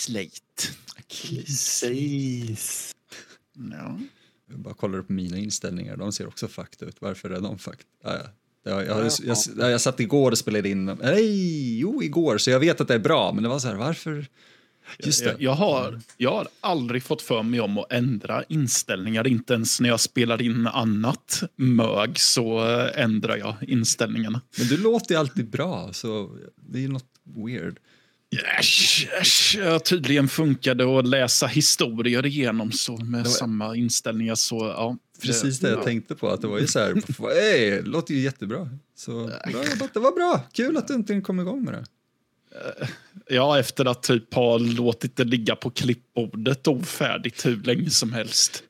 slate. Precis. Ja. Jag bara kollar på mina inställningar, de ser också fucked ut. Varför är de fucked? Ah, ja. Jag, jag, jag, jag, jag, satt igår och spelade in, nej, jo igår, så jag vet att det är bra, men det var så här, varför? Just det. Jag, jag, har, jag har aldrig fått för mig om att ändra inställningar. Inte ens när jag spelar in annat mög så eh, ändrar jag inställningarna. Men du låter ju alltid bra, så det är ju något weird. Yes, yes. Ja, tydligen funkade att läsa historier igenom så med var- samma inställningar. Så, ja, Precis det jag tänkte på, att det var ju så här, hey, låter ju jättebra. Så bra jobbat, det var bra, kul att du inte kom igång med det. Ja, efter att typ ha låtit det ligga på klippbordet ofärdigt hur länge som helst.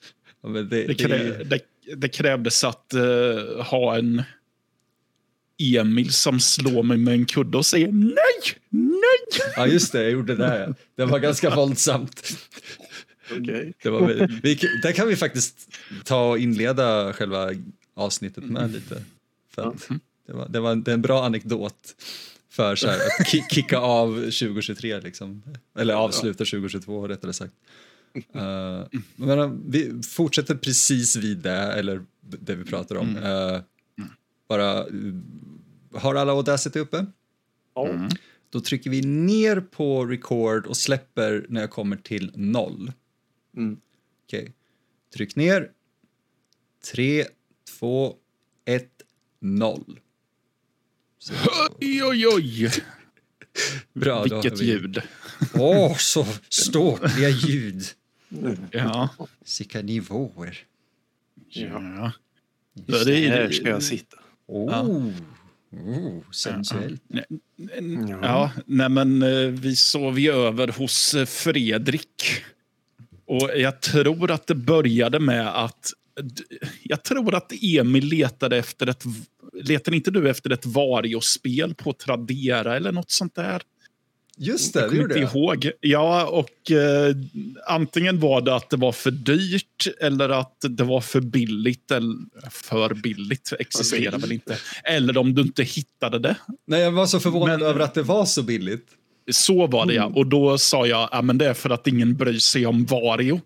Ja, det, Det, krä, det, det krävdes att eh, ha en Emil som slår mig med en kudde och säger nej, nej. ja, just det, jag gjorde det. ja. Det var ganska våldsamt. Okej. Det var, vi, vi, där kan vi faktiskt ta och inleda själva avsnittet med lite. För det, var, det var en, det är en bra anekdot för så här, att ki- kicka av 2023, liksom. eller avsluta 2022 rättare sagt. Uh, men uh, vi fortsätter precis vid det, eller det vi pratar om. Uh, bara, har alla Audacity uppe? Ja. Då trycker vi ner på record och släpper när jag kommer till noll. Mm. Okej. Tryck ner. Tre, två, ett, noll. Så, Oj, oj, oj. bra, Vilket vi- ljud. Åh, så ståtliga ljud. Ja. Vilka nivåer. Ja. Ja, det är- Här ska jag sitta. Oh, oh sensuellt. Ja, nej men eh, vi sov ju över hos eh, Fredrik. Och jag tror att det började med att... Jag tror att Emil letade efter ett... Letade inte du efter ett Vario-spel på Tradera eller något sånt där? Just det, Jag kommer inte ihåg. Ja, och eh, antingen var det att det var för dyrt eller att det var för billigt. Eller, för billigt existerar väl inte. Eller om du inte hittade det. Nej, jag var så förvånad Men- över att det var så billigt. Så var det ja. Och då sa jag att men det är för att ingen bryr sig om Vario.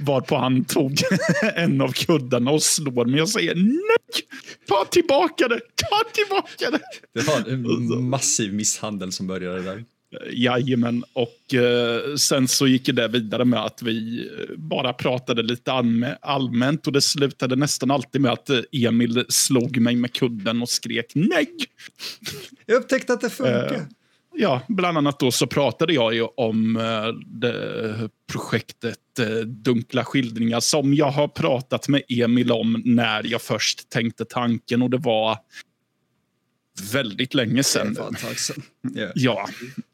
Varpå han tog en av kuddarna och slår mig och säger nej! Ta tillbaka det! Ta tillbaka det! Det var en massiv misshandel som började där. Jajamän. Och eh, sen så gick det vidare med att vi eh, bara pratade lite allmä- allmänt och det slutade nästan alltid med att eh, Emil slog mig med kudden och skrek nej. Jag upptäckte att det funkar. Eh, Ja, bland annat då så pratade jag ju om eh, det projektet eh, Dunkla skildringar som jag har pratat med Emil om när jag först tänkte tanken och det var väldigt länge Det sedan. var sedan. Ja.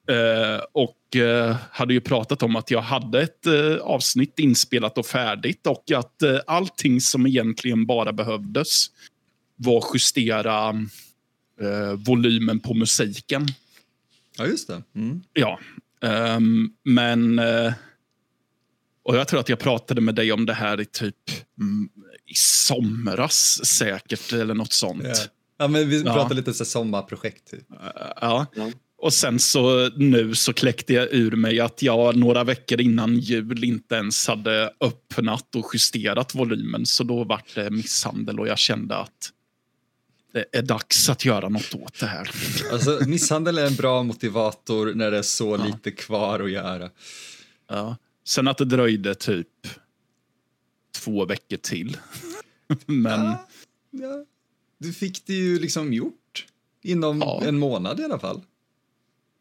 Ja, eh, och eh, hade ju pratat om att jag hade ett eh, avsnitt inspelat och färdigt och att allting som egentligen bara behövdes var justera eh, volymen på musiken. ja, just det. Mm. Ja, ehm, men... Och jag tror att jag pratade med dig om det här i typ mm, i somras säkert, eller något sånt. Ja. Ja, men vi Ja. pratade lite så sommarprojekt. Typ. Ja. Ja. Och sen så nu så kläckte jag ur mig att jag några veckor innan jul inte ens hade öppnat och justerat volymen. Så då vart det misshandel och jag kände att det är dags att göra något åt det här. Alltså, misshandel är en bra motivator när det är så Ja. lite kvar att göra. Ja. Sen att det dröjde typ två veckor till. Men Ja, ja. Du fick det ju liksom gjort inom en månad i alla fall.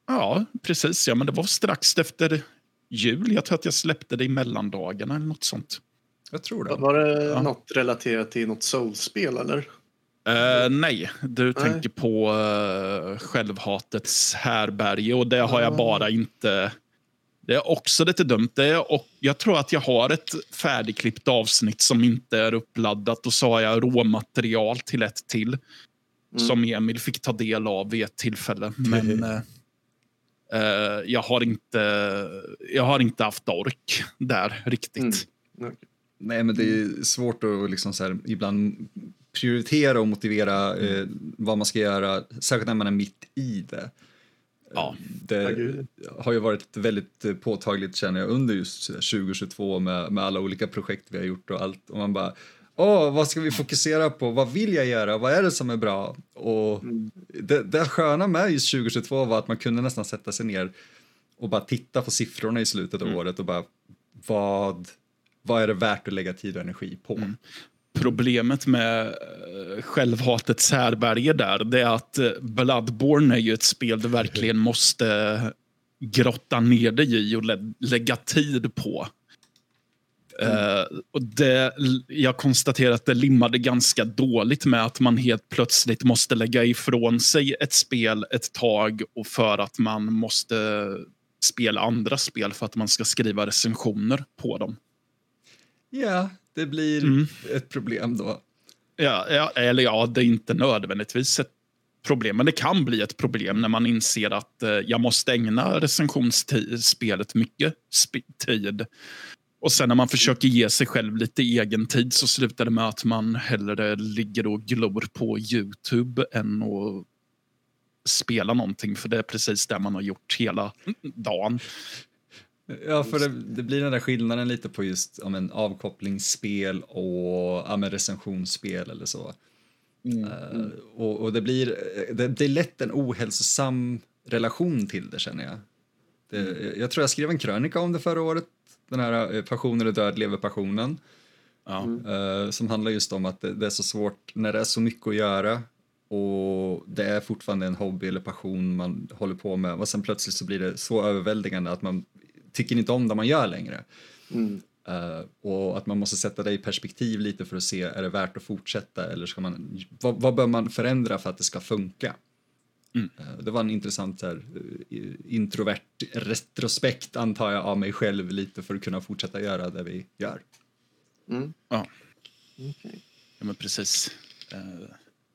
Ja, precis. Ja, men det var strax efter jul. Jag tror att jag släppte det i mellandagarna eller något sånt. Jag tror det. Var det Ja. något relaterat till något soulspel eller? Eh, nej, du Nej. tänker på uh, självhatets härberge och det har jag Ah. bara inte... Det är också lite dumt. Det är, och jag tror att jag har ett färdigklippt avsnitt som inte är uppladdat och så har jag råmaterial till ett till Mm. som Emil fick ta del av vid ett tillfälle. Men eh, eh, jag, har inte, jag har inte haft ork där riktigt. Mm. Okej. Nej, men det är svårt att liksom så här, ibland prioritera och motivera eh, vad man ska göra, särskilt när man är mitt i det. Ja. Det Ja, gud. har ju varit väldigt eh, påtagligt känner jag under just 2022 med, med alla olika projekt vi har gjort och allt. Och man bara, åh, vad ska vi fokusera på? Vad vill jag göra? Vad är det som är bra? Och det, det sköna med just 2022 var att man kunde nästan sätta sig ner och bara titta på siffrorna i slutet av året och bara, vad, vad är det värt att lägga tid och energi på? Problemet med eh, självhatets härberge där, det är att eh, Bloodborne är ju ett spel du verkligen måste grotta ner dig i och lä lägga tid på. Eh, och det, jag konstaterar att det limmade ganska dåligt med att man helt plötsligt måste lägga ifrån sig ett spel ett tag och för att man måste spela andra spel för att man ska skriva recensioner på dem. Ja, det blir Mm. ett problem då. Ja, ja, eller ja, det är inte nödvändigtvis ett problem, men det kan bli ett problem när man inser att eh, jag måste ägna recensionsspelet mycket tid. Och sen när man försöker ge sig själv lite egen tid så slutar det med att man hellre ligger och glor på Youtube än att spela någonting, för det är precis det man har gjort hela dagen. Ja, för det, det blir den där skillnaden lite på just ja, men, avkopplingsspel och ja, men, recensionsspel eller så. Eh, och, och det blir det, det är lätt en ohälsosam relation till det känner jag. Det, Jag tror jag skrev en krönika om det förra året, den här eh, Passion eller död lever passionen. Ja. Eh, som handlar just om att det, det är så svårt när det är så mycket att göra och det är fortfarande en hobby eller passion man håller på med och sen plötsligt så blir det så överväldigande att man tycker inte om det man gör längre. Mm. Eh, och att man måste sätta det i perspektiv lite för att se, är det värt att fortsätta eller ska man, vad, vad bör man förändra för att det ska funka? Mm. Eh, det var en intressant här, eh, introvert retrospekt antar jag av mig själv lite för att kunna fortsätta göra det vi gör. Mm. Ja. Okej. Ja, men precis. Eh,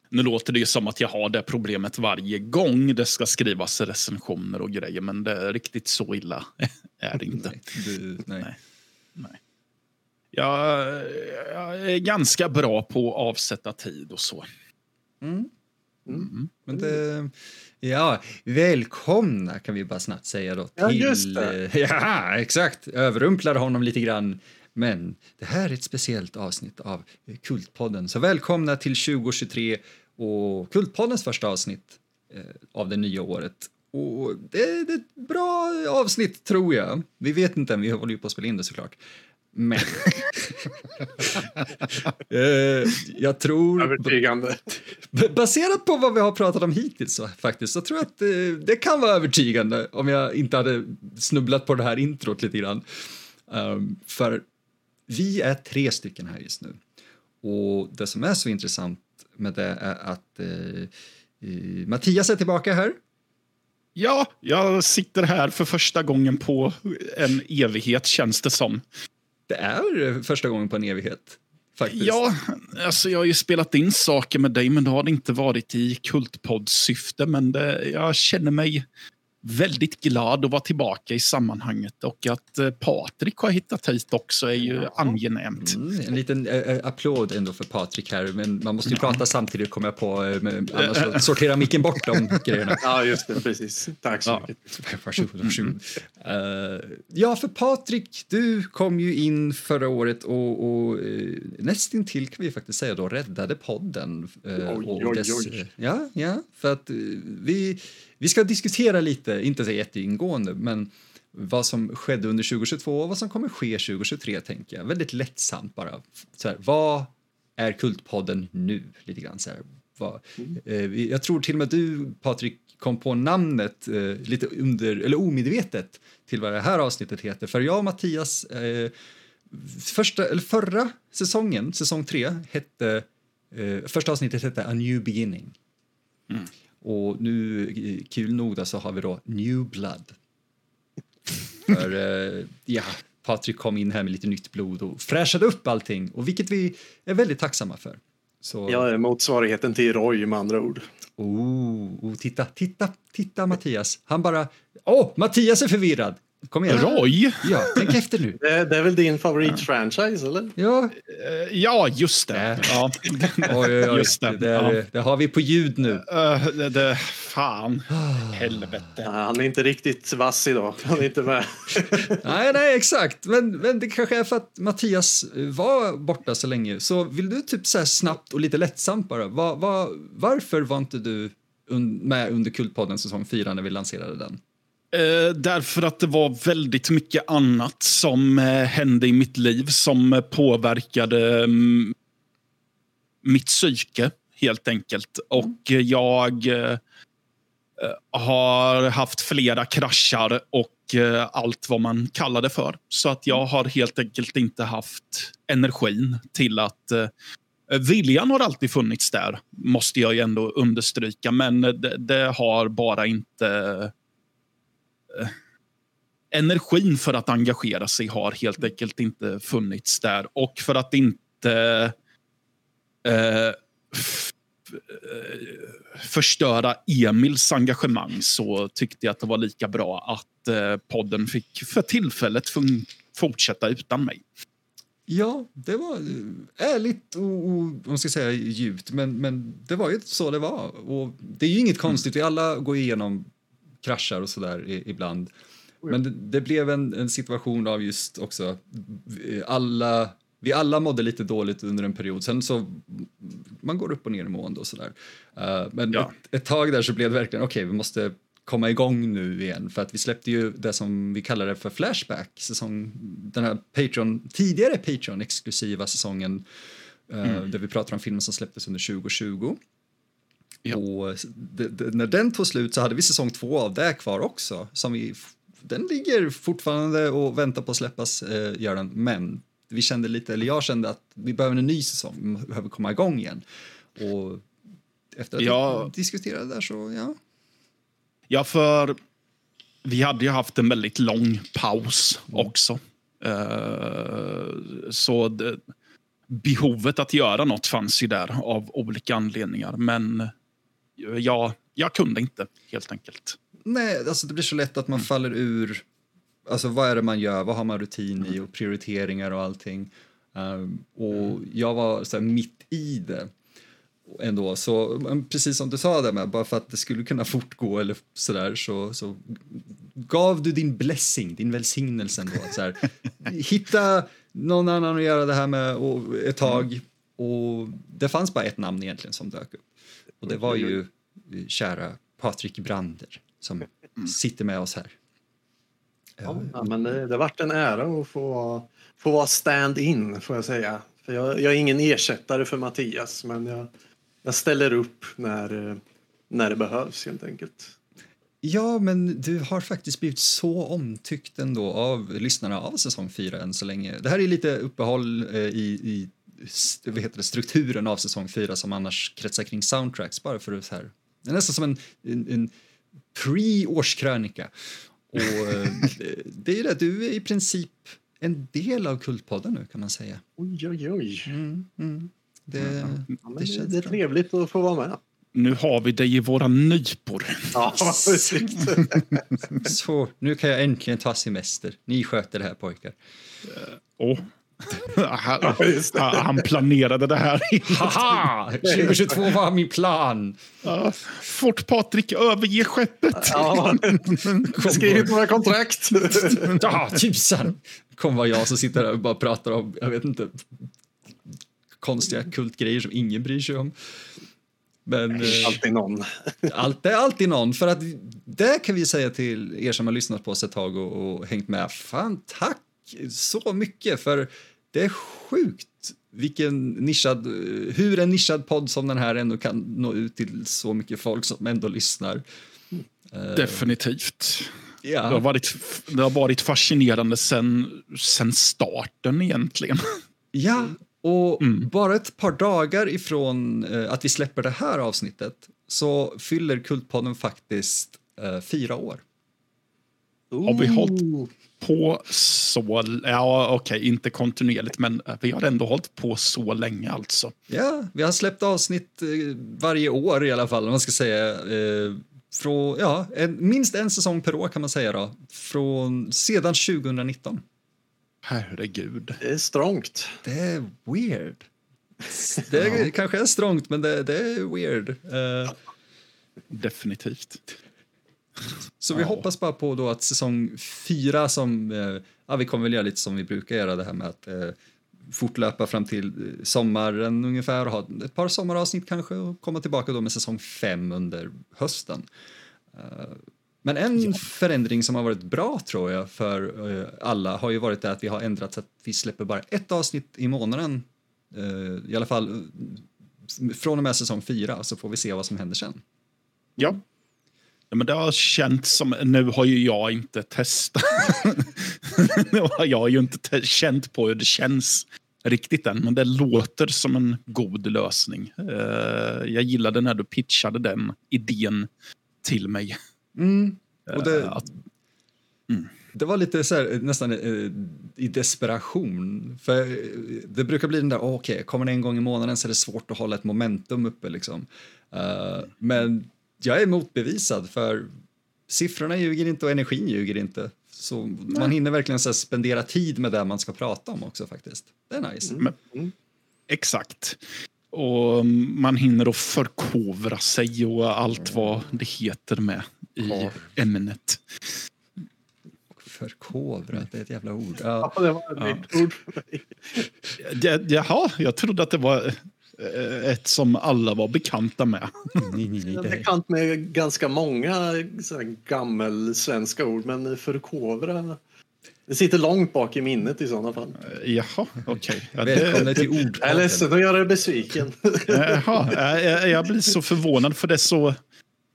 nu låter det ju som att jag har det problemet varje gång det ska skrivas recensioner och grejer, men det är riktigt så illa är det inte. Nej, du, nej. Nej. Nej. Jag, jag är ganska bra på att avsätta tid och så. Mm. Mm. Men det, ja, välkomna kan vi bara snabbt säga då. Ja, till, just det. Ja, exakt. Överrumplade honom lite grann. Men det här är ett speciellt avsnitt av Kultpodden. Så välkomna till 2023 och Kultpoddens första avsnitt eh, av det nya året. Och det, det är ett bra avsnitt tror jag. Vi vet inte än, vi håller ju på att spela in det såklart. Men... eh, jag tror... Övertygande. Baserat på vad vi har pratat om hittills så, faktiskt, så tror jag att eh, det kan vara övertygande om jag inte hade snubblat på det här introt lite grann. Ehm, för vi är tre stycken här just nu. Och det som är så intressant med det är att eh, Mattias är tillbaka här. Ja, jag sitter här för första gången på en evighet, känns det som. Det är eh, första gången på en evighet. Faktiskt. Ja, alltså jag har ju spelat in saker med dig, men det har det inte varit i kultpodd-syfte. Men det, jag känner mig väldigt glad att vara tillbaka i sammanhanget och att eh, Patrik har hittat hit också är ju angenämt. Mm, en liten äh, applåd ändå för Patrik här, men man måste ju prata samtidigt kommer jag på, med, annars sorterar micken bort de grejerna. Ja, just det. Precis. Tack så Ja. mycket. Varsågod, varsågod. Eh, ja, för Patrik, du kom ju in förra året och, och uh, nästintill kan vi faktiskt säga då räddade podden. eh, Oj, och oj, dess- oj. Ja, ja, för att vi, vi ska diskutera lite, inte så jätteingående, men vad som skedde under 2022 och vad som kommer ske 2023, tänker jag. Väldigt lättsamt bara. Så här, vad är Kultpodden nu? Lite grann så här. Vad, eh, vi- jag tror till och med du, Patrik, kom på namnet eh, lite under, eller omedvetet till vad det här avsnittet heter. För jag och Mattias, eh, första, eller förra säsongen, säsong tre, hette, eh, första avsnittet hette A New Beginning. Och nu, kul nog då, så har vi då New Blood. För eh, ja, Patrik kom in här med lite nytt blod och fräschade upp allting, och vilket vi är väldigt tacksamma för. Så, är motsvarigheten till Roy med andra ord. Oh, oh, titta, titta, titta Mattias. Han bara, åh, Mattias är förvirrad. Kom igen. Roy? Ja, tänk efter nu. Det, det är väl din favoritfranchise, eller? Ja, Eh, Ja, just det. Ja. oj, oj, oj. Just det. Det, där, det har vi på ljud nu. Eh, det, det, fan. Helvete. Ja, han är inte riktigt vass idag. Han är inte med. Nej, nej, exakt. Men, men det kanske är för att Mattias var borta så länge. Så vill du typ så här snabbt och lite lättsamt bara, var, var, varför var inte du un, med under Kultpodden säsong 4 när vi lanserade den? Eh, därför att det var väldigt mycket annat som eh, hände i mitt liv som eh, påverkade mm, mitt psyke, helt enkelt. Och eh, jag eh, har haft flera kraschar och allt vad man kallar det för. Så att jag har helt enkelt inte haft energin till att Viljan har alltid funnits där, måste jag ju ändå understryka. Men det, det har bara inte energin för att engagera sig har helt enkelt inte funnits där. Och för att inte eh, eh, förstöra Emils engagemang så tyckte jag att det var lika bra att eh, podden fick för tillfället fun- fortsätta utan mig. Ja, det var eh, ärligt och, och man ska säga djupt, men, men det var ju så det var. Och det är ju inget konstigt, vi alla går igenom kraschar och sådär ibland. Men det, det blev en, en situation av just också eh, alla vi alla mådde lite dåligt under en period. Sen så man går upp och ner i mående och sådär. Uh, men Ja. ett, ett tag där så blev det verkligen okej, vi måste komma igång nu igen för att vi släppte ju det som vi kallade för Flashback, säsong, den här Patreon, tidigare Patreon exklusiva säsongen eh, där vi pratar om filmer som släpptes under 2020. Ja. Och det, det, när den tog slut så hade vi säsong två av det kvar också. Som vi, den ligger fortfarande och väntar på att släppas, eh, gör den. Men vi kände lite, eller jag kände att vi behöver en ny säsong, vi behöver komma igång igen. Och efter att Ja. vi diskuterade där så, ja. Ja, för vi hade ju haft en väldigt lång paus också. Eh, så det, behovet att göra något fanns ju där av olika anledningar. Men ja, jag kunde inte, helt enkelt. Nej, alltså det blir så lätt att man faller ur, alltså vad är det man gör, vad har man rutin i? Och prioriteringar och allting. Um, och jag var så här, mitt i det ändå, så precis som du sa där med, bara för att det skulle kunna fortgå eller sådär så, så gav du din blessing, din välsignelse ändå. Så här, hitta någon annan att göra det här med och, ett tag. Och det fanns bara ett namn egentligen som dök upp och det var ju kära Patrik Brander som sitter med oss här. Ja, men det, det varit en ära att få, få vara stand-in, får jag säga. För jag, jag är ingen ersättare för Mattias, men jag, jag ställer upp när, när det behövs, helt enkelt. Ja, men du har faktiskt blivit så omtyckt ändå av lyssnarna av säsong 4 än så länge. Det här är lite uppehåll eh, i, i vad heter det, strukturen av säsong 4 som annars kretsar kring soundtracks bara för att så här. Det är nästan som en, en, en pre-årskrönika. Och eh, det- är det, du är i princip en del av Kultpodden nu kan man säga. Oj, oj, oj. Mm, mm. Det, Ja, men det det, det är trevligt att få vara med. Nu har vi dig i våra nypor. Ja. Så, nu kan jag äntligen ta semester. Ni sköter det här pojkar. Åh. Han, han planerade det här. Haha! 2022 var min plan. Ja, Fort Patrik, överge skeppet. Ja, skrivit några kontrakt. Ja, tusan! kommer vara jag som sitter här och bara pratar om, jag vet inte, konstiga kultgrejer som ingen bryr sig om. Men eh, Alltid någon. allt, det är alltid någon. För att det kan vi säga till er som har lyssnat på oss ett tag och, och hängt med. Fan, tack så mycket! För det är sjukt vilken nischad, hur en nischad podd som den här ändå kan nå ut till så mycket folk som ändå lyssnar. Eh, Definitivt. Det har Ja, varit, det har varit fascinerande sen, sen starten egentligen. ja och Mm. bara ett par dagar ifrån eh, att vi släpper det här avsnittet så fyller Kultpodden faktiskt eh, fyra år. Har vi hållit på så... Ja, okej, inte kontinuerligt, men vi har ändå hållit på så länge alltså. Ja, vi har släppt avsnitt eh, varje år i alla fall, om man ska säga. Eh, från, ja, en, minst en säsong per år kan man säga då, från, sedan 2019. Herregud. Det är strångt. Det är weird. Det är, kanske är strångt, men det, det är weird. Uh, Definitivt. Så vi ja. hoppas bara på då att säsong fyra som, uh, ja vi kommer väl göra lite som vi brukar göra det här med att uh, fortlöpa fram till sommaren ungefär och ha ett par sommaravsnitt kanske och komma tillbaka då med säsong fem under hösten. Men en ja. förändring som har varit bra tror jag för alla har ju varit det att vi har ändrat så att vi släpper bara ett avsnitt i månaden i alla fall från och med säsong fyra så får vi se vad som händer sen. Ja. Ja men det har känts som, nu har ju jag inte testat. nu har jag ju inte känt på hur det känns riktigt än, men det låter som en god lösning. jag gillade när du pitchade den idén till mig. Mm. Och det, att, mm. det var lite så här, nästan i desperation. För det brukar bli den där, oh, okej, okay, kommer det en gång i månaden så är det svårt att hålla ett momentum uppe liksom. Uh, men jag är motbevisad för siffrorna ljuger inte och energin ljuger inte. Så Nej. man hinner verkligen så spendera tid med det man ska prata om också faktiskt. Det är nice. Mm. Mm. Exakt. Och man hinner att förkovra sig och allt vad det heter med i ja. ämnet. Förkovrat, det är ett jävla ord. Ja, ja det var ett ja. ord för mig. Jaha, jag trodde att det var ett som alla var bekanta med. Jag är bekant med ganska många gammelsvenska ord, men förkovra det sitter långt bak i minnet i sådana fall. Jaha, okej. Okay. Ja, Välkommen till ord. Jag är ledsen att göra dig besviken. Jaha, jag, jag blir så förvånad för det är så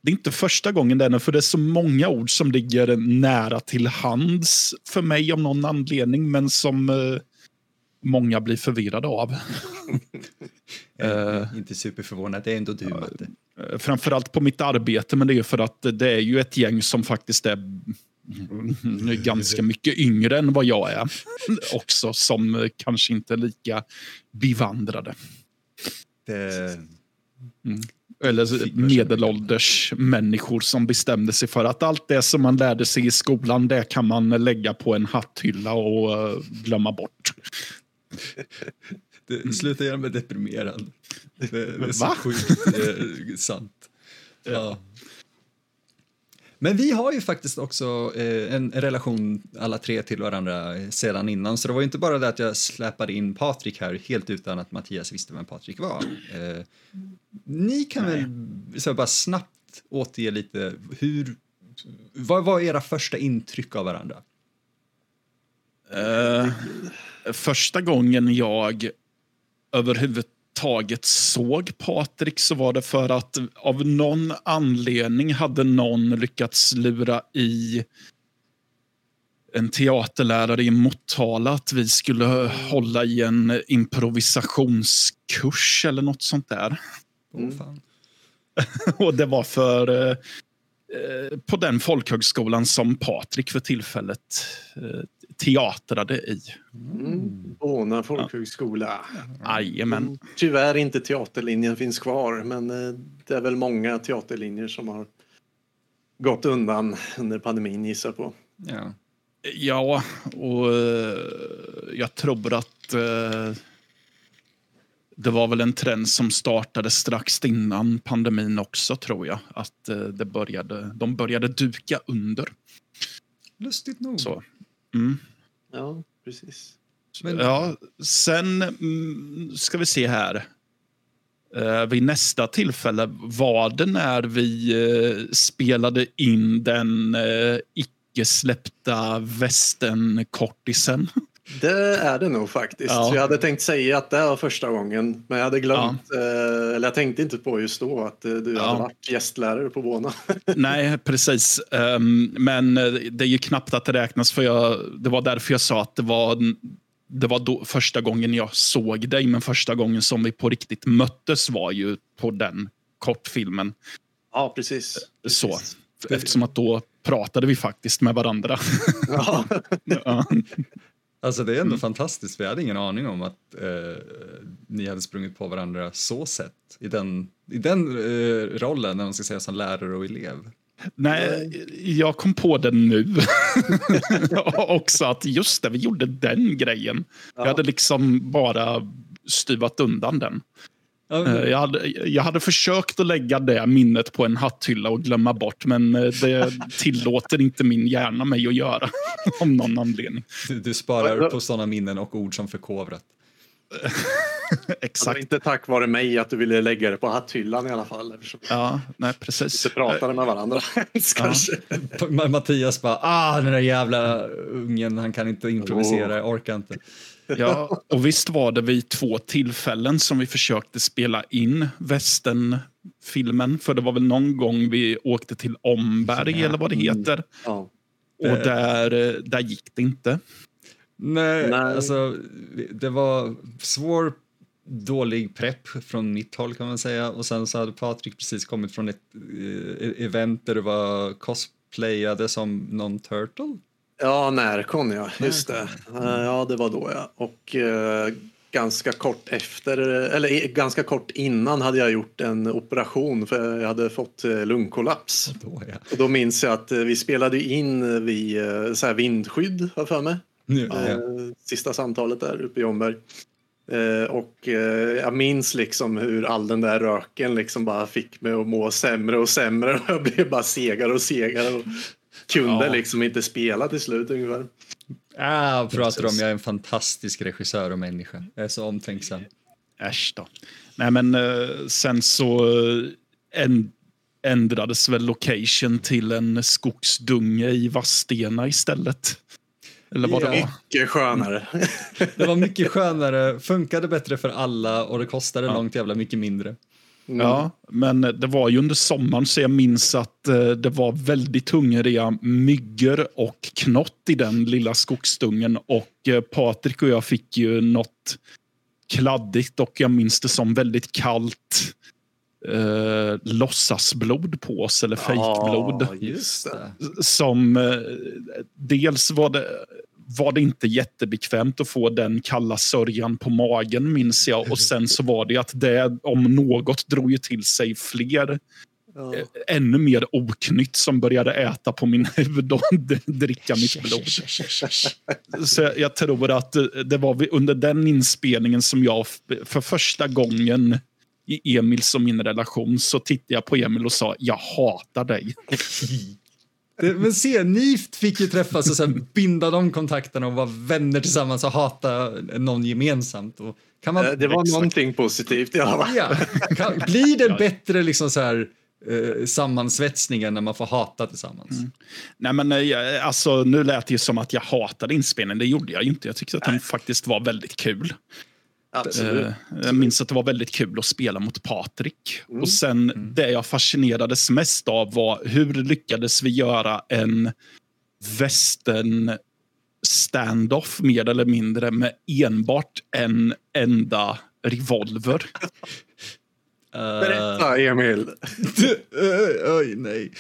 det är inte första gången den, för det är så många ord som ligger nära till hands för mig om någon anledning, men som eh, många blir förvirrade av. uh, inte superförvånad, det är ändå du. Uh, framförallt på mitt arbete, men det är för att det är ju ett gäng som faktiskt är ganska mycket yngre än vad jag är. Också, som kanske inte är lika bevandrade. Det... Mm eller medelålders människor som bestämde sig för att allt det som man lärde sig i skolan, det kan man lägga på en hatthylla och uh, glömma bort. Det, sluta göra mig deprimerad. Det, det är så Va? sjukt sant. Ja. Men vi har ju faktiskt också eh, en relation alla tre till varandra sedan innan. Så det var inte bara det att jag släpade in Patrik här helt utan att Mattias visste vem Patrik var. Eh, ni kan Nej. väl så bara snabbt återge lite hur... Vad var era första intryck av varandra? Uh, första gången jag överhuvudtaget taget såg Patrik så var det för att av någon anledning hade någon lyckats lura i en teaterlärare i Motala att vi skulle hålla i en improvisationskurs eller något sånt där. Mm. och det var för eh, på den folkhögskolan som Patrik för tillfället eh, teatrade i. Mm. Bona folkhögskola. Jajamän. Tyvärr inte teaterlinjen finns kvar, men eh, det är väl många teaterlinjer som har gått undan under pandemin gissar på. Ja, ja och uh, jag tror att uh, det var väl en trend som startade strax innan pandemin också tror jag. Att det började, de började duka under. Lustigt nog. Så. Mm. Ja, precis. Men... Ja, sen mm, ska vi se här. Uh, vid nästa tillfälle var det när vi uh, spelade in den uh, icke släppta västern-kortisen. Det är det nog faktiskt. Ja. Jag hade tänkt säga att det var första gången, men jag hade glömt, ja. eller jag tänkte inte på just då att du ja. hade varit gästlärare på Bona. Nej, precis. Um, men det är ju knappt att det räknas, för jag, det var därför jag sa att det var det var då, första gången jag såg dig, men första gången som vi på riktigt möttes var ju på den kortfilmen. Ja, precis. precis. Så. Eftersom att då pratade vi faktiskt med varandra. Ja. ja. Alltså det är ändå mm. fantastiskt, vi hade ingen aning om att eh, ni hade sprungit på varandra så sett i den, i den eh, rollen, när man ska säga som lärare och elev. Nej, jag kom på det nu. Också att just det, vi gjorde den grejen. Ja. Jag hade liksom bara styvat undan den. Okay. Jag, hade, jag hade försökt att lägga det minnet på en hatthylla och glömma bort men eh, det tillåter inte min hjärna mig att göra. Om någon anledning. Du, du sparar på sådana minnen och ord som förkovrat. Exakt. inte tack vare mig att du ville lägga det på hatthyllan i alla fall. Ja, nej precis. Vi pratade med varandra kanske. Ja. Mattias bara, ah den där jävla ungen, han kan inte improvisera, jag orkar inte. Ja, och visst var det vid två tillfällen som vi försökte spela in västernfilmen. För det var väl någon gång vi åkte till Omberg ja. eller vad det heter. Ja. Och där, där gick det inte. Nej, Nej, alltså det var svår dålig prepp från mitt håll kan man säga och sen så hade Patrik precis kommit från ett uh, event där du var cosplayade som någon turtle. Ja, Närcon ja, just det. Uh, ja, det var då ja. Och uh, ganska kort efter, eller ganska kort innan hade jag gjort en operation för jag hade fått lungkollaps. Och då, ja. och då minns jag att vi spelade in vid så här vindskydd, har för mig. Ja, ja. Sista samtalet där uppe i Omberg. Eh, och eh, jag minns liksom hur all den där röken liksom bara fick mig att må sämre och sämre. Jag blev bara segare och segare och kunde ja. liksom inte spela till slut ungefär. Ah, pratar om, jag är en fantastisk regissör och människa. Jag är så omtänksam. Äsch då. Nej men eh, sen så ändrades väl location till en skogsdunge i Vadstena istället. Eller vad ja. det var. Mycket skönare. det var mycket skönare, funkade bättre för alla och det kostade ja. långt jävla mycket mindre. Mm. Ja, men det var ju under sommaren så jag minns att eh, det var väldigt hungriga myggor och knott i den lilla skogsdungen och eh, Patrik och jag fick ju något kladdigt och jag minns det som väldigt kallt eh, låtsasblod på oss, eller fejkblod. Ja, som eh, dels var det, var det inte jättebekvämt att få den kalla sörjan på magen, minns jag. Och sen så var det att det, om något, drog ju till sig fler Ja. Eh, ännu mer oknytt som började äta på min huvud och dricka mitt blod. Så jag, jag, tror att det var under den inspelningen som jag för första gången i Emils och min relation så tittade jag på Emil och sa jag hatar dig. Det, men se, ni fick ju träffas och sen binda de kontakterna och vara vänner tillsammans och hata någon gemensamt. Och kan man, eh, det var exakt. någonting positivt i alla fall. Ja. Kan, blir det bättre liksom så här, eh, sammansvetsningen när man får hata tillsammans? Mm. Nej men eh, alltså, nu lät det ju som att jag hatade inspelningen, det gjorde jag inte. Jag tyckte att den faktiskt var väldigt kul. Absolut. Eh, jag minns att det var väldigt kul att spela mot Patrik. Mm. Och sen mm. det jag fascinerades mest av var hur lyckades vi göra en västern standoff mer eller mindre med enbart en enda revolver. Berätta Emil. Oj, nej.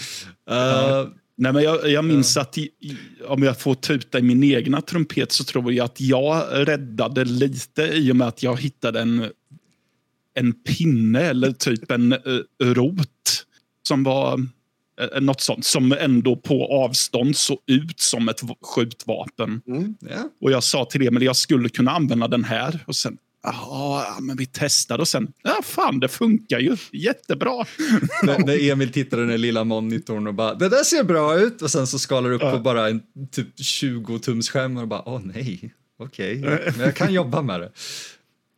Uh, Nej, men jag, jag minns att i, om jag får tuta i min egna trumpet så tror jag att jag räddade lite i och med att jag hittade en, en pinne eller typ en uh, rot som var uh, något sånt som ändå på avstånd såg ut som ett skjutvapen. Mm, yeah. Och jag sa till Emil att jag skulle kunna använda den här. Och sen, Ja, men vi testade och sen, ja fan det funkar ju jättebra. när, när Emil tittar i den lilla monitorn och bara, det där ser bra ut och sen så skalar upp ja. på bara en typ 20 tums skärm och bara, åh nej, okej, okay. men jag kan jobba med det.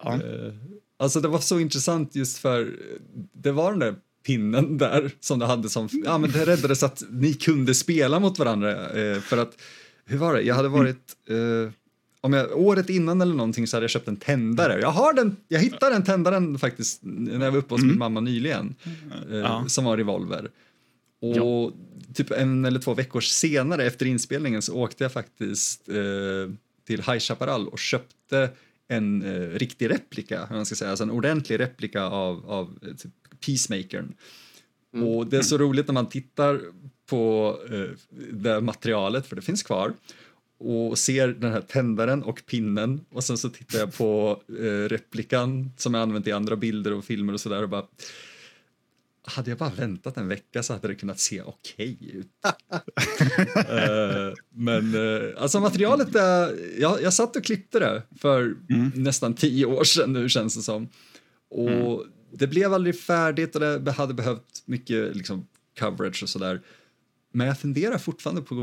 Ja. Uh, alltså det var så intressant just för det var den där pinnen där som det hade som, ja men det räddades att ni kunde spela mot varandra uh, för att, hur var det, jag hade varit uh, om jag, året innan eller någonting så hade jag köpt en tändare. Jag, har den, jag hittade den tändaren faktiskt när jag var uppe hos mm. min mamma nyligen. Eh, ja. Som var revolver. Och ja. typ en eller två veckor senare efter inspelningen så åkte jag faktiskt eh, till High Chaparral och köpte en eh, riktig replika, man ska säga, alltså en ordentlig replika av, av eh, typ Peacemakern. Mm. Och det är så roligt när man tittar på eh, det materialet, för det finns kvar, och ser den här tändaren och pinnen och sen så tittar jag på eh, replikan som är använt i andra bilder och filmer och sådär och bara hade jag bara väntat en vecka så hade det kunnat se okej okay ut. uh, men uh, alltså materialet, är, jag, jag satt och klippte det för mm. nästan tio år sedan nu känns det som. Och mm. det blev aldrig färdigt och det hade behövt mycket liksom, coverage och sådär. Men jag funderar fortfarande på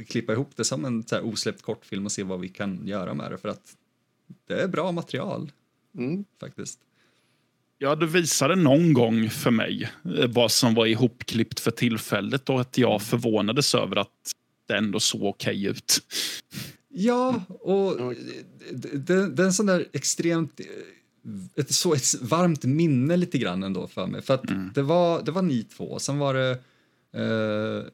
att klippa ihop det som en så här, osläppt kortfilm och se vad vi kan göra med det för att det är bra material. Mm. Faktiskt. Ja, du visade någon gång för mig eh, vad som var ihopklippt för tillfället och att jag förvånades över att det ändå såg okej okay ut. Ja, och det, det är en sån där extremt... Eh, ett, så ett varmt minne lite grann ändå för mig. För att mm. det, var, det var ni två, sen var det... Eh,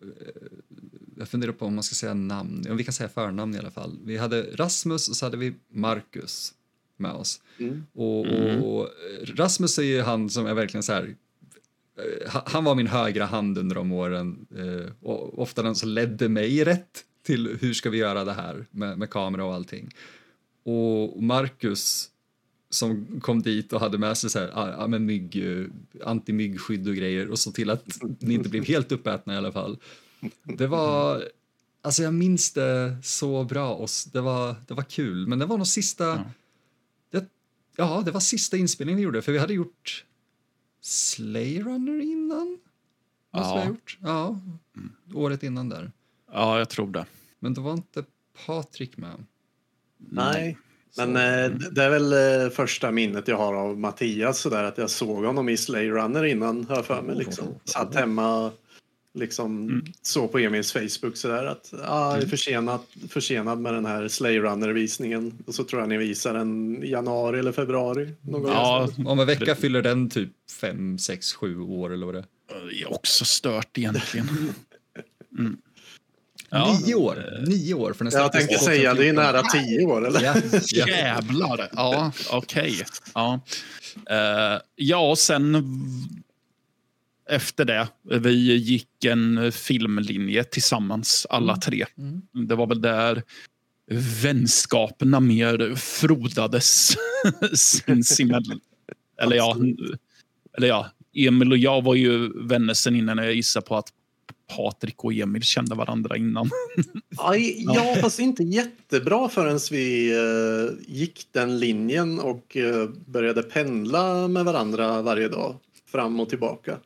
jag funderar på om man ska säga namn. Ja, vi kan säga förnamn i alla fall. Vi hade Rasmus och så hade vi Marcus med oss. Mm. Och, mm. och, Rasmus är ju han som är verkligen så här eh, han var min högra hand under de åren eh, och ofta den som ledde mig rätt till hur ska vi göra det här med, med kamera och allting. Och Marcus som kom dit och hade med sig så här, ja, men mygg, eh, antimyggskydd och grejer och såg till att ni inte blev helt uppätna i alla fall. Det var, alltså jag minns det så bra och det var, det var kul, men det var nog sista ja Ja, det var sista inspelningen vi gjorde, för vi hade gjort Slay Runner innan. Ja. gjort. Ja, året innan där. Ja, jag tror det. Men då var inte Patrik med. Nej, men eh, det är väl eh, första minnet jag har av Mattias sådär att jag såg honom i Slay Runner innan, hör för mig liksom. Satt hemma liksom mm. så på Emils Facebook sådär att ah, jag är mm. försenad, försenad med den här Slay Runner-visningen. Och så tror jag ni visar den i januari eller februari. Någon ja, om en vecka fyller den typ fem, sex, sju år eller vad det är. Det är också stört egentligen. Mm. Ja. Nio år. Nio år för nästa Jag tänkte säga, det är nära tio år eller? Ja. Jävlar. Ja, okej. Okay. Ja. Uh, ja, och sen efter det. Vi gick en filmlinje tillsammans, alla mm. tre. Mm. Det var väl där vänskaperna mer frodades sinsemellan. eller, ja, eller ja, Emil och jag var ju vänner sen innan. Jag gissar på att Patrik och Emil kände varandra innan. Aj, ja, fast inte jättebra förrän vi uh, gick den linjen och uh, började pendla med varandra varje dag fram och tillbaka.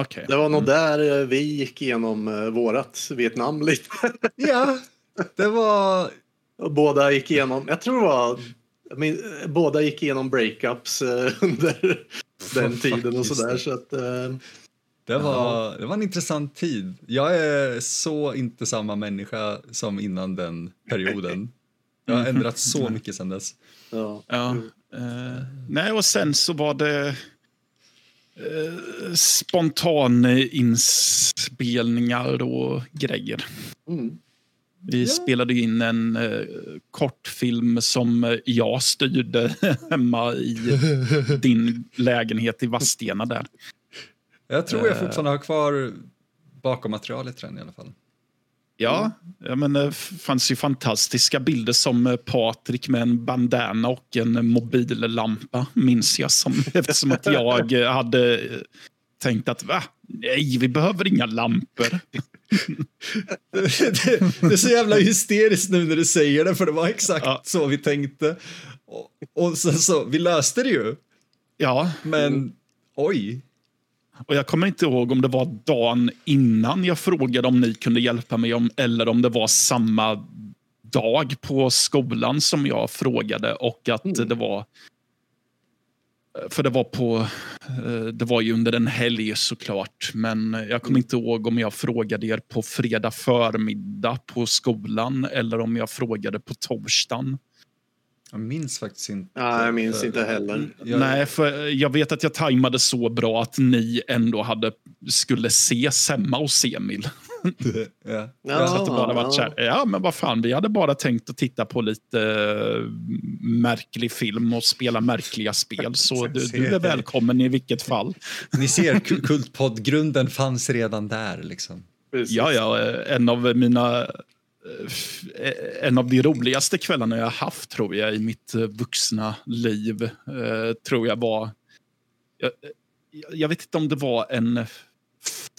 Okay. Det var nog mm. där eh, vi gick igenom uh, vårat Vietnam lite. ja, det var... Båda gick igenom, jag tror det var, min, båda gick igenom breakups uh, under den tiden och sådär. Så att, uh, det var, det var en intressant tid. Jag är så inte samma människa som innan den perioden. Jag har ändrat så mycket sedan dess. Ja. ja. Uh, nej, och sen så var det eh, spontaninspelningar och grejer. Mm. Vi ja. spelade in en eh, kortfilm som jag styrde hemma i din lägenhet i Vadstena. Där. Jag tror jag eh. fortfarande har kvar bakom materialet i alla fall. Ja, ja men det fanns ju fantastiska bilder som eh, Patrik med en bandana och en mobillampa, minns jag. Som, eftersom att jag hade eh, tänkt att va? nej, vi behöver inga lampor. det, det, det, är så jävla hysteriskt nu när du säger det, för det var exakt ja. så vi tänkte. Och, och så, så, vi löste det ju. Ja. Men oj. Och Jag kommer inte ihåg om det var dagen innan jag frågade om ni kunde hjälpa mig om, eller om det var samma dag på skolan som jag frågade och att mm. det var för det var på, eh, det var ju under en helg såklart, men jag kommer mm. inte ihåg om jag frågade er på fredag förmiddag på skolan eller om jag frågade på torsdagen. Jag minns faktiskt inte. Ja, jag minns inte heller. Jag... Nej, för jag vet att jag tajmade så bra att ni ändå hade, skulle ses hemma hos Emil. ja. ja, så att det bara varit så här, ja men vad fan, vi hade bara tänkt att titta på lite uh, märklig film och spela märkliga spel. Så du, du är välkommen i vilket fall. Ni ser, Kultpodd-grunden fanns redan där liksom. Ja, ja, en av mina Eh, en av de roligaste kvällarna jag haft tror jag i mitt eh, vuxna liv. Eh, tror jag var... Jag, jag vet inte om det var en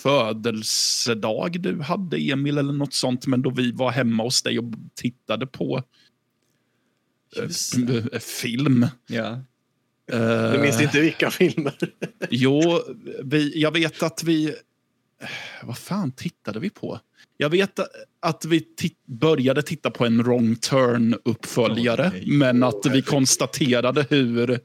födelsedag du hade, Emil, eller något sånt, men då vi var hemma hos dig och tittade på film. Ja. Du minns inte vilka filmer? jo, vi, jag vet att vi... Vad fan tittade vi på? Jag vet att vi började titta på en wrong turn-uppföljare, oh, men att vi konstaterade hur,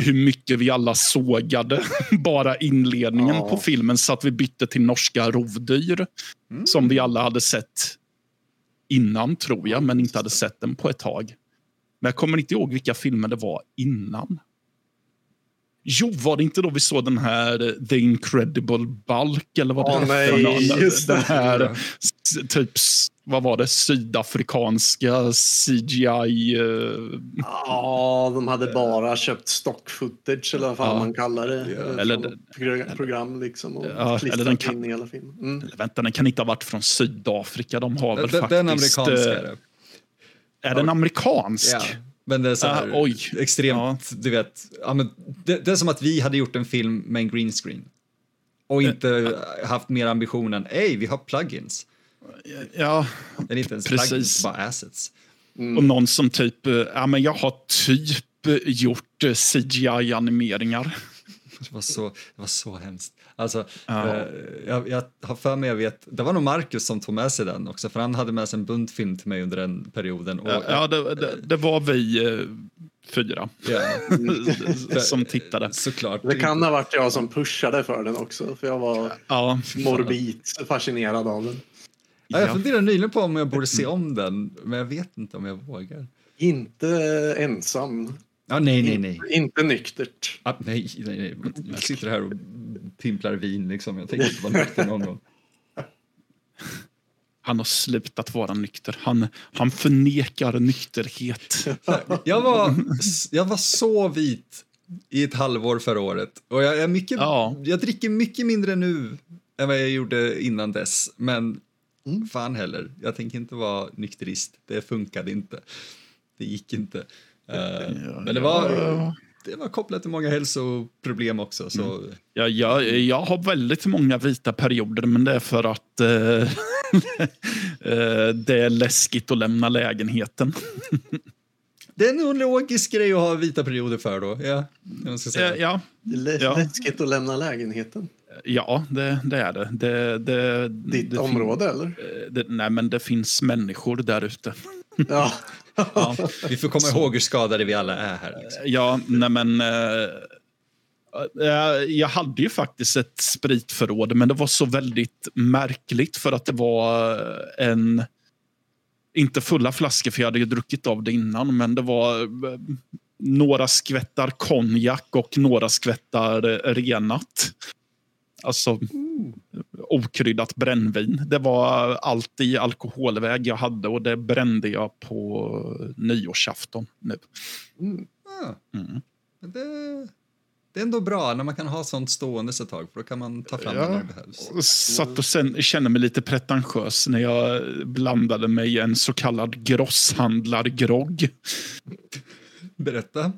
hur mycket vi alla sågade bara inledningen oh. på filmen så att vi bytte till norska rovdyr, mm. som vi alla hade sett innan, tror jag, men inte hade sett den på ett tag. Men jag kommer inte ihåg vilka filmer det var innan. Jo, var det inte då vi såg den här eh, The Incredible Bulk? Eller vad oh, det nej, just den här, typ, vad var det, sydafrikanska CGI... Uh, ja, de hade bara köpt stock footage eller vad fan ja, man kallar det. Yeah. Eller, program liksom. Och ja, eller den kan, in i hela filmen. Mm. Eller, vänta, den kan inte ha varit från Sydafrika. De har väl den, faktiskt... Den amerikanska är det. Är den amerikansk? Ja. Men det är så här, uh, extremt, ja. du vet, ja, men det, det, är som att vi hade gjort en film med en green screen. Och inte uh, haft mer ambition än, ej, vi har plugins. Ja, det är inte ens precis. plugins, bara assets. Mm. Och någon som typ, ja men jag har typ gjort CGI-animeringar. Det var så, det var så hemskt. Alltså, ja. eh, jag, jag, har för mig, jag vet, det var nog Marcus som tog med sig den också, för han hade med sig en bunt film till mig under den perioden. Och, ja, det, det, det var vi eh, fyra ja. som tittade. Såklart. Det kan ha varit jag som pushade för den också, för jag var ja. morbid fascinerad av den. Ja, jag funderar nyligen på om jag borde se om den, men jag vet inte om jag vågar. Inte ensam. Ja, nej, nej, nej. Inte nyktert. Ah, nej, nej, nej. Jag sitter här och pimplar vin liksom. Jag tänker inte vara nykter någon gång. Han har slutat vara nykter. Han, han förnekar nykterhet. Jag var, jag var så vit i ett halvår förra året. Och jag, är mycket, ja. jag dricker mycket mindre nu än vad jag gjorde innan dess. Men mm. fan heller, jag tänker inte vara nykterist. Det funkade inte. Det gick inte. Uh, men det var, det var kopplat till många hälsoproblem också. Så. Mm. Ja, jag, jag har väldigt många vita perioder, men det är för att uh, det är läskigt att lämna lägenheten. det är nog en logisk grej att ha vita perioder för då. Ja, jag ska säga. ja, ja. Läskigt att lämna lägenheten. Ja, det, det, är det. det, det Ditt det område, eller? nej, men det finns människor där ute. Ja. ja. Vi får komma ihåg hur skadade vi alla är här. Liksom. Ja, nej men... Uh, jag hade ju faktiskt ett spritförråd, men det var så väldigt märkligt för att det var en... Inte fulla flaskor, för jag hade ju druckit av det innan, men det var eh, några skvättar konjak och några skvättar renat. Alltså mm. okryddat brännvin. Det var allt i alkoholväg jag hade och det brände jag på nyårsafton nu. Mm. Ah. Mm. Det, det, är ändå bra när man kan ha sånt stående ett tag för då kan man ta fram ja. det när det behövs. Satt och sen, kände mig lite pretentiös när jag blandade mig i en så kallad grosshandlargrogg. Berätta.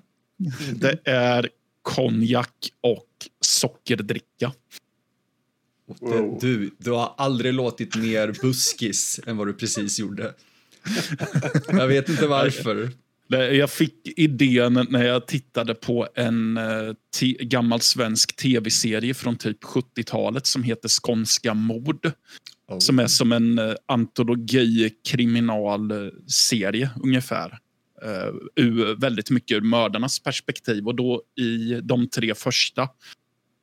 Det är konjak och sockerdricka. Wow. Du, du har aldrig låtit mer buskis än vad du precis gjorde. jag vet inte varför. Jag fick idén när jag tittade på en uh, gammal svensk tv-serie från typ 70-talet som heter Skånska mord. Oh. Som är som en uh, antologi kriminalserie ungefär. Uh, väldigt mycket ur mördarnas perspektiv. Och då i de tre första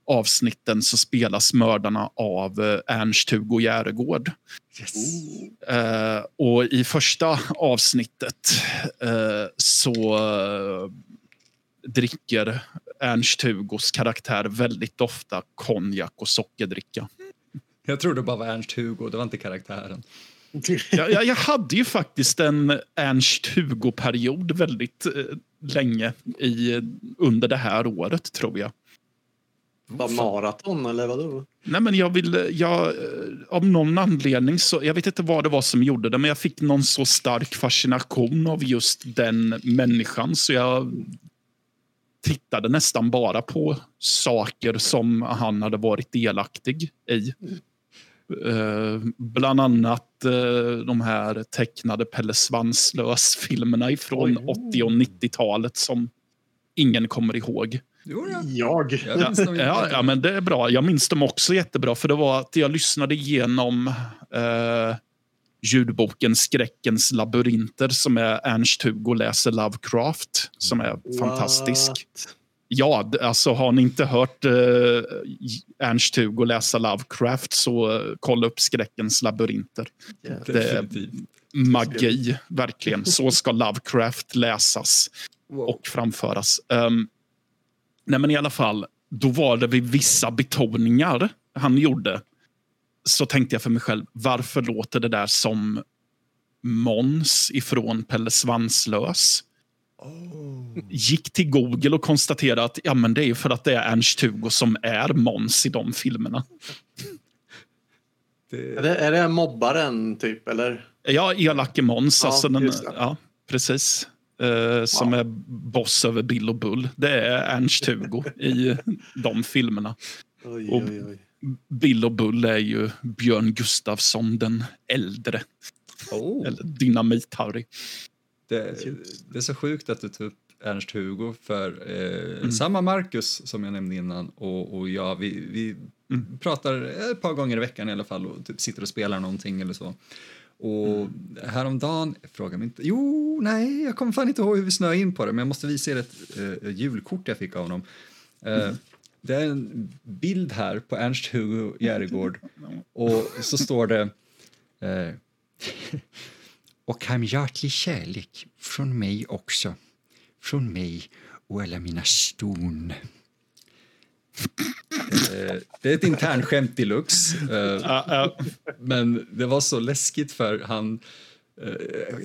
avsnitten så spelas mördarna av eh, Ernst-Hugo Järegård. Yes. Uh, och i första avsnittet uh, så uh, dricker Ernst-Hugos karaktär väldigt ofta konjak och sockerdricka. Jag trodde det bara var Ernst-Hugo, det var inte karaktären. jag, jag, jag, hade ju faktiskt en Ernst-Hugo-period väldigt länge i, under det här året, tror jag. Bara maraton eller vadå? Nej, men jag vill, jag, av någon anledning, så, jag vet inte vad det var som gjorde det, men jag fick någon så stark fascination av just den människan så jag tittade nästan bara på saker som han hade varit delaktig i. Uh, bland annat uh, de här tecknade Pelle Svanslös-filmerna från 80 och 90-talet som ingen kommer ihåg. Jo, ja. Jag. Ja, ja, ja, men det är bra. Jag minns dem också jättebra. För det var att jag lyssnade igenom uh, ljudboken Skräckens labyrinter som är Ernst-Hugo läser Lovecraft. Som är What? fantastisk. Ja, alltså har ni inte hört eh, Ernst-Hugo läsa Lovecraft så eh, kolla upp Skräckens labyrinter. Yeah. Det är magi, verkligen. Så ska Lovecraft läsas wow. och framföras. Um, nej men i alla fall, då var det vid vissa betoningar han gjorde så tänkte jag för mig själv, varför låter det där som Måns ifrån Pelle Svanslös? Oh. Gick till Google och konstaterade att ja, men det är för att det är Ernst-Hugo som är Måns i de filmerna. Det... Är, det, är det mobbaren, typ? Eller? Ja, elake Måns. Ja, alltså den, ja, precis. Uh, som wow. är boss över Bill och Bull. Det är Ernst-Hugo i de filmerna. Oj, oj, oj. Bill och Bull är ju Björn Gustafsson den äldre. Oh. Eller Dynamit-Harry. Det, det, är så sjukt att du tog upp Ernst-Hugo för eh, mm. samma Marcus som jag nämnde innan och, och jag, vi, vi mm. pratar ett par gånger i veckan i alla fall och typ sitter och spelar någonting eller så. Och mm. häromdagen, fråga mig inte, jo, nej, jag kommer fan inte ihåg hur vi snöade in på det, men jag måste visa er ett eh, julkort jag fick av honom. Eh, mm. Det är en bild här på Ernst-Hugo Järegård och så står det eh, och hem hjärtlig kärlek från mig också, från mig och alla mina ston. Eh, det är ett internskämt deluxe, eh, men det var så läskigt för han eh,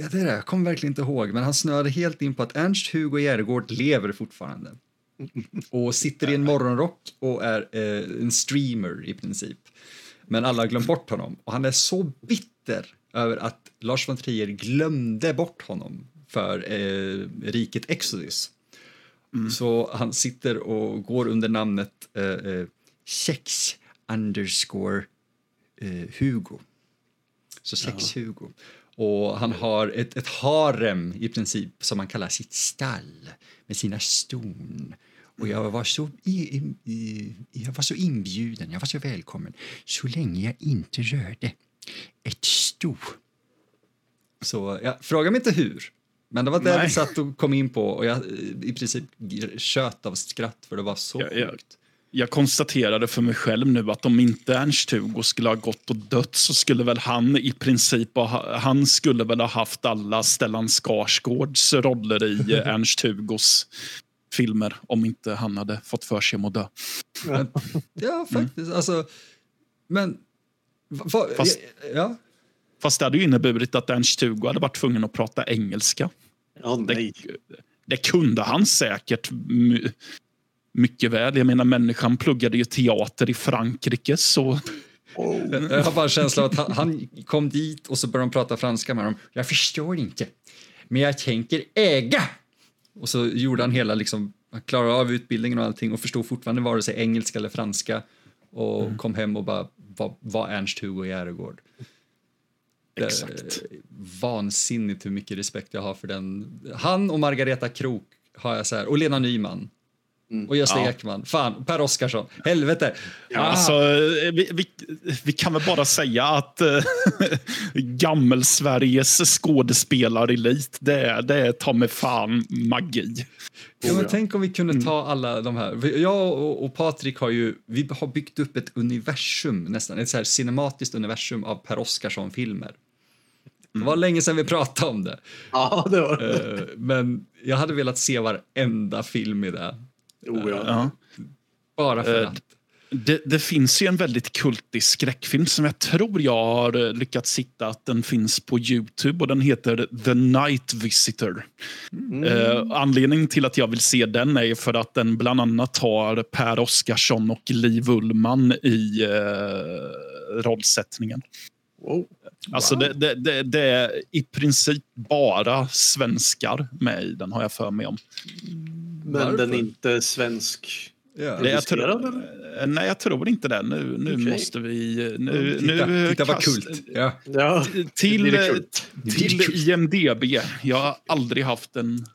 ja, det är det, jag kommer verkligen inte ihåg, men han snöade helt in på att Ernst-Hugo Järegård lever fortfarande och sitter i en morgonrock och är en streamer i princip. Men alla har glömt bort honom och han är så bitter över att Lars von Trier glömde bort honom för eh, riket Exodus. Mm. Så han sitter och går under namnet eh, eh, Sex underscore eh, Hugo. Så Sex ja. Hugo. Och han har ett, ett harem i princip som han kallar sitt stall med sina ston och jag var, så i, i, jag var så inbjuden, jag var så välkommen så länge jag inte rörde ett sto. Så jag fråga mig inte hur, men det var det vi satt och kom in på och jag i princip tjöt av skratt för det var så jag, jag, jag konstaterade för mig själv nu att om inte Ernst-Hugo skulle ha gått och dött så skulle väl han i princip ha, han skulle väl ha haft alla Stellan Skarsgårds roller i Ernst-Hugos filmer om inte han hade fått för sig att dö. Men, ja, faktiskt. Mm. Alltså, men... Va, fast, ja. Fast det hade ju inneburit att Ernst-Hugo hade varit tvungen att prata engelska. Ja, nej. Det, det kunde han säkert mycket väl. Jag menar, människan pluggade ju teater i Frankrike, så... Oh. Jag har bara känslan att han, han, kom dit och så började de prata franska med dem. Jag förstår inte, men jag tänker äga. Och så gjorde han hela, liksom, han klarade av utbildningen och allting och förstod fortfarande vare sig engelska eller franska och mm. kom hem och bara var, var Ernst-Hugo Järegård. Exakt. Eh, vansinnigt hur mycket respekt jag har för den. Han och Margareta Krok har jag så här, och Lena Nyman. Mm. Och Gösta ja. Ekman. Fan, Per Oscarsson. Helvete! Ja. Alltså, vi, vi, vi, kan väl bara säga att äh, gammel-Sveriges skådespelarelit, det, det är ta med fan magi. Ja, men tänk om vi kunde mm. ta alla de här. Jag och, och Patrik har ju vi har byggt upp ett universum nästan, ett så här cinematiskt universum av Per Oscarsson-filmer. Det var länge sedan vi pratade om det. Ja, det var det. Eh, men jag hade velat se varenda film i det. Oh, ja. ja. Bara för uh, att. Det, det, finns ju en väldigt kultig skräckfilm som jag tror jag har eh, lyckats hitta att den finns på Youtube och den heter The Night Visitor. Mm. Uh, anledningen till att jag vill se den är för att den bland annat har Per Oscarsson och Liv Ullman i uh, rollsättningen. Wow. Alltså det, det, det, det, är i princip bara svenskar med i den har jag för mig om. Men Varför? den är inte svensk. Ja. Nej, jag tror, eh, nej, jag tror inte det. Nu, nu Okej. måste vi... Nu, Titta, nu titta vad kult. Ja. Ja, Till, det kult. till Det IMDB. Jag har aldrig haft en...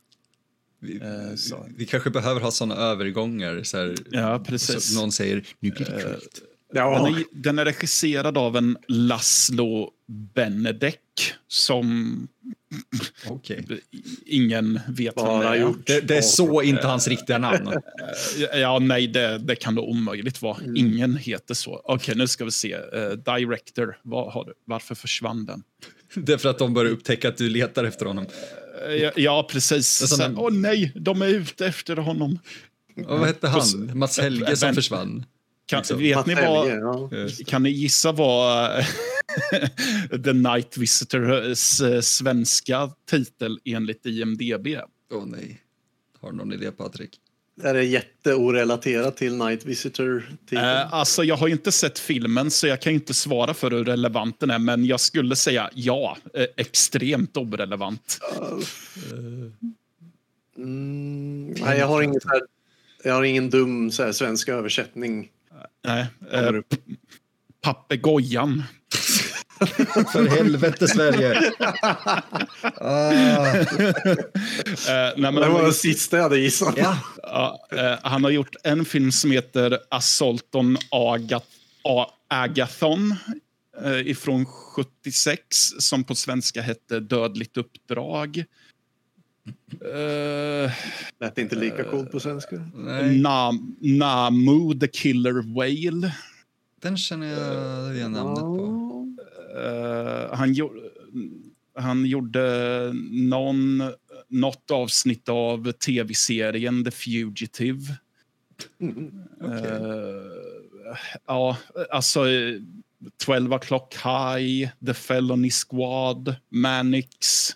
Vi, Eh, så. vi kanske behöver ha såna övergångar. Så här, Ja, precis. Så någon säger nu blir det kult. Den ja. är, den är regisserad av en Laszlo Benedek som Okej. ingen vet vem det bara är. gjort. Det, det är så inte hans riktiga namn. Eh, Ja, nej, det, det kan det omöjligt vara. Mm. Ingen heter så. Okej, nu ska vi se. Eh, director, vad har du? varför försvann den? Det är för att de börjar upptäcka att du letar efter honom. Eh, ja, ja, precis. En- Åh nej, de är ute efter honom. Och vad hette han? Mats Helge som försvann. Kan, Liksom. vet ni vad, ja. kan ni gissa vad The Night Visitors eh, svenska titel enligt IMDB är? Åh nej. Har du någon idé Patrik? Det är jätteorelaterat till Night Visitor. Eh, alltså, jag har inte sett filmen, så jag kan inte svara för hur relevant den är. Men jag skulle säga ja, eh, extremt orelevant. Mm, nej, jag har, här, jag har ingen dum så här, svensk översättning. Nej, eh, papegojan. För helvete Sverige! ah. Eh, nej, men Det var gjort, sista jag hade gissat. Ja. ja, eh, han har gjort en film som heter Assaulton Agat A- Agathon eh, ifrån 76 som på svenska hette Dödligt uppdrag. Eh, Lät inte lika coolt på svenska. Nam, Namu the Killer Whale. den känner jag igen namnet på. Eh, han, gjorde, han gjorde någon, något avsnitt av tv-serien The Fugitive. Mm. Eh, ja, alltså eh, 12 o'clock high, The Felony Squad, Manix.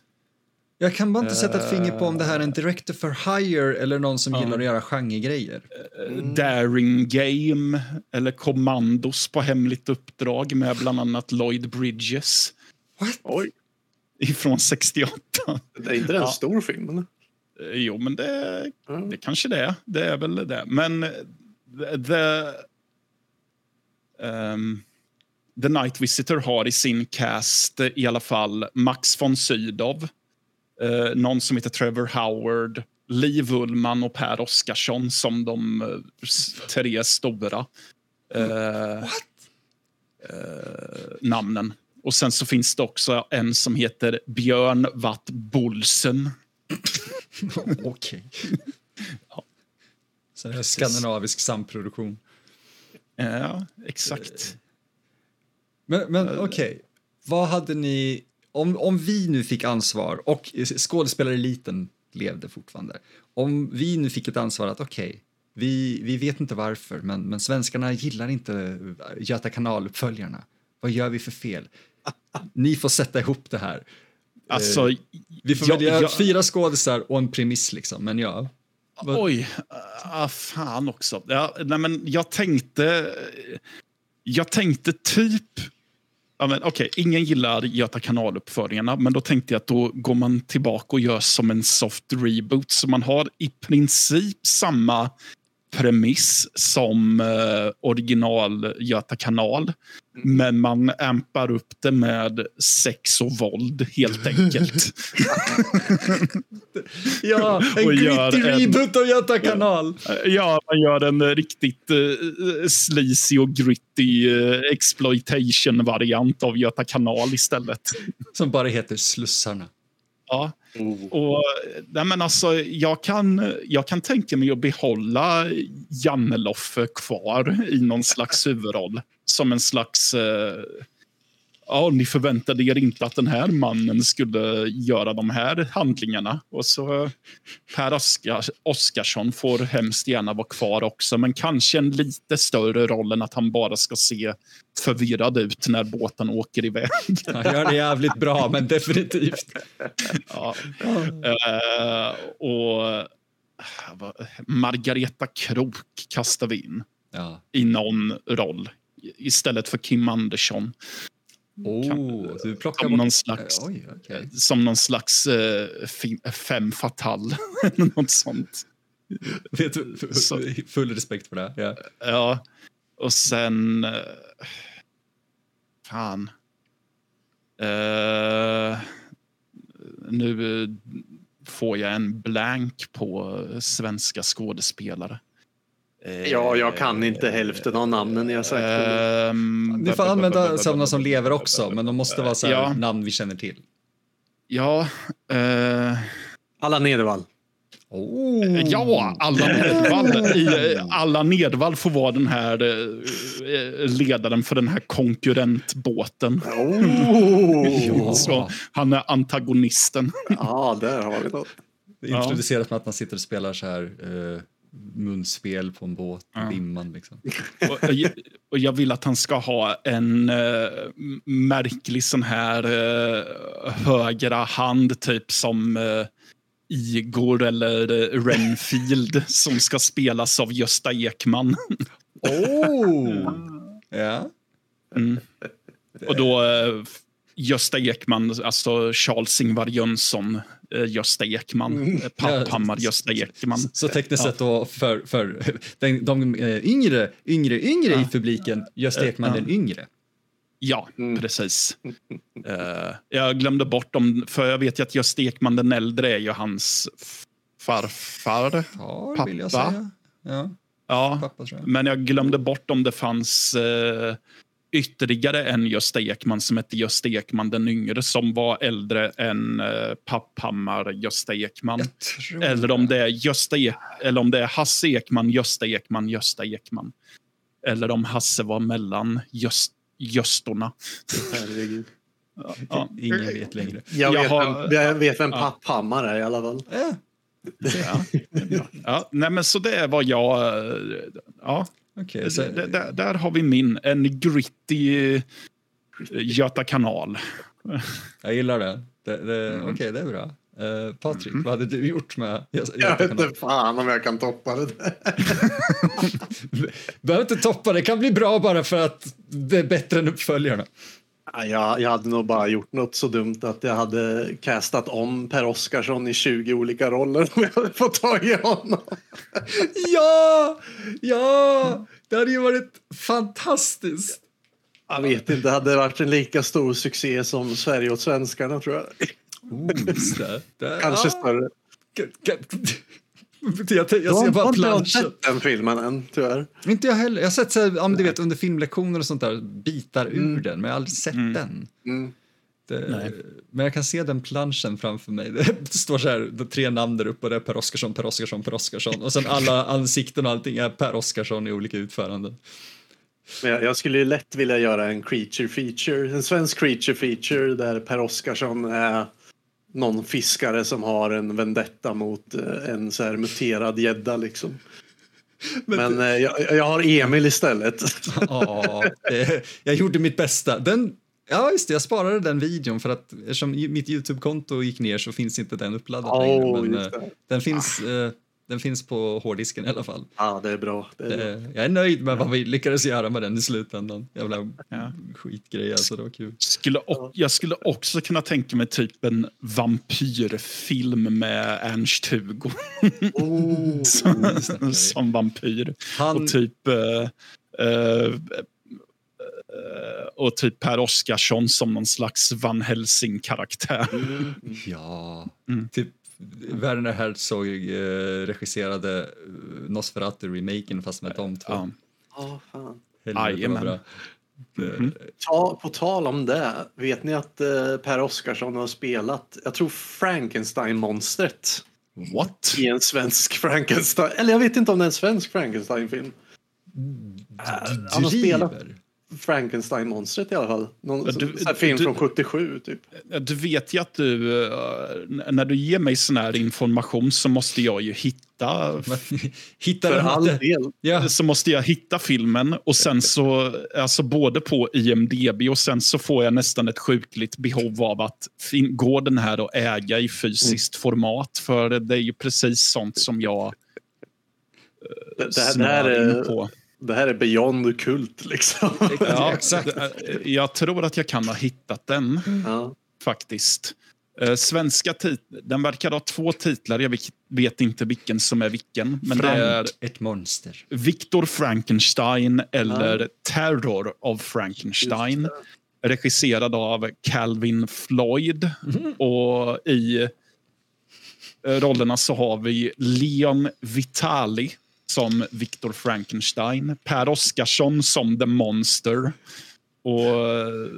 Jag kan bara inte sätta ett finger på om det här är en director for hire eller någon som Ja. gillar att göra genregrejer. eh, Daring Game eller Commandos på hemligt uppdrag med bland annat Lloyd Bridges What? Oj, ifrån 68. det är inte en Ja. stor film. Eller? Eh, Jo, men det, Ja. det kanske det är. Det är väl det. Men eh, the, the, ehm, the Night Visitor har i sin cast eh, i alla fall Max von Sydow, eh, någon som heter Trevor Howard, Liv Ullman och Per Oscarsson som de eh, tre stora eh, eh, namnen. Och sen så finns det också en som heter Björn Watt Bolsen. Okej. Så det är skandinavisk samproduktion. Ja, exakt. Men, men okej, vad hade ni... Om, om vi nu fick ansvar och skådespelareliten levde fortfarande. Om vi nu fick ett ansvar att okej, vi, vi vet inte varför men, men svenskarna gillar inte Göta kanal-uppföljarna. Vad gör vi för fel? Ni får sätta ihop det här. Alltså, Vi får Ja, välja ja. fyra skådisar och en premiss liksom, men ja. Vad- oj, ah, fan också. Ja, nej, men jag tänkte... Jag tänkte typ... Ja, men, Okej, ingen gillar Göta kanaluppföringarna, men då tänkte jag att då går man tillbaka och gör som en soft reboot. Så man har i princip samma premiss som eh, original Göta kanal. Men man ampar upp det med sex och våld, helt enkelt. Ja, en gritty en- reboot av Göta kanal! Ja, man gör en eh, riktigt uh, sleazy och gritty uh, exploitation-variant av Göta kanal istället. Som bara heter Slussarna. Ja. Oh. Och, nej men alltså, jag, kan, jag kan tänka mig att behålla Janneloffe kvar i någon slags huvudroll. Som en slags... eh, ja, ni förväntade er inte att den här mannen skulle göra de här handlingarna. Och så Per Oskar, Oskarsson får hemskt gärna vara kvar också, men kanske en lite större roll än att han bara ska se förvirrad ut när båten åker iväg. Han gör det jävligt bra, men definitivt. Ja. Eh, och eh, Margareta Krok kastar vi in Ja. i någon roll istället för Kim Andersson. Oh, du plockar Som bort... någon slags, Oj, okej. som någon slags eh, fi- fem fatal. något sånt. Vet du, full respekt för det. Ja. ja. Och sen... eh, Fan. Eh, nu eh, får jag en blank på svenska skådespelare. Eh, Ja, jag kan inte hälften av namnen ni har sagt. ehm, Ni får använda sådana som lever också, men de måste vara så Ja. namn vi känner till. Ja. eh, Alla Nedervall. Oh. Ja, alla Nedvall. I, eh, alla Nedvall får vara den här eh, ledaren för den här konkurrentbåten. Oh. Så han är antagonisten. Ja, där har vi något. Introducerat med att man sitter och spelar så här eh, munspel på en båt i Ja. dimman. Liksom. Och, och jag- vill att han ska ha en m- märklig sån här uh, högra hand, typ som eh, Igor eller uh, Renfield, som ska spelas av Gösta Ekman. Oh! ja. Mm. Och då Gösta Ekman, alltså Charles-Ingvar Jönsson, eh, Gösta Ekman, mm. Papphammar, Gösta Ekman. Så tekniskt sett då för, för den, de eh, yngre, yngre, yngre i publiken, Gösta Ekman den yngre. Ja, precis. Eh, jag glömde bort dem, för jag vet ju att Gösta Ekman den äldre är ju hans farfar. Ja, Pappa. vill jag säga. Ja, Ja, pappa tror jag. men jag glömde bort om det fanns eh, ytterligare en Gösta Ekman som hette Gösta Ekman den yngre som var äldre än eh, Papphammar, Gösta Ekman. Eller om det är Gösta Ek, eller om det är Hasse Ekman, Gösta Ekman, Gösta Ekman. Eller om Hasse var mellan Göst, Göstorna. Herregud. Ja. Ingen vet längre. Jag, Jag vet, har- jag vet vem Ja. Papphammar är i alla fall. Ja. Ja. Ja, nej, men så det är vad jag... eh, Ja, Okej, så, det, där, där har vi min. En gritty eh, Göta kanal. jag gillar det. det, det Mm. Okej, det är bra. Uh, Patrik, vad hade du gjort med Jag vet inte fan om jag kan toppa det där. Behöver inte toppa, det kan bli bra bara för att det är bättre än uppföljarna. Ja, Jag, jag hade nog bara gjort något så dumt att jag hade castat om Per Oscarsson i 20 olika roller om jag hade fått tag i honom. Ja! Ja! Det hade ju varit fantastiskt. Jag vet inte, det hade varit en lika stor succé som Sverige åt svenskarna tror jag. Oh, Kanske större. Jag, jag, ser bara har inte planschen. sett den filmen än, tyvärr. Inte jag heller. Jag har sett så här, ja, du vet, under filmlektioner och sånt där, bitar ur den, men jag har aldrig sett den. Mm. Det, men jag kan se den planschen framför mig. Det står så här, det är tre namn där uppe och det är Per Oscarsson, Per Oscarsson, Per Oscarsson. Och sen alla ansikten och allting är Per Oscarsson i olika utföranden. Men jag, jag skulle ju lätt vilja göra en creature feature, en svensk creature feature där Per Oscarsson är någon fiskare som har en vendetta mot eh, en så här muterad gädda liksom. Men, eh, jag, jag har Emil istället. Ja, det, jag gjorde mitt bästa. Den, ja, just det, jag sparade den videon för att eftersom mitt Youtube-konto gick ner så finns inte den uppladdad Åh, längre. Men eh, den finns, eh, den finns på hårddisken i alla fall. Ja, det är bra. Det är bra. Eh, Jag är nöjd med vad vi lyckades göra med den i slutändan. Jävla Ja. skitgrej alltså, det var kul. Skulle, och, jag skulle också kunna tänka mig typ en vampyrfilm med Ernst-Hugo Oh. som, som vampyr. Han, Och typ... eh, eh, och typ Per Oscarsson som någon slags Van Helsing-karaktär. ja, Mm. typ Werner Herzog eh, regisserade eh, Nosferatu-remaken fast med de två. Ja. Ja, fan. Jajamän. Mhm. Ta, på tal om det, vet ni att eh, Per Oscarsson har spelat, jag tror Frankenstein-monstret What? i en svensk Frankenstein, eller jag vet inte om det är en svensk Frankenstein-film. Han har spelat Driver. Frankenstein-monstret i alla fall. Någon Ja, du- sån här film du- från 77 typ. Du vet ju att du, eh, när du ger mig sån här information så måste jag ju hitta Men, Hittar För den all inte? del. Ja, så måste jag hitta filmen och sen så, alltså både på IMDB och sen så får jag nästan ett sjukligt behov av att går den här att äga i fysiskt format? För det är ju precis sånt som jag Det, det, här, det, här in är, på. Det här är beyond kult liksom. Ja, exakt. Jag tror att jag kan ha hittat den Ja. faktiskt. Eh, svenska Den verkar ha två titlar. Jag vet inte vilken som är vilken. Men Frank, det är ett monster. Victor Frankenstein eller ja. Terror of Frankenstein. Regisserad av Calvin Floyd. Mm. Och i eh, rollerna så har vi Leon Vitali som Victor Frankenstein, Per Oscarsson som The Monster och eh,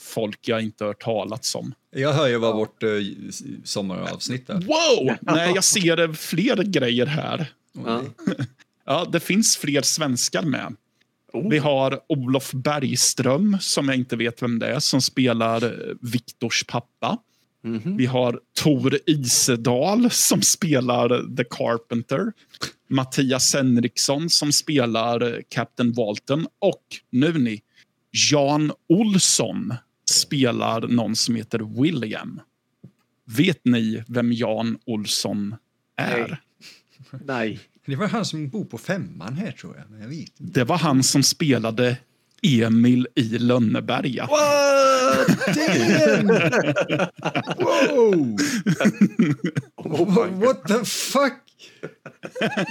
folk jag inte hört talats om. Jag hör ju vad vårt uh, sommaravsnitt är. Wow! Nej, jag ser fler grejer här. Ja. ja, det finns fler svenskar med. Oh. Vi har Olof Bergström, som jag inte vet vem det är, som spelar eh, Viktors pappa. Mm -hmm. Vi har Tor Isedal som spelar The Carpenter. Mattias Henriksson som spelar Captain Walton. Och nu ni, Jan Olsson spelar någon som heter William. Vet ni vem Jan Olsson är? Nej. Nej. Det var han som bor på femman här tror jag. Men jag vet Det var han som spelade Emil i Lönneberga. What? wow! oh What the fuck?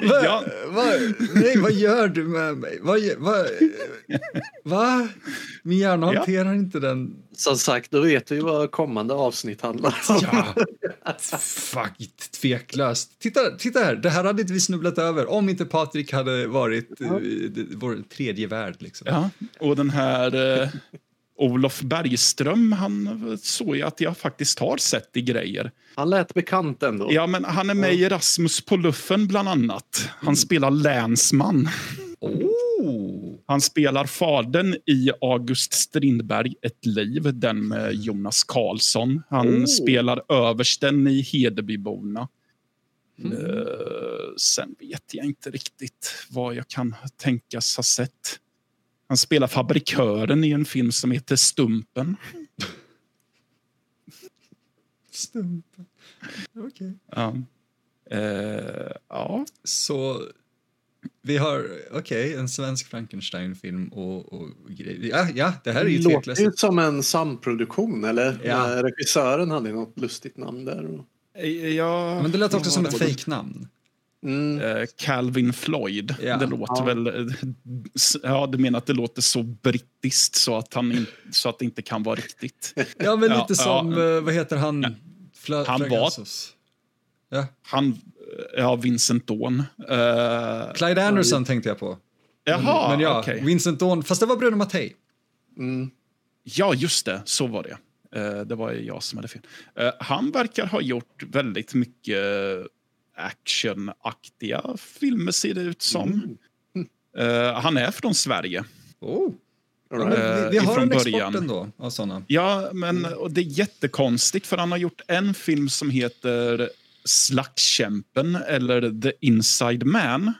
Va, ja. va, nej, vad gör du med mig? Va, va, va? Min hjärna hanterar ja. inte den. Som sagt, då vet vi vad kommande avsnitt handlar om. Ja. Fuck, tveklöst. Titta, titta här, det här hade inte vi snubblat över om inte Patrik hade varit ja. uh, vår tredje värld. Liksom. Ja, och den här uh, Olof Bergström, han såg jag att jag faktiskt har sett i grejer. Han lät bekant ändå. Ja, men han är med i Rasmus på luffen bland annat. Han mm. spelar länsman. Oh. Han spelar fadern i August Strindberg, Ett liv, den med Jonas Karlsson. Han oh. spelar översten i Hedebyborna. Mm. Uh, sen vet jag inte riktigt vad jag kan tänkas ha sett. Han spelar fabrikören i en film som heter Stumpen. Stumpen. Okej. Okay. Ja. Uh, ja. Så vi har, okej, okay, en svensk Frankenstein-film och, och grejer. Ja, ja, det här är ju tveklöst. Det låter som en samproduktion, eller? Ja. Regissören hade något lustigt namn där. Ja, Men det lät också som ett fejknamn. Mm. Uh, Calvin Floyd. Ja. Det låter ja. väl... Eh, ja, du menar att det låter så brittiskt så att, han in, så att det inte kan vara riktigt? Ja, men lite som, ja. vad heter han? Fla han var... Ja. Han, ja, Vincent Dawn. Uh, Clyde Anderson tänkte jag på. Jaha, men ja, okay. Vincent Dawn, fast det var Bruno Mattei. Mm. Ja, just det, så var det. Uh, det var jag som hade fel. Uh, han verkar ha gjort väldigt mycket actionaktiga filmer ser det ut som. Mm. Uh, han är från Sverige. Oh. Right. vi, vi har en export ändå av såna. Ja, men och det är jättekonstigt för han har gjort en film som heter Slagskämpen eller The Inside Man.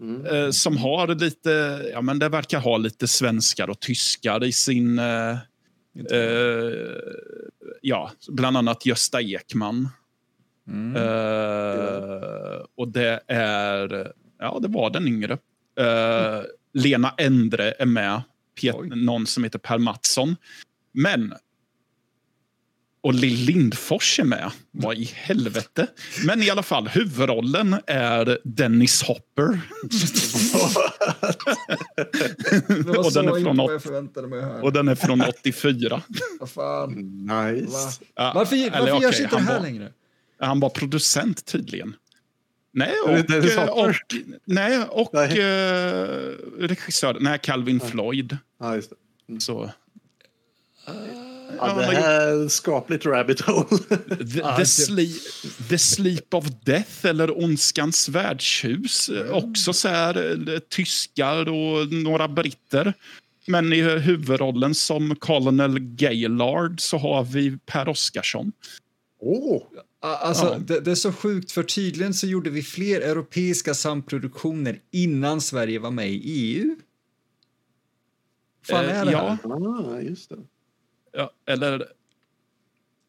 Mm. Eh, som har lite, ja men det verkar ha lite svenskar och tyskar i sin, eh, eh, ja, bland annat Gösta Ekman. Mm. Uh, och det är, ja det var den yngre. Uh, Lena Endre är med, Pet, någon som heter Per Mattsson. Men och Lill Lindfors är med. Vad i helvete? Men i alla fall, huvudrollen är Dennis Hopper. och, den är från åt... och den är från 84. Vad fan. Nice. Ja, varför varför okay, görs inte det här var, längre? Han var producent tydligen. Nej, och, och, och, nej, och nej. Uh, regissör. Nej, Calvin ja. Floyd. Ja, just det. Mm. Så. Ja, det här är skapligt rabbit hole. the, the, sleep, the Sleep of Death eller Ondskans värdshus. Mm. Också så här, eh, tyskar och några britter. Men i huvudrollen som Colonel Gaylord så har vi Per Oscarsson. Oh. Alltså, ja. det, det, är så sjukt, för tydligen så gjorde vi fler europeiska samproduktioner innan Sverige var med i EU. fan är det ja. här? Ah, just det. Ja, eller...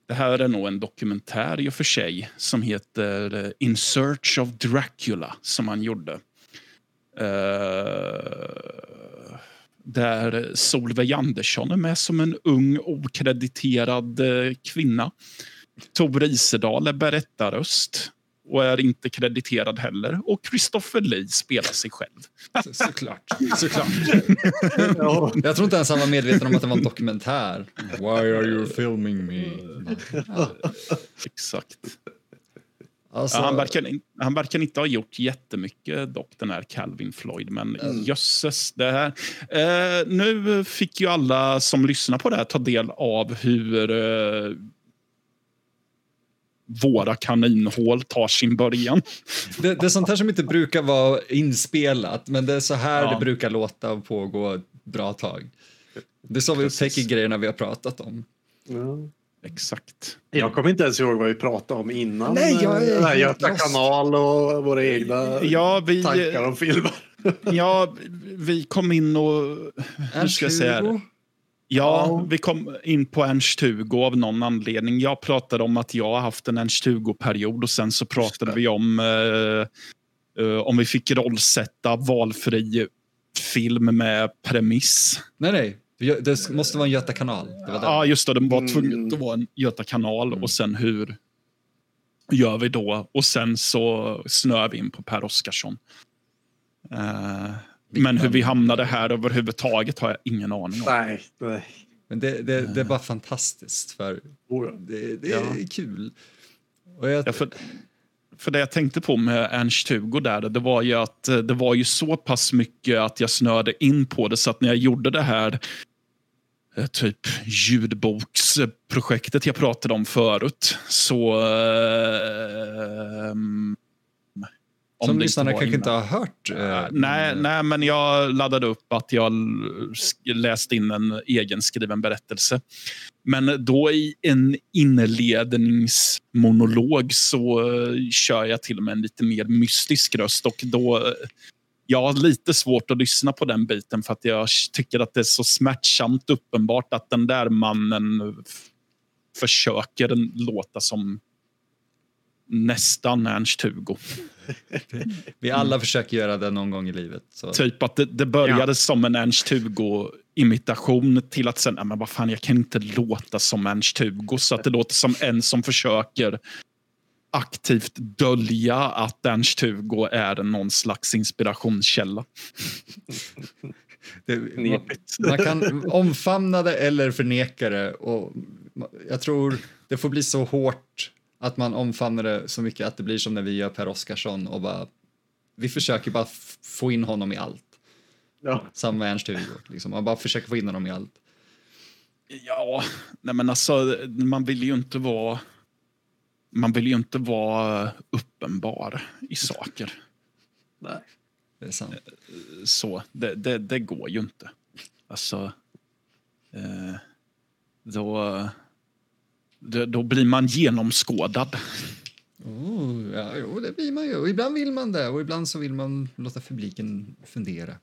Det här är nog en dokumentär i och för sig som heter eh, In Search of Dracula som han gjorde. Uh, där Solveig Andersson är med som en ung okrediterad eh, kvinna. Tove Isedal är berättarröst och är inte krediterad heller. Och Christopher Lee spelar sig själv. Så, såklart. såklart. Jag tror inte ens han var medveten om att det var en dokumentär. Why are you filming me? Ja. Exakt. Alltså, Ja, han, verkar, han verkar inte ha gjort jättemycket dock, den här Calvin Floyd. Men Mm. jösses, det här. Eh, nu fick ju alla som lyssnar på det här ta del av hur eh, våra kaninhål tar sin början. det, det är sånt här som inte brukar vara inspelat, men det är så här Ja. det brukar låta och pågå ett bra tag. Det är så vi upptäcker grejerna vi har pratat om. Ja. Exakt. Jag kommer inte ens ihåg vad vi pratade om innan. Nej, jag är Göta lost. kanal och våra egna Ja, vi, tankar om filmer. ja, vi kom in och... Hur ska jag säga? Ernst-Hugo? Ja, vi kom in på Ernst-Hugo av någon anledning. Jag pratade om att jag har haft en Ernst-Hugo-period och sen så pratade vi om eh, eh, om vi fick rollsätta valfri film med premiss. Nej, nej. Det måste vara en Göta kanal. Det var Ja, just det. Det var Mm. tvunget att vara en Göta kanal Mm. och sen hur gör vi då? Och sen så snöar vi in på Per Oscarsson. Eh, men hur vi hamnade här överhuvudtaget har jag ingen aning om. Nej, nej. Men det, det, det är bara fantastiskt, för ja. det, det Ja. är kul. Och jag, Ja, för, för det jag tänkte på med Ernst-Hugo där, det var ju att eh, det var ju så pass mycket att jag snöade in på det så att när jag gjorde det här eh, typ ljudboksprojektet jag pratade om förut så... Eh, om som lyssnarna kanske innan. inte har hört. eh, nej, nej, men jag laddade upp att jag läste in en egenskriven berättelse. Men då i en inledningsmonolog så eh, kör jag till och med en lite mer mystisk röst. Och då, eh, jag har lite svårt att lyssna på den biten för att jag tycker att det är så smärtsamt uppenbart att den där mannen försöker låta som nästan Ernst-Hugo. Vi alla försöker göra det någon gång i livet. Så. Typ att det, det började som en Ernst-Hugo-imitation till att sen, "Nej, men vad fan, jag kan inte låta som Ernst-Hugo. Så att det låter som en som försöker aktivt dölja att Ernst-Hugo är någon slags inspirationskälla. Det, man, man kan omfamna det eller förneka det. Och jag tror det får bli så hårt att man omfamnar det så mycket att det blir som när vi gör Per Oscarsson och bara vi försöker bara få in honom i allt. Ja. Samma med Ernst-Hugo. Liksom. Man bara försöker få in honom i allt. Ja, nej men alltså, man vill ju inte vara... Man vill ju inte vara uppenbar i saker. Nej. Det är sant. så. Det, det, det går ju inte. Alltså, eh, då, då, blir man genomskådad. Oh, ja, jo, det blir man ju. Och ibland vill man det och ibland så vill man låta publiken fundera.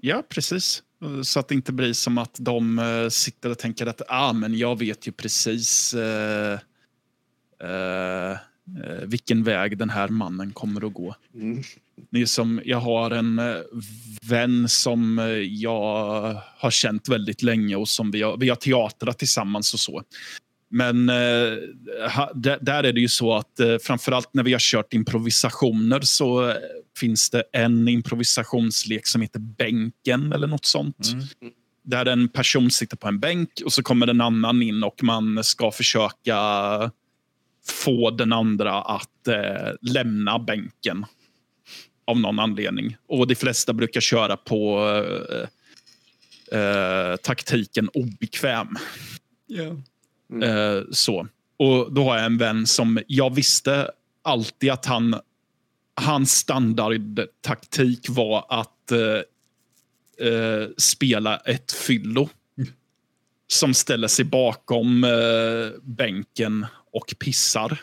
Ja, precis. Så att det inte blir som att de eh, sitter och tänker att ah, men jag vet ju precis eh, eh, eh, vilken väg den här mannen kommer att gå. Mm. Det är som, jag har en eh, vän som eh, jag har känt väldigt länge och som vi har, vi har teatrat tillsammans och så. Men eh, där, är det ju så att eh, framförallt när vi har kört improvisationer så eh, finns det en improvisationslek som heter Bänken eller något sånt. Mm. Där en person sitter på en bänk och så kommer en annan in och man ska försöka få den andra att eh, lämna bänken av någon anledning. Och de flesta brukar köra på eh, eh, taktiken obekväm. Ja. Eh, så. Och då har jag en vän som jag visste alltid att han hans standardtaktik var att eh, eh, spela ett fyllo som ställer sig bakom eh, bänken och pissar.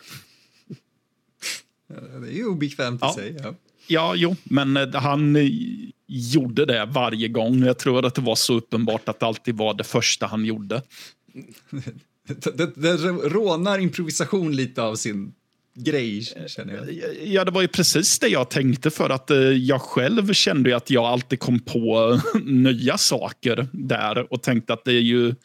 Det är ju obekvämt Ja. i sig. Ja. Ja, jo, men eh, han eh, gjorde det varje gång. Jag tror att det var så uppenbart att det alltid var det första han gjorde. Det, det rånar improvisation lite av sin grej, känner jag. Ja, det var ju precis det jag tänkte för att eh, jag själv kände att jag alltid kom på nya saker där och tänkte att det är ju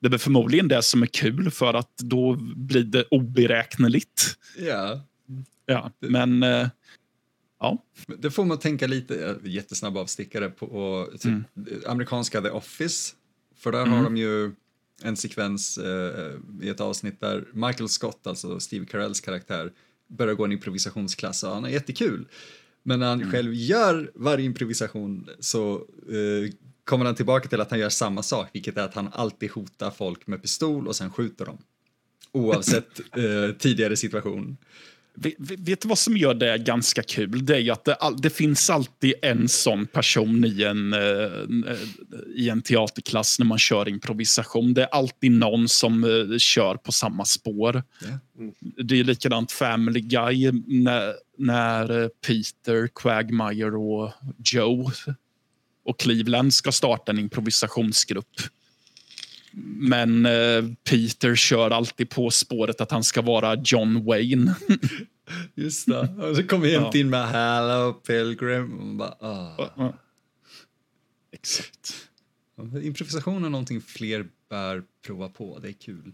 det är förmodligen det som är kul för att då blir det oberäkneligt. Ja. Ja, men eh, ja. Det får man tänka lite, jättesnabb avstickare, på typ, mm. amerikanska The Office. För där mm. har de ju en sekvens eh, i ett avsnitt där Michael Scott, alltså Steve Carells karaktär, börjar gå en improvisationsklass och han är jättekul. Men när han mm. själv gör varje improvisation så eh, kommer han tillbaka till att han gör samma sak, vilket är att han alltid hotar folk med pistol och sen skjuter dem. Oavsett eh, tidigare situation. Vet du vad som gör det ganska kul? Det är att det, det finns alltid en sån person i en, eh, i en teaterklass när man kör improvisation. Det är alltid någon som eh, kör på samma spår. Yeah. Det är likadant Family Guy när, när Peter, Quagmire och Joe och Cleveland ska starta en improvisationsgrupp. Men eh, Peter kör alltid på spåret att han ska vara John Wayne. Just det. Och så kommer ja. in med Hello Pilgrim. Och bara, oh. ja. Exakt. Improvisation är någonting fler bör prova på. Det är kul.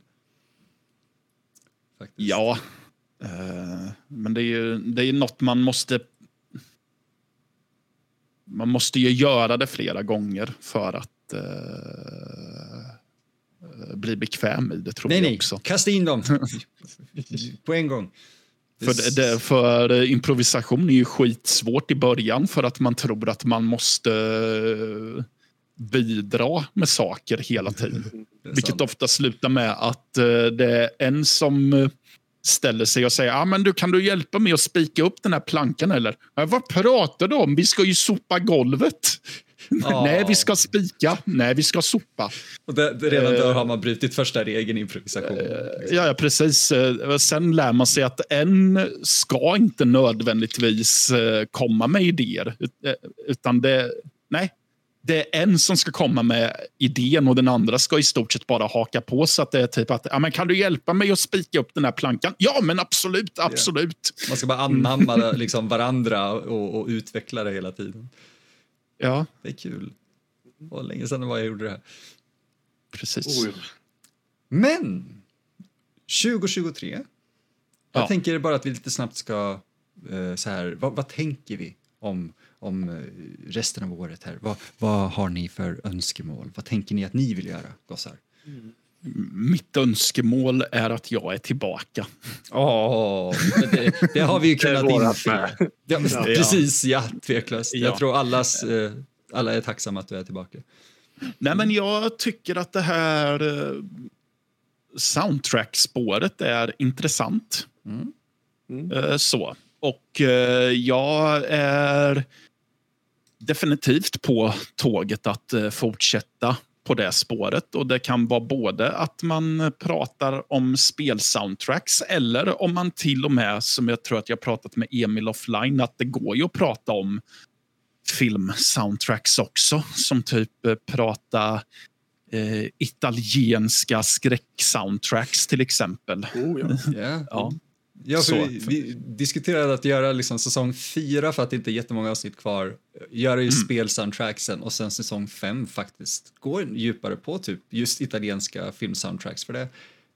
Faktiskt. Ja, uh, men det är ju det är något man måste man måste ju göra det flera gånger för att uh, bli bekväm i det. Tror nej, jag nej. också. Kasta in dem på en gång. För, det, för improvisation är ju skitsvårt i början för att man tror att man måste bidra med saker hela tiden. Vilket ofta slutar med att det är en som ställer sig och säger ah, men du, kan du hjälpa mig att spika upp den här plankan eller? Vad pratar du om? Vi ska ju sopa golvet. Ah. Nej, vi ska spika. Nej, vi ska sopa. Och det, det redan då har man brutit första regeln i improvisation. Uh, ja, precis. Uh, sen lär man sig att en ska inte nödvändigtvis uh, komma med idéer. Utan det, nej, det är en som ska komma med idén och den andra ska i stort sett bara haka på. Så att det är typ att, ja, men kan du hjälpa mig att spika upp den här plankan? Ja, men absolut, absolut. Yeah. Man ska bara anamma liksom varandra och, och, utveckla det hela tiden. Ja. Det är kul. Det var länge sedan jag gjorde det här. Precis. Oh, Men 2023. Jag ja. tänker bara att vi lite snabbt ska, eh, så här, vad, vad tänker vi om om eh, resten av året här. Vad, vad har ni för önskemål? Vad tänker ni att ni vill göra, gossar? Mm. Mitt önskemål är att jag är tillbaka. Oh, det, det, har vi ju kunnat inse. Ja, precis, ja, tveklöst. Ja. Jag tror allas, eh, alla är tacksamma att du är tillbaka. Nej, men jag tycker att det här eh, soundtrack-spåret är intressant. Mm. Mm. Så. Och jag är definitivt på tåget att eh, fortsätta på det spåret. Och Det kan vara både att man pratar om spelsoundtracks eller om man till och med, som jag tror att jag pratat med Emil offline, att det går ju att prata om filmsoundtracks också. Som typ eh, prata eh, italienska skräcksoundtracks till exempel. Oh, ja. yeah. ja. Ja, för vi, vi, diskuterade att göra liksom säsong fyra för att det inte är jättemånga avsnitt kvar. Göra ju mm. spelsoundtracksen och sen säsong fem faktiskt gå djupare på typ just italienska filmsoundtracks för det.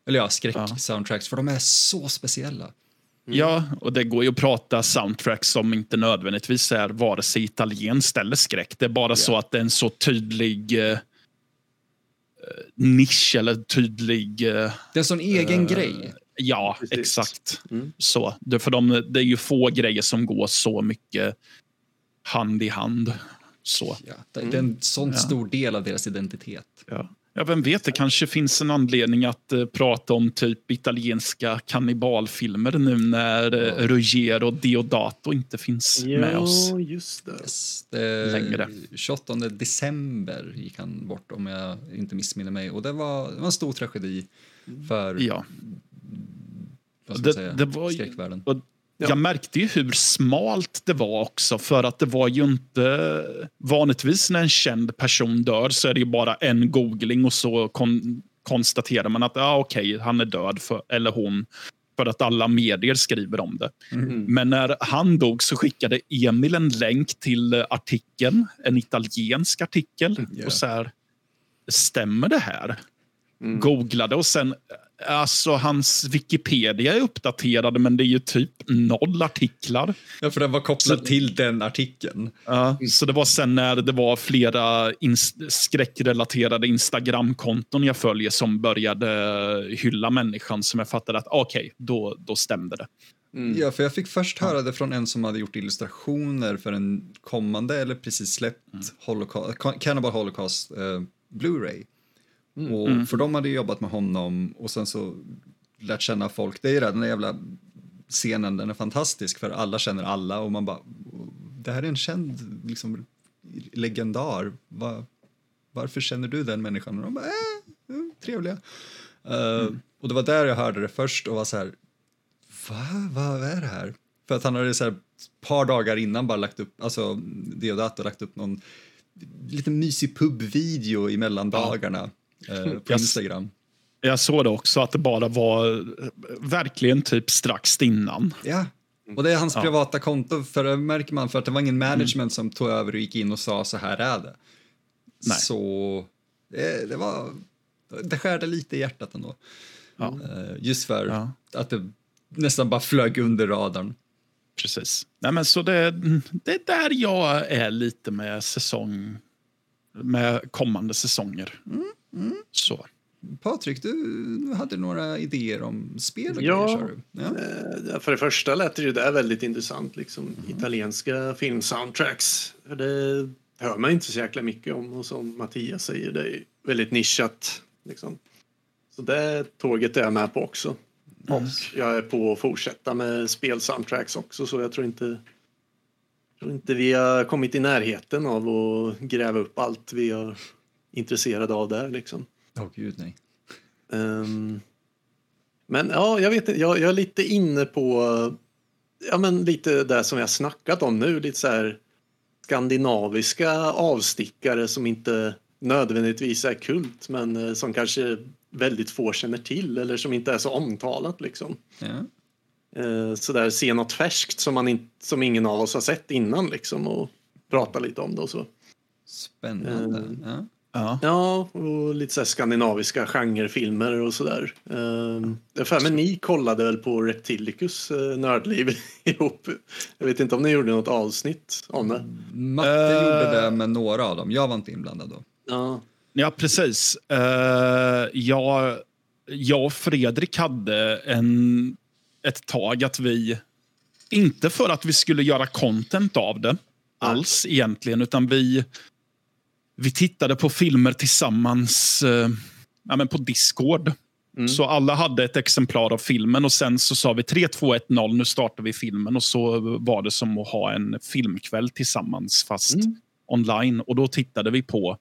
Eller ja, skräcksoundtracks ja. för de är så speciella. Mm. Ja, och det går ju att prata soundtracks som inte nödvändigtvis är vare sig italienskt eller skräck. Det är bara ja. så att det är en så tydlig eh, nisch eller tydlig... Eh, det är en sån egen eh, grej. Ja, Precis. exakt. Mm. Så, det, för de, det är ju få grejer som går så mycket hand i hand. Så. Ja, det, det är en sån ja. stor del av deras identitet. Ja. Ja, vem vet, det kanske finns en anledning att uh, prata om typ italienska kannibalfilmer nu när uh, ja. Ruggero Diodato inte finns ja, med oss. just det. Yes, det längre. 28 december gick han bort om jag inte missminner mig och det var, det var en stor tragedi för ja det, säga, det var, skräckvärlden. Och, Ja. Jag märkte ju hur smalt det var också för att det var ju inte... Vanligtvis när en känd person dör så är det ju bara en googling och så kon, konstaterar man att ah, okej, okay, han är död för, eller hon. För att alla medier skriver om det. Mm. Men när han dog så skickade Emil en länk till artikeln. En italiensk artikel. Ja. Och så här, stämmer det här? Mm. Googlade och sen, alltså hans Wikipedia är uppdaterad men det är ju typ noll artiklar. Ja, för den var kopplad Så- till den artikeln. Ja, Så det var sen när det var flera ins- skräckrelaterade Instagramkonton jag följer som började hylla människan som jag fattade att okej, då, då stämde det. Mm. Ja, för jag fick först höra det från en som hade gjort illustrationer för en kommande eller precis släppt Holocaust, Cannibal Holocaust eh, Blu-ray. Och För de hade jobbat med honom och sen så lärt känna folk. Det är ju det, den där jävla scenen, den är fantastisk för alla känner alla och man bara, det här är en känd liksom, legendar. Va, varför känner du den människan? Och de bara, äh, mm, trevliga. Eh, Och det var där jag hörde det först och var så här, Va? Vad är det här? För att han hade så här ett par dagar innan bara lagt upp, alltså Deodato lagt upp någon lite mysig pubvideo i mellandagarna eh, på Yes. Instagram. Jag såg det också, att det bara var eh, verkligen typ strax innan. Ja, och det är hans Ja. privata konto, för det märker man, för att det var ingen management som tog över och gick in och sa så här är det. Nej. Så det, det var, det skärde lite i hjärtat ändå. Ja, Eh, just för Ja. att det nästan bara flög under radarn. precis. Nej, men så det, det är där jag är lite med säsong med kommande säsonger. Så. Patrik, du hade några idéer om spel och Ja. grejer, du? Ja. Eh, För det första lät det ju där väldigt intressant, liksom italienska filmsoundtracks. För det hör man inte så jäkla mycket om och som Mattias säger, det är väldigt nischat. Liksom. Så det tåget är jag med på också. Och jag är på att fortsätta med spelsoundtracks också, så jag tror inte tror inte vi har kommit i närheten av att gräva upp allt vi är intresserade av där. Liksom. Åh gud nej. Ehm, men ja, jag vet jag, jag är lite inne på ja, men lite det som jag snackat om nu, lite så här skandinaviska avstickare som inte nödvändigtvis är kult, men eh, som kanske väldigt få känner till eller som inte är så omtalat liksom. Ja. Eh, så där se något färskt som, man in, som ingen av oss har sett innan liksom och prata lite om det och så. Spännande. Mm. Ja. Ja. Ja, och lite så skandinaviska genrefilmer och sådär. Uh, jag för mig ni kollade väl på Reptilicus uh, nördliv ihop. Jag vet inte om ni gjorde något avsnitt om det. Matte Eh. gjorde det med några av dem. Jag var inte inblandad då. Ja, Ja, precis. Uh, jag, jag och Fredrik hade en, ett tag att vi, inte för att vi skulle göra content av det alls egentligen, utan vi, vi tittade på filmer tillsammans eh, ja, men på Discord. Mm. Så alla hade ett exemplar av filmen och sen så sa vi 3, 2, 1, 0, nu startar vi filmen. Och så var det som att ha en filmkväll tillsammans fast Mm. online. Och då tittade vi på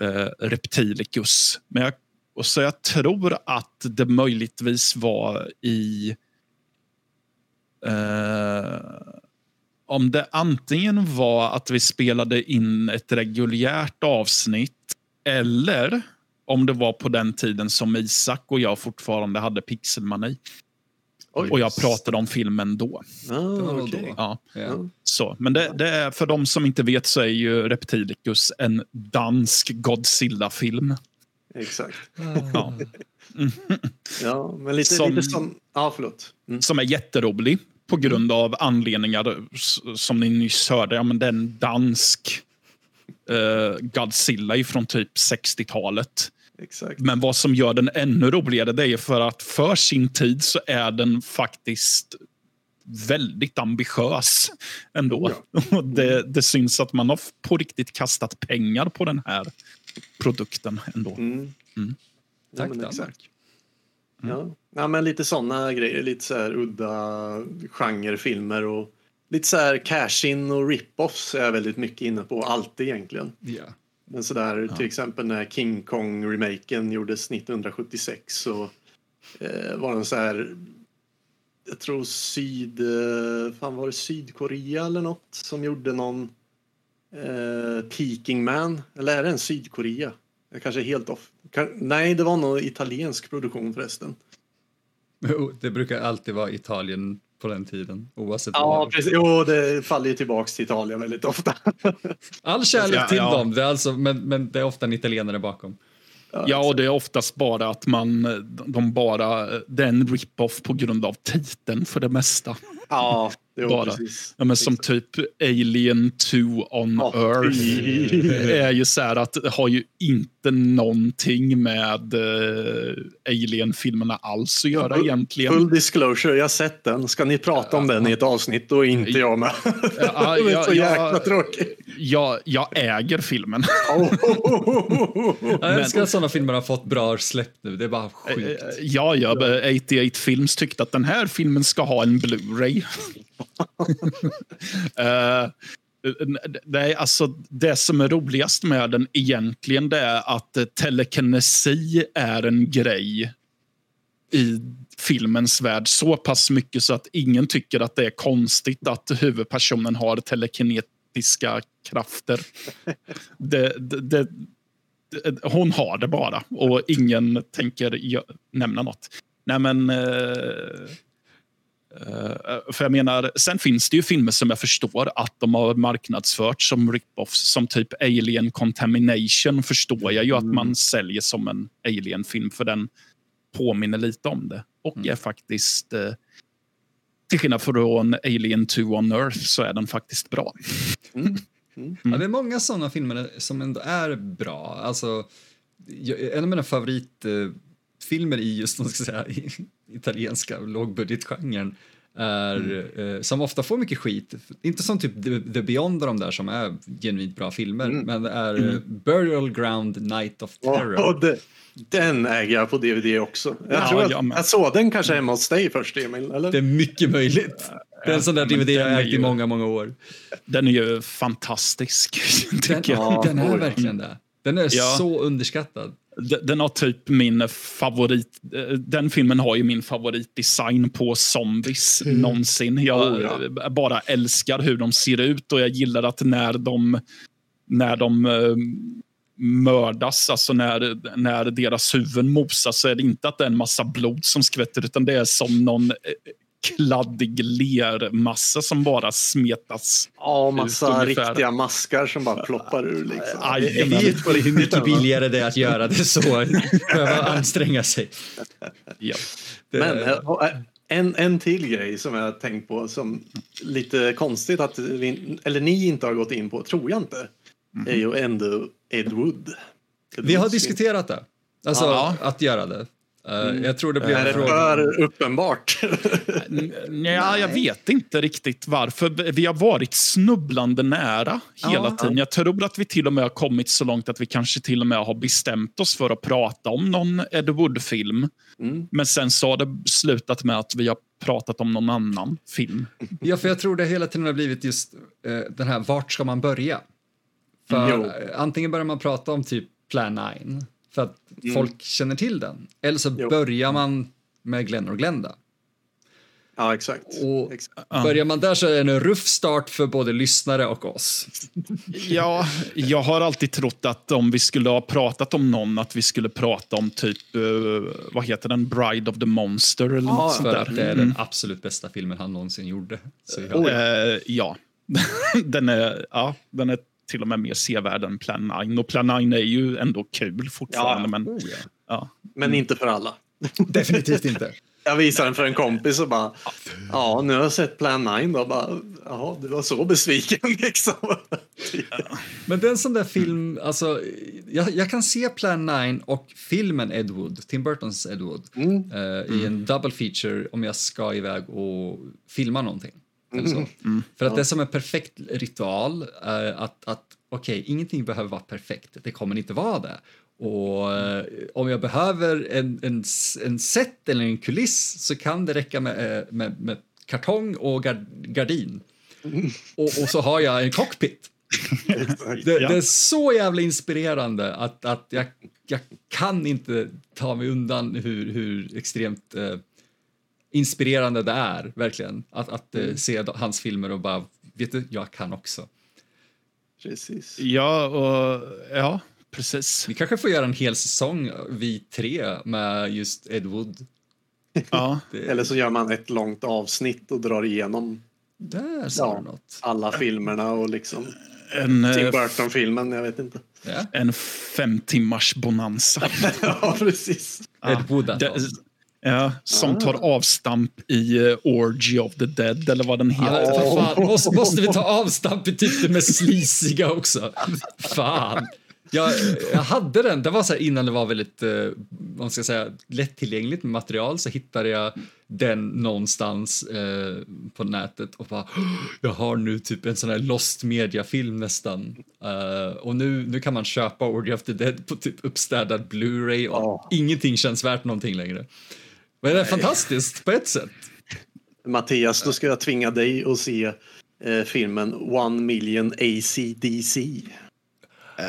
eh, Reptilicus. Men jag, och så jag tror att det möjligtvis var i... Eh, om det antingen var att vi spelade in ett reguljärt avsnitt eller om det var på den tiden som Isak och jag fortfarande hade pixelmani. Oj. Och jag pratade om filmen då. Ah, okej. då. Ja, Ja. så. Men det, det är, för de som inte vet så är ju Reptilicus en dansk Godzilla-film. Exakt. Ja. Ja, men lite, Som- lite sån... Ja, förlåt. Mm. som är jätterolig på grund av anledningar som ni nyss hörde. Ja, men det är en dansk eh, Godzilla från typ 60-talet. Exakt. Men vad som gör den ännu roligare det är för att för sin tid så är den faktiskt väldigt ambitiös ändå. Och det, det syns att man har på riktigt kastat pengar på den här produkten ändå. Mm. Mm. Ja, Tack men Danmark. Exakt. Ja. ja, men lite såna grejer. Lite så här udda genrefilmer och lite så här cash-in och rip-offs är jag väldigt mycket inne på. Alltid egentligen. Ja. Men sådär till exempel när King Kong-remaken gjordes 1976 så eh, var den så här jag tror syd, eh, fan var det Sydkorea eller något som gjorde någon eh, Peking Man, eller är det en Sydkorea? Jag kanske är helt off. Nej, det var nog italiensk produktion förresten. Det brukar alltid vara Italien på den tiden, oavsett Ja, precis. Jo, det faller ju tillbaka till Italien väldigt ofta. All kärlek Ja, till ja. dem, det är alltså, men, men det är ofta en italienare bakom. Ja, och det är oftast bara att man, de bara, det är en rip-off på grund av titeln för det mesta. Ja, jo, Bara. precis. Ja, men som typ Alien 2 on Ja, Earth. är ju så här att det har ju inte någonting med uh, Alien-filmerna alls att göra egentligen. Full disclosure, jag har sett den. Ska ni prata om den i ett avsnitt då är inte jag med. Det är ja, så ja. jäkla tråkigt. Jag, jag äger filmen. Jag älskar att sådana filmer har fått bra släpp nu, det är bara sjukt. Ja, ja, 88 Films tyckte att den här filmen ska ha en Blu-ray. Eh, är alltså, det som är roligast med den egentligen det är att eh, telekinesi är en grej i filmens värld så pass mycket så att ingen tycker att det är konstigt att huvudpersonen har telekinetiska krafter. Det, det, det, det, hon har det bara och ingen tänker nämna något. Nej men... eh, eh, för jag menar, sen finns det ju filmer som jag förstår att de har marknadsfört som rip-offs, som typ Alien Contamination förstår jag ju att man säljer som en Alien-film för den påminner lite om det. Och är faktiskt, eh, till skillnad från Alien 2 on Earth, så är den faktiskt bra. Ja, det är många sådana filmer som ändå är bra. Alltså, en av mina favoritfilmer i just ska jag säga, i italienska lågbudgetgenren är, eh, som ofta får mycket skit. Inte som typ The, The Beyond och de där som är genuint bra filmer, men det är eh, Burial Ground Night of Terror. Och, och det, den äger jag på DVD också. Jag Ja, tror att jag med. jag såg den kanske hemma hos dig först, Emil. Eller? Det är mycket möjligt. Det är en sån där DVD jag ägt i många, många år. Den är ju fantastisk, Den, tycker jag. den är verkligen det. Den är Ja. så underskattad. Den har typ min favorit... eh, Den filmen har ju min favoritdesign på zombies någonsin. Jag Oh, bara älskar hur de ser ut och jag gillar att när de, när de eh, mördas, alltså när, när deras huvuden mosas, så är det inte att det är en massa blod som skvätter, utan det är som någon eh, kladdig lermassa som bara smetas. Ja, massa ungefär. riktiga maskar som bara ploppar ur. Liksom. Aj, Det är mycket billigare det att göra det så. Behöva anstränga sig. Ja. Det, Men eh, eh, en, en till grej som jag har tänkt på som lite konstigt att vi, eller ni inte har gått in på, tror jag inte, är ju ändå Ed Wood. Ed vi har diskuterat det. Alltså Ja. att göra det. Eh, Jag tror det blev Är det för uppenbart? Ja, jag vet inte riktigt varför. Vi har varit snubblande nära hela Ja. tiden. Jag tror att vi till och med har kommit så långt att vi kanske till och med har bestämt oss för att prata om någon Ed Wood-film. Mm. Men sen så har det slutat med att vi har pratat om någon annan film. Ja, för jag tror det hela tiden har blivit just eh, den här, vart ska man börja? För eh, antingen börjar man prata om typ Plan 9, för att folk känner till den. Eller så Jo. börjar man med Glenn och Glenda. Ja, exakt. Och exakt. börjar man där så är det en ruff start för både lyssnare och oss. Ja, jag har alltid trott att om vi skulle ha pratat om någon, att vi skulle prata om typ, eh, vad heter den, Bride of the Monster eller något sånt där. det är Mm. den absolut bästa filmen han någonsin gjorde. Så jag, Eh, ja. den, är, ja, den är till och med mer sevärd än Plan 9. Och Plan 9 är ju ändå kul fortfarande. Ja. Men, oh, ja. ja. Men inte för alla. Definitivt inte. Jag visade den för en kompis och bara, ja, nu har jag sett Plan 9 då. Bara, Jaha, du var så besviken liksom. Men det är en sån där film, alltså, jag, jag kan se Plan 9 och filmen Ed Wood, Tim Burtons Ed Wood, Mm. eh, i en double feature om jag ska iväg och filma någonting. Eller så. Mm. För att det är som en perfekt ritual, att, att okej, ingenting behöver vara perfekt, det kommer inte vara det. Och eh, om jag behöver en, en, en set eller en kuliss så kan det räcka med, eh, med, med kartong och gard, gardin. Och, och så har jag en cockpit. Det, det är så jävla inspirerande att, att jag, jag kan inte ta mig undan hur, hur extremt eh, inspirerande det är, verkligen. Att, att eh, se d- hans filmer och bara, vet du, jag kan också. Precis. Ja, och, ja, precis. Vi kanske får göra en hel säsong, vi tre, med just Ed Wood. Ja. Eller så gör man ett långt avsnitt och drar igenom Där sa Ja. alla filmerna och liksom En, eh, Tim Burton-filmen, jag vet inte. Ja. en fem timmars bonanza. ja, precis. Ed Wood Det, alltså. Ja, som tar avstamp i uh, Orgy of the Dead, eller vad den heter. för fan, måste, måste vi ta avstamp i typ det mest slisiga också? Fan. Jag, jag hade den, det var så här innan det var väldigt eh, vad man ska säga, lättillgängligt med material så hittade jag den någonstans eh, på nätet och bara "Åh, jag har nu typ en sån här lost media-film nästan. Eh, och nu, nu kan man köpa Orgy of the Dead på typ uppstädad Blu-ray och Ja. ingenting känns värt någonting längre. Men det är fantastiskt på ett sätt. Mattias, då ska jag tvinga dig att se eh, filmen One Million ACDC.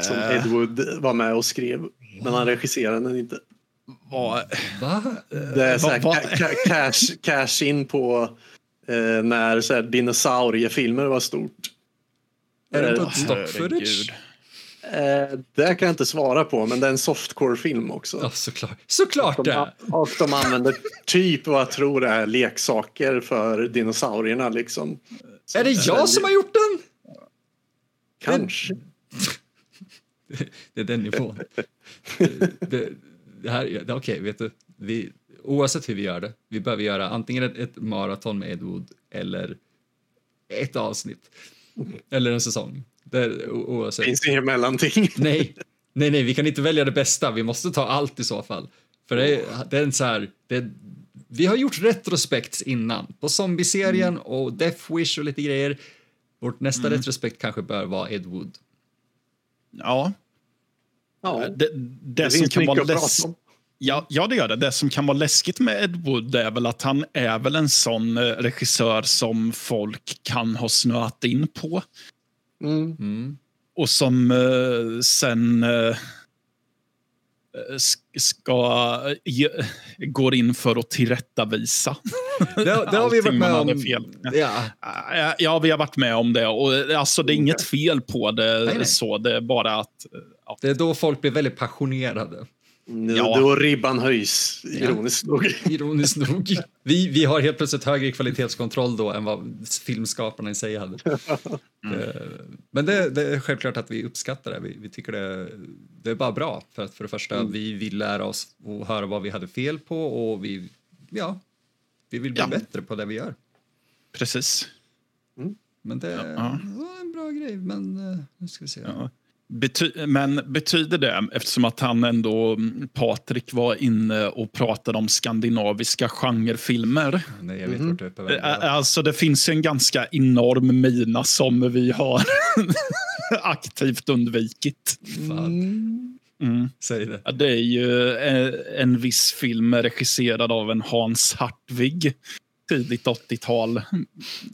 Som Eh. Ed Wood var med och skrev. Men han regisserade den inte. Vad- Va? Det är så här, vad- ca- ca- cash, cash in på eh, när så här, dinosauriefilmer var stort. Är det Eh, inte ett stock footage? Eh, det kan jag inte svara på, men det är en softcore-film också. Ja, såklart. Såklart De, det! och de använder typ vad jag tror är leksaker för dinosaurierna. Liksom. Är det jag som har gjort den? Kanske. Det är den nivån. det, det, det här, det, okej, vet du. Vi, oavsett hur vi gör det, vi behöver göra antingen ett, ett maraton med Ed Wood eller ett avsnitt. Eller en säsong. Det, o, oavsett. finns inget mellanting. Nej, nej, nej, vi kan inte välja det bästa. Vi måste ta allt i så fall. För det är, det är en så här, det, vi har gjort retrospekt innan på zombieserien och Death Wish och lite grejer. Vårt nästa retrospekt kanske bör vara Ed Wood. Ja, Ja, det, det, det som kan vara läs-. Ja, ja, det gör det. Det som kan vara läskigt med Ed Wood är väl att han är väl en sån eh, regissör som folk kan ha snöat in på. Mm. Mm. Och som eh, sen eh, sk- ska ge, går in för att tillrättavisa. Det, det har vi varit med om. fel. Ja, Ja, Ja, vi har varit med om det. Och, eh, alltså, det är inget fel på det. Nej, nej. så Det är bara att... eh, Ja. det är då folk blir väldigt passionerade. Nu, Ja. Då ribban höjs, ironiskt nog. Ironiskt nog. Vi, vi har helt plötsligt högre kvalitetskontroll då än vad filmskaparna i sig hade. Eh, Men det, det är självklart att vi uppskattar det. Vi, vi tycker det, det är bara bra. För att för det första, vi vill lära oss och höra vad vi hade fel på och vi, ja, vi vill bli Ja. bättre på det vi gör. Precis. Men det Ja. var en bra grej. Men eh, nu ska vi se. Bety men betyder det, eftersom att han ändå, mm, Patrik var inne och pratade om skandinaviska genrefilmer. Nej, jag vet vart du Alltså det finns ju en ganska enorm mina som vi har aktivt undvikit. Fan, Mm. säg det. Ja, Det är ju eh, en viss film regisserad av en Hans Hartvig tidigt 80-tal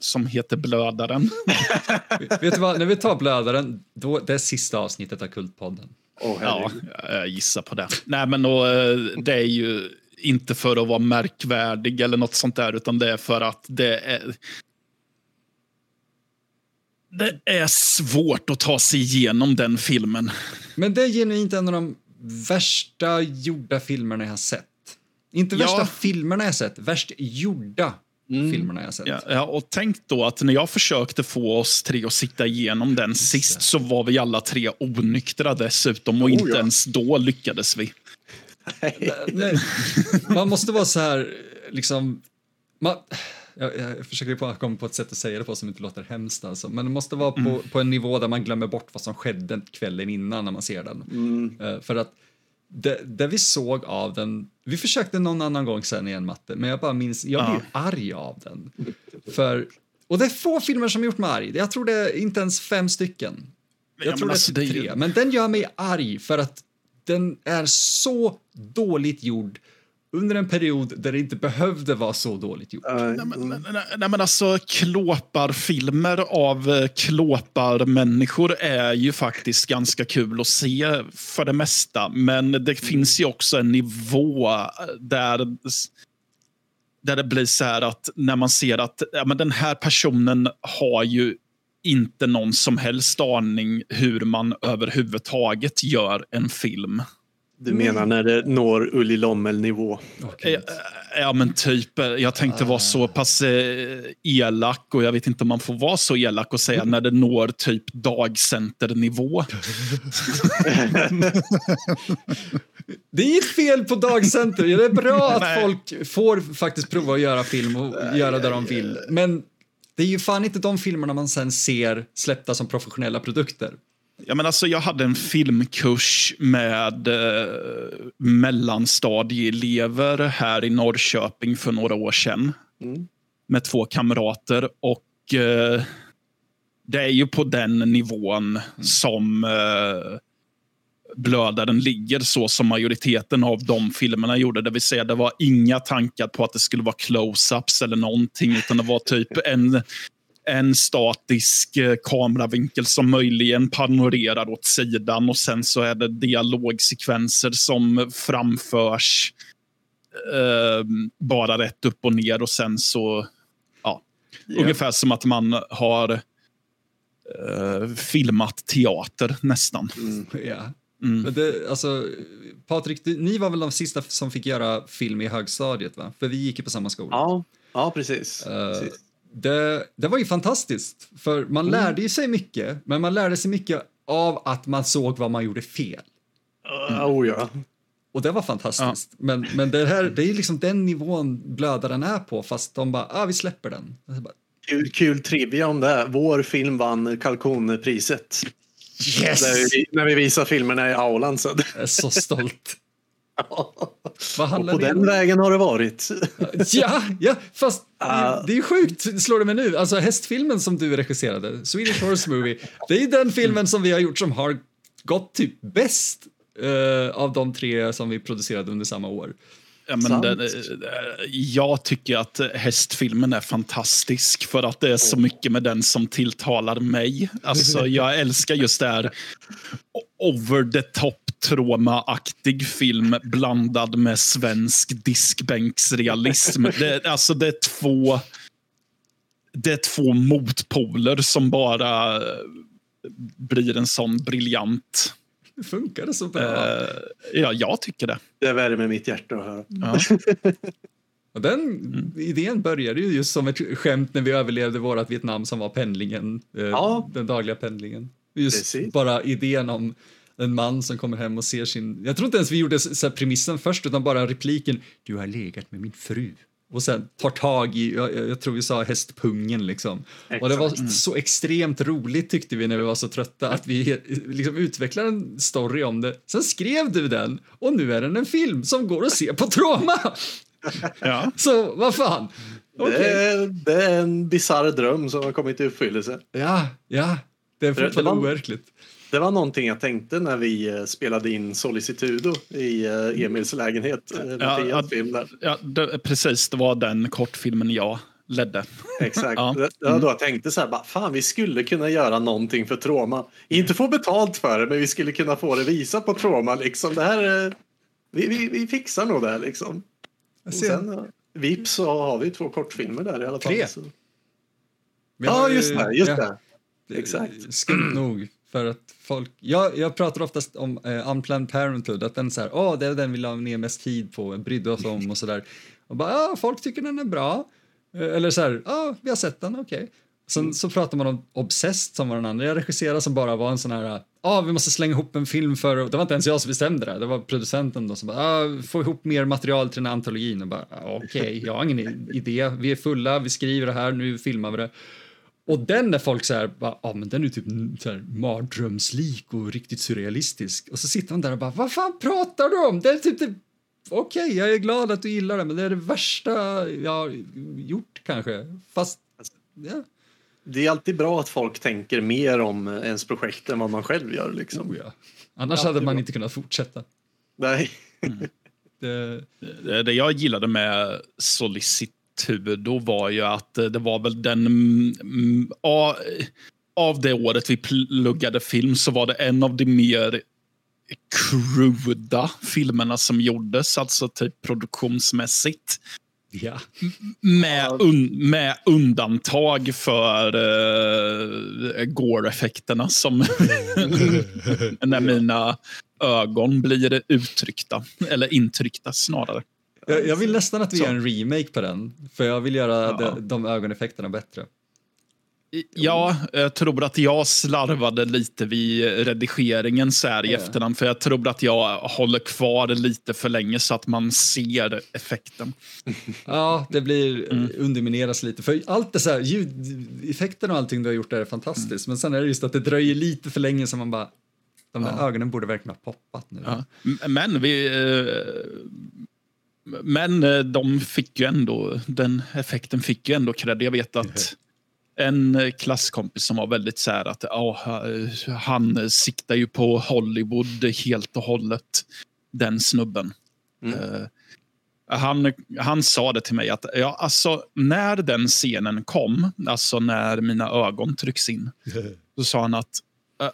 som heter Blödaren. Vet du vad, när vi tar blödaren, då, det är sista avsnittet av Kultpodden. Åh, Ja, jag gissar på det. Nej, men då, eh, det är ju inte för att vara märkvärdig eller något sånt där, utan det är för att det är... Det är svårt att ta sig igenom den filmen. Men det är genuint en av de värsta gjorda filmerna jag har sett. Inte Ja. värsta filmerna jag sett, värst gjorda filmerna jag sett. Ja, ja, och tänk då att när jag försökte få oss tre att sitta igenom den sist så var vi alla tre onyktra dessutom och Oh, inte ja. ens då lyckades vi. Nej, man måste vara så här, liksom... Man, jag, jag försöker komma på ett sätt att säga det på som inte låter hemskt alltså. Men det måste vara på, på en nivå där man glömmer bort vad som skedde kvällen innan när man ser den. Eh, för att det, det vi såg av den, vi försökte någon annan gång sen igen Matte, men jag bara minns, jag blir arg av den. För, och det är få filmer som gjort mig arg, jag tror det är inte ens fem stycken. Jag Ja, tror det är alltså, typ det är ju- tre, men den gör mig arg för att den är så dåligt gjord under en period där det inte behövde vara så dåligt gjort. Eh, Nej, men, nej, nej, nej, men alltså klåparfilmer av eh, klåparmänniskor är ju faktiskt ganska kul att se för det mesta. Men det finns ju också en nivå där, där det blir så här att när man ser att ja, men den här personen har ju inte någon som helst aning hur man överhuvudtaget gör en film. Du menar när det når Ulli Lommel-nivå? Okay. Ja, men typ. Jag tänkte vara så pass eh, elak och jag vet inte om man får vara så elak och säga när det når typ dagcenternivå. det är inget fel på dagcenter. Det är bra att folk får faktiskt prova att göra film och göra det de vill. Men det är ju fan inte de filmerna man sen ser släppta som professionella produkter. Ja, men alltså, jag hade en filmkurs med eh, mellanstadieelever här i Norrköping för några år sedan. Mm. Med två kamrater. Och eh, det är ju på den nivån mm. som eh, blödaren ligger så som majoriteten av de filmerna gjorde. Det vill säga det var inga tankar på att det skulle vara close-ups eller någonting utan det var typ en en statisk eh, kameravinkel som möjligen panorerar åt sidan och sen så är det dialogsekvenser som framförs eh, bara rätt upp och ner och sen så, ja, yeah. ungefär som att man har eh, filmat teater nästan. Mm. Yeah. Mm. Det, alltså, Patrik, du, ni var väl de sista som fick göra film i högstadiet? va? För vi gick ju på samma skola. Ja, ja precis. Uh, precis det, det var ju fantastiskt, för man mm. lärde ju sig mycket, men man lärde sig mycket av att man såg vad man gjorde fel. Mm. Oh, ja. Och det var fantastiskt. Ja. Men, men det här, det är liksom den nivån blödaren är på, fast de bara, ah, vi släpper den. Bara, kul, kul trivia om det. Vår film vann Kalkonpriset. Yes! När vi, när vi visar filmerna i aulan. Så. Jag är så stolt. Vad handlar och på den om? vägen har det varit. ja, ja, fast uh. det är sjukt, slår det mig nu. Alltså hästfilmen som du regisserade, Swedish Horse Movie, det är den filmen som vi har gjort som har gått typ bäst uh, av de tre som vi producerade under samma år. Ja, men det, jag tycker att hästfilmen är fantastisk för att det är så mycket med den som tilltalar mig. Alltså, jag älskar just det här over the top Troma-aktig film blandad med svensk diskbänksrealism. Det, alltså det är två det är två motpoler som bara blir en sån briljant Funkar det så bra? Uh, ja, jag tycker det. Det värmer mitt hjärta att höra. Ja. Och den mm. idén började ju just som ett skämt när vi överlevde vårt Vietnam som var pendlingen, eh, ja. den dagliga pendlingen. Just Precis. bara idén om en man som kommer hem och ser sin... Jag tror inte ens vi gjorde så premissen först, utan bara repliken “Du har legat med min fru” och sen tar tag i, jag, jag tror vi sa hästpungen liksom. Exakt. Och det var så extremt roligt tyckte vi när vi var så trötta att vi liksom utvecklade en story om det. Sen skrev du den och nu är den en film som går att se på Troma. Ja. Så vad fan. Okay. Det, är, det är en bisarr dröm som har kommit i uppfyllelse. Ja, ja. Det är fortfarande overkligt. Det var någonting jag tänkte när vi eh, spelade in Solicitudo i eh, Emils lägenhet. Eh, ja, ja, film där. ja det, precis. Det var den kortfilmen jag ledde. Exakt. ja. Det, det var då jag tänkte så här, bara, fan vi skulle kunna göra någonting för Troma. Inte få betalt för det, men vi skulle kunna få det visa på Troma. Liksom. Det här, vi, vi, vi fixar nog det här liksom. Och sen, vips så har vi två kortfilmer där i alla fall. Tre? Så. Ja, just det. Just ja. det. Exakt. Skumt nog. För att folk, jag, jag pratar oftast om uh, Unplanned Parenthood, att den så här, oh, det är den vi la ner mest tid på, brydde oss om och sådär. Och bara, ja, folk tycker den är bra. Uh, eller så här, ja, oh, vi har sett den, okej. Okay. Sen mm. så pratar man om Obsessed som var den andra jag regisserade som bara var en sån här, ja, ah, vi måste slänga ihop en film för, det var inte ens jag som bestämde det, det var producenten då som bara, ah, få ihop mer material till den här antologin och bara, okej, okay, jag har ingen idé, vi är fulla, vi skriver det här, nu filmar vi det. Och den är folk så här, ja ah, men den är typ så här mardrömslik och riktigt surrealistisk. Och så sitter man där och bara, vad fan pratar du om? Det är typ det Okej, okay, jag är glad att du gillar det, men det är det värsta jag har gjort kanske. Fast, ja. Det är alltid bra att folk tänker mer om ens projekt än vad man själv gör. Liksom. Oh, ja. Annars hade man bra. inte kunnat fortsätta. Nej. Mm. Det... det jag gillade med Solicit Tudo var ju att det var väl den... Av det året vi pluggade film så var det en av de mer cruda filmerna som gjordes, alltså typ produktionsmässigt. Ja. Med, un, med undantag för uh, gore-effekterna som när mina ögon blir uttryckta, eller intryckta snarare. Jag, jag vill nästan att vi så. gör en remake på den, för jag vill göra ja. de, de ögoneffekterna bättre. Ja, jag tror att jag slarvade lite vid redigeringen så här i yeah. efterhand. För jag tror att jag håller kvar lite för länge så att man ser effekten. Ja, det blir mm. undermineras lite. För allt det så här, ljudeffekten och allting du har gjort där är fantastiskt. Mm. Men sen är det just att det dröjer lite för länge så man bara, de där ja. ögonen borde verkligen ha poppat nu. Ja. Men vi... Men eh, de fick ju ändå, den effekten fick ju ändå cred. Jag vet att en eh, klasskompis som var väldigt så här att oh, han siktar ju på Hollywood helt och hållet, den snubben. Mm. Uh, han, han sa det till mig att ja, alltså, när den scenen kom, alltså när mina ögon trycks in, så sa han att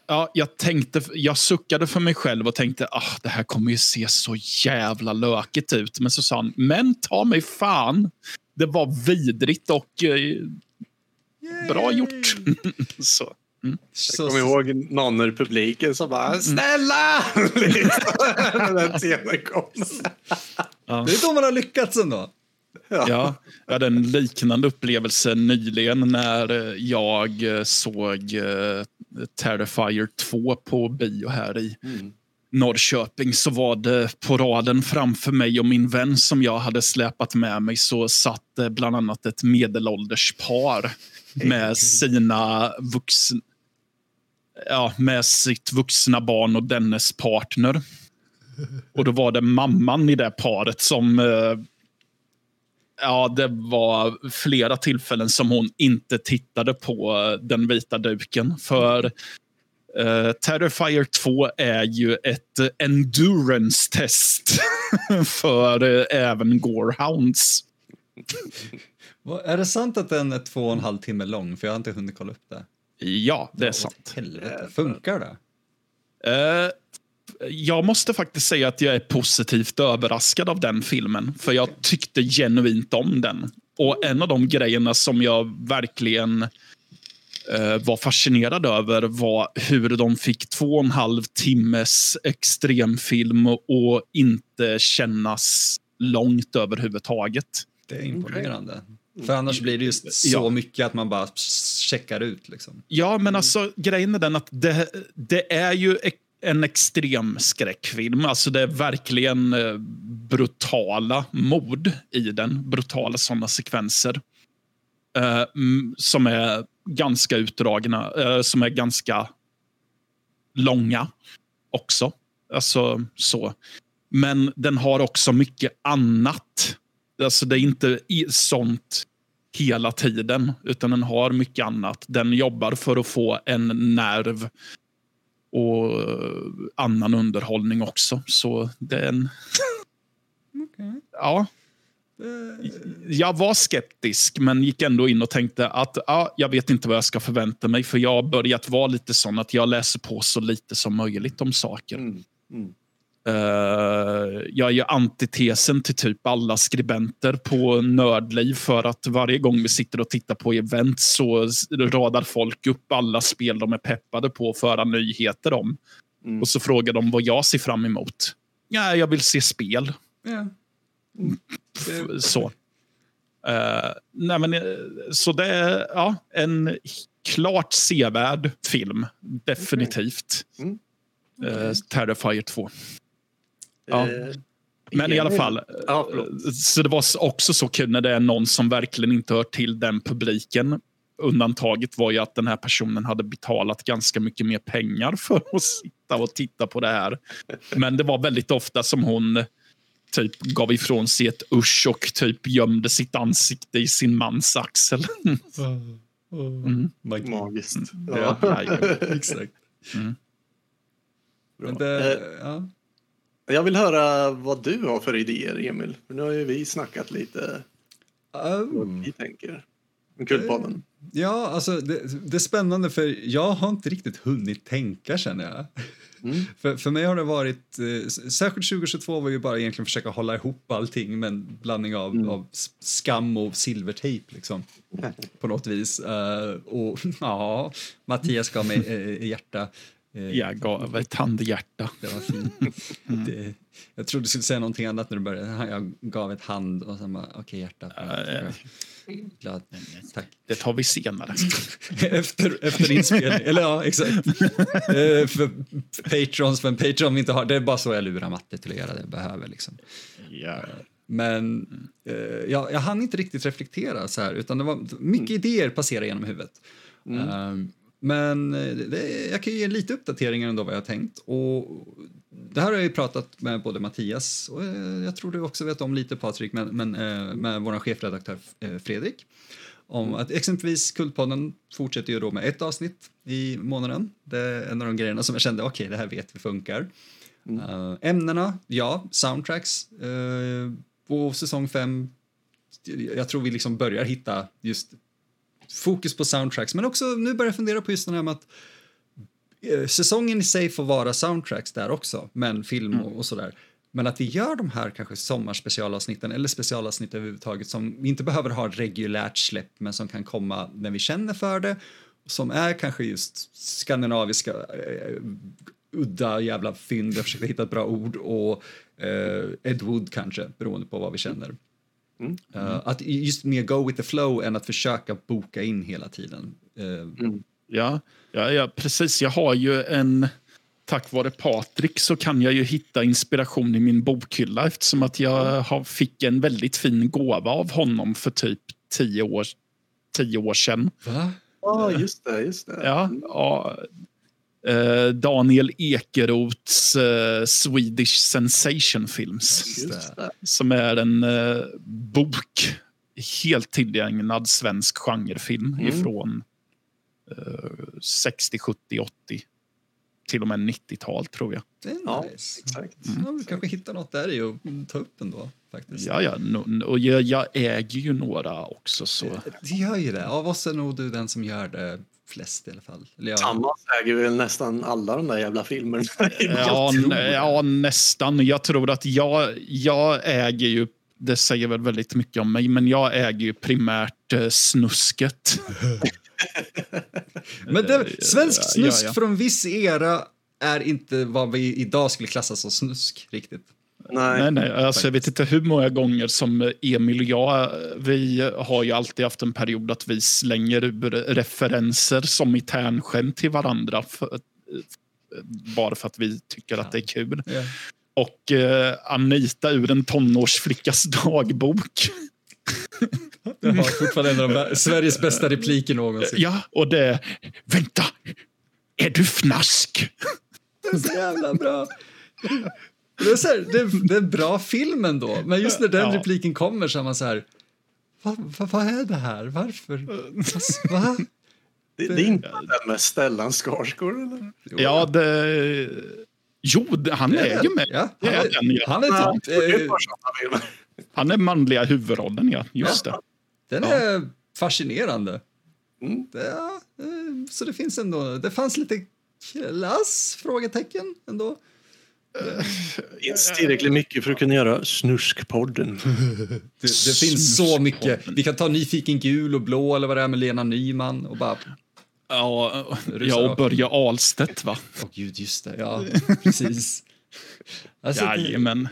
ja, jag, tänkte, jag suckade för mig själv och tänkte att ah, det här kommer ju se så jävla lökigt ut. Men så sa han, men ta mig fan. Det var vidrigt och eh, bra gjort. så. Mm. Jag kommer ihåg någon ur publiken som bara mm. “Snälla!” när den scenen kom. Ja. Det är då man har lyckats ändå. Ja. ja, jag hade en liknande upplevelse nyligen när jag såg uh, Terrifier 2 på bio här i mm. Norrköping så var det på raden framför mig och min vän som jag hade släpat med mig så satt bland annat ett medelålders par med sina vuxna ja, med sitt vuxna barn och dennes partner. Och då var det mamman i det paret som... Eh, ja, det var flera tillfällen som hon inte tittade på den vita duken. För uh, Terrifier 2 är ju ett endurance-test för uh, även Gorehounds. Är det sant att den är två och en halv timme lång? För jag har inte hunnit kolla upp det. Ja, det är sant. Helvete. Funkar det? Uh, jag måste faktiskt säga att jag är positivt överraskad av den filmen. För jag tyckte genuint om den. Och en av de grejerna som jag verkligen uh, var fascinerad över var hur de fick två och en halv timmes extremfilm och inte kännas långt överhuvudtaget. Det är imponerande. För annars blir det just så ja. mycket att man bara checkar ut. Liksom. Ja, men alltså grejen är den att det, det är ju en extrem skräckfilm. Alltså det är verkligen eh, brutala mord i den. Brutala sådana sekvenser. Eh, som är ganska utdragna, eh, som är ganska långa också. Alltså så. Men den har också mycket annat Alltså det är inte sånt hela tiden, utan den har mycket annat. Den jobbar för att få en nerv och annan underhållning också. Så det är en... okay. Ja. Jag var skeptisk, men gick ändå in och tänkte att ja, jag vet inte vad jag ska förvänta mig. För jag har börjat vara lite sån att jag läser på så lite som möjligt om saker. Mm. Mm. Uh, jag är ju antitesen till typ alla skribenter på Nördliv för att varje gång vi sitter och tittar på event så radar folk upp alla spel de är peppade på att föra nyheter om. Mm. Och så frågar de vad jag ser fram emot. Ja, jag vill se spel. Yeah. Mm. Så. Uh, nej men, eh, så det är ja, en klart sevärd film. Definitivt. Okay. Mm. Uh, Terrifier 2. Ja. Eh, Men i alla fall, ja, så det var också så kul när det är någon som verkligen inte hör till den publiken. Undantaget var ju att den här personen hade betalat ganska mycket mer pengar för att sitta och titta på det här. Men det var väldigt ofta som hon typ gav ifrån sig ett usch och typ gömde sitt ansikte i sin mans axel. Mm. Magiskt. Ja, ja, ja, exakt. Mm. Men det, eh, ja. Jag vill höra vad du har för idéer, Emil. Nu har ju vi snackat lite um, vad vi tänker. Kultpodden. Uh, ja, alltså det, det, är spännande för jag har inte riktigt hunnit tänka känner jag. Mm. för, för mig har det varit, eh, särskilt 2022 var ju bara egentligen försöka hålla ihop allting med en blandning av, mm. av skam och silvertejp liksom. På något vis. Uh, och ja, Mattias gav mig uh, hjärta. Eh, jag gav ett handhjärta. Det var fint. Mm. Det, jag trodde du skulle säga någonting annat när du började. Jag gav ett hand och sen bara, okej okay, hjärta. Glad. Tack. Det tar vi senare. efter, efter inspelning. Eller ja, exakt. uh, för patrons, men Patreon vi inte har. Det är bara så jag lurar matte till att göra det jag behöver. Liksom. Yeah. Men uh, jag, jag hann inte riktigt reflektera så här, utan det var mycket mm. idéer passera genom huvudet. Mm. Uh, men det, jag kan ge lite uppdateringar ändå vad jag har tänkt. Och det här har jag pratat med både Mattias och jag tror du också vet om lite Patrik, men, men med vår chefredaktör Fredrik. Om att exempelvis Kultpodden fortsätter ju då med ett avsnitt i månaden. Det är en av de grejerna som jag kände, okej okay, det här vet vi funkar. Mm. Ämnena, ja, soundtracks. På säsong fem, jag tror vi liksom börjar hitta just fokus på soundtracks, men också nu börjar jag fundera på just det här med att eh, säsongen i sig får vara soundtracks där också, men film och, mm. och sådär. Men att vi gör de här kanske sommarspecialavsnitten eller specialavsnitt överhuvudtaget som vi inte behöver ha reguljärt släpp men som kan komma när vi känner för det. Som är kanske just skandinaviska uh, udda jävla fynd, jag försöker hitta ett bra ord, och uh, Ed Wood kanske, beroende på vad vi känner. Mm. Uh, att just mer go with the flow än att försöka boka in hela tiden. Uh, mm. ja, ja, ja, precis. Jag har ju en... Tack vare Patrik så kan jag ju hitta inspiration i min bokhylla eftersom att jag har, fick en väldigt fin gåva av honom för typ tio år, tio år sedan. Va? Ja, just det. Just det. Ja, ja, Eh, Daniel Ekerots uh, Swedish Sensation Films. Som är en uh, bok, helt tillägnad svensk genrefilm mm. ifrån 60, 70, 80 till och med 90-tal tror jag. Det är nice. Ja, exakt. Mm. Ja, vi kanske hittar något där i och ta upp ändå. Faktiskt. Ja, ja. No, och jag, jag, äger ju några också. Så. Det gör ju det. Av oss är nog du den som gör det flest i alla fall. Eller jag... Tillsammans äger väl nästan alla de där jävla filmerna. ja, ja, nästan. Jag tror att jag, jag äger ju det säger väl väldigt mycket om mig, men jag äger ju primärt eh, snusket. men det, svensk snusk ja, ja. från viss era är inte vad vi idag skulle klassa som snusk riktigt. Nej, nej, nej. Alltså, jag vet inte hur många gånger som Emil och jag, vi har ju alltid haft en period att vi slänger referenser som i tärnskämt till varandra. För, bara för att vi tycker ja. att det är kul. Ja. Och eh, Anita ur en tonårsflickas dagbok. Det har fortfarande en av de Sveriges bästa repliker någonsin. Ja, och det... Vänta! Är du fnask? Det är så jävla bra. Det är, så här, det, det är en bra film ändå, men just när den ja. repliken kommer så är man så här... Vad va, va är det här? Varför? Va? Det, det är inte den med Stellan Skarsgård, eller? Ja, det... Jo, han är, är ju med. Ja, han, är, den, ja. han, är typ, eh, han är manliga huvudrollen, ja. Just ja. det. Den är fascinerande. Mm. Det, så det finns ändå... Det fanns lite klass? Frågetecken ändå. Inte tillräckligt mycket för att kunna göra Snuskpodden. Det, det finns så mycket. Vi kan ta Nyfiken gul och blå eller vad det är med Lena Nyman och bara... Ja, ja och Börje Ahlstedt va? Åh oh, gud, just det. Ja, precis. Alltså, Jajamän.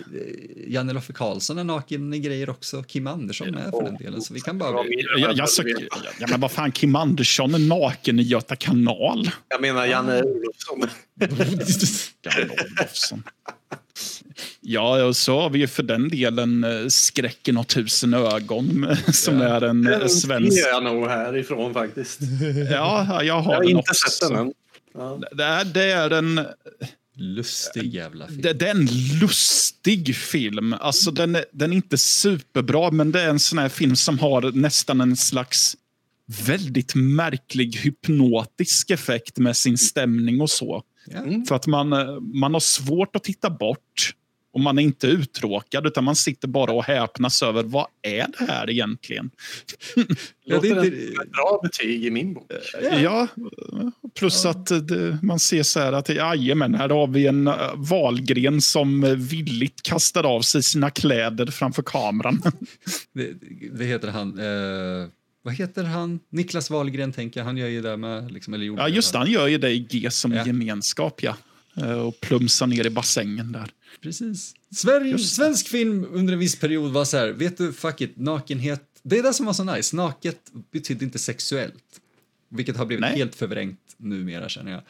Janne Loffe Karlsson är naken i grejer också. Kim Andersson med för den delen. Så vi kan bara... Ja, jag så, ja, men vad fan, Kim Andersson är naken i Göta kanal. Jag menar Janne Olofsson. Janne Olofsson. Ja, och så har vi ju för den delen eh, Skräcken och tusen ögon som ja. är en den eh, svensk... Den jag nog härifrån faktiskt. Ja, jag har, jag har den inte också. sett den än. Ja. Det, är, det är en Lustig jävla film. Det, det, är en lustig film. Alltså den, är, den är inte superbra, men det är en sån här film som har nästan en slags väldigt märklig hypnotisk effekt med sin stämning och så. Mm. För att man, man har svårt att titta bort och man är inte uttråkad utan man sitter bara och häpnas över vad är det här egentligen? ja, det är inte... ett bra betyg i min bok. Ja, plus ja. att det, man ser så här att jajamän, här har vi en uh, valgren som villigt kastar av sig sina kläder framför kameran. det, det heter han... Uh vad heter han? Niklas Wahlgren tänker jag, han gör ju det med. Liksom, eller ja, just det, han gör ju det i G som ja. gemenskap, ja. Eh, och plumsar ner i bassängen där. Precis. Sverige, svensk film under en viss period var så här, vet du, fuck it, nakenhet. Det är det som var så nice, naket betydde inte sexuellt. Vilket har blivit Nej. helt förvrängt numera känner jag.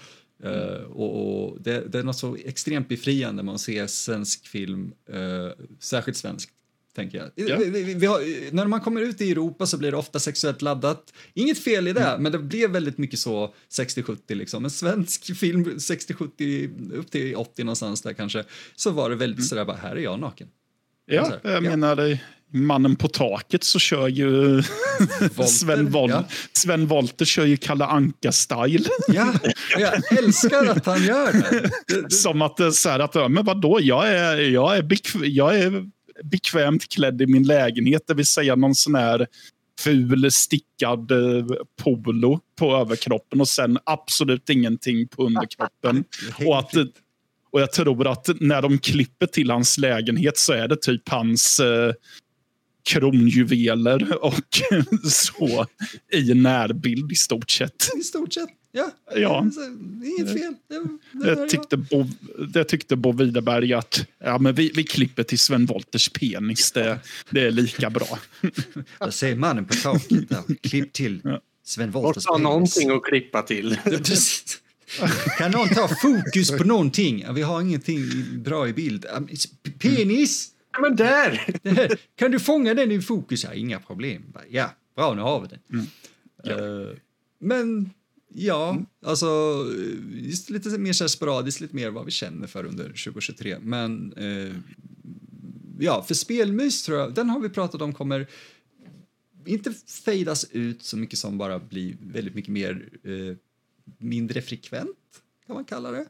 Mm. Uh, och, och det, det, är något så extremt befriande med att se svensk film, uh, särskilt svensk, tänker jag. Ja. Vi, vi, har, när man kommer ut i Europa så blir det ofta sexuellt laddat. Inget fel i det, mm. men det blev väldigt mycket så 60-70 liksom. En svensk film 60-70 upp till 80 någonstans där kanske, så var det väldigt mm. sådär bara, här är jag naken. Ja, här, jag ja. menar Mannen på taket så kör ju Sven, Vol ja. Sven kör ju Kalle Anka-style. ja, jag älskar att han gör det. Som att så här att, men vadå, jag är, jag är, bekv jag är bekvämt klädd i min lägenhet, det vill säga någon sån här ful stickad eh, polo på överkroppen och sen absolut ingenting på underkroppen. och, att, och jag tror att när de klipper till hans lägenhet så är det typ hans eh, kronjuveler och så i närbild i stort sett. I stort sett. Ja, ja. inget fel. Det, det, det tyckte, Bo, det tyckte Bo Widerberg att ja, men vi, vi klipper till Sven Wolters penis. Det, det är lika bra. Jag ser mannen på taket. Där. Klipp till Sven Wolters penis. någonting att klippa till. kan någon ta fokus på någonting? Vi har ingenting bra i bild. Penis! Men där! kan du fånga den i fokus? Ja, inga problem. Ja, bra, nu har vi den. Mm. Ja. Men Ja, mm. alltså just lite mer så sporadiskt, lite mer vad vi känner för under 2023. Men eh, ja, för spelmys tror jag, den har vi pratat om kommer inte fejdas ut så mycket som bara bli väldigt mycket mer eh, mindre frekvent, kan man kalla det.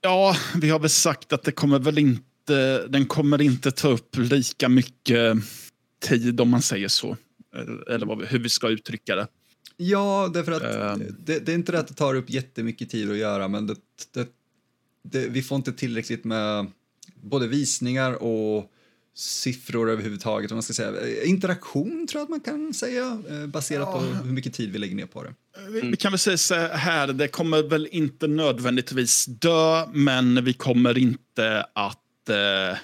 Ja, vi har väl sagt att det kommer väl inte, den kommer inte ta upp lika mycket tid om man säger så. Eller vad, hur vi ska uttrycka det. Ja, därför att um, det, det, är inte det att det tar upp jättemycket tid att göra men det, det, det, vi får inte tillräckligt med både visningar och siffror överhuvudtaget. Om man ska säga. Interaktion tror jag att man kan säga eh, baserat ja. på hur mycket tid vi lägger ner på det. Vi, vi kan väl säga så här, det kommer väl inte nödvändigtvis dö men vi kommer inte att eh,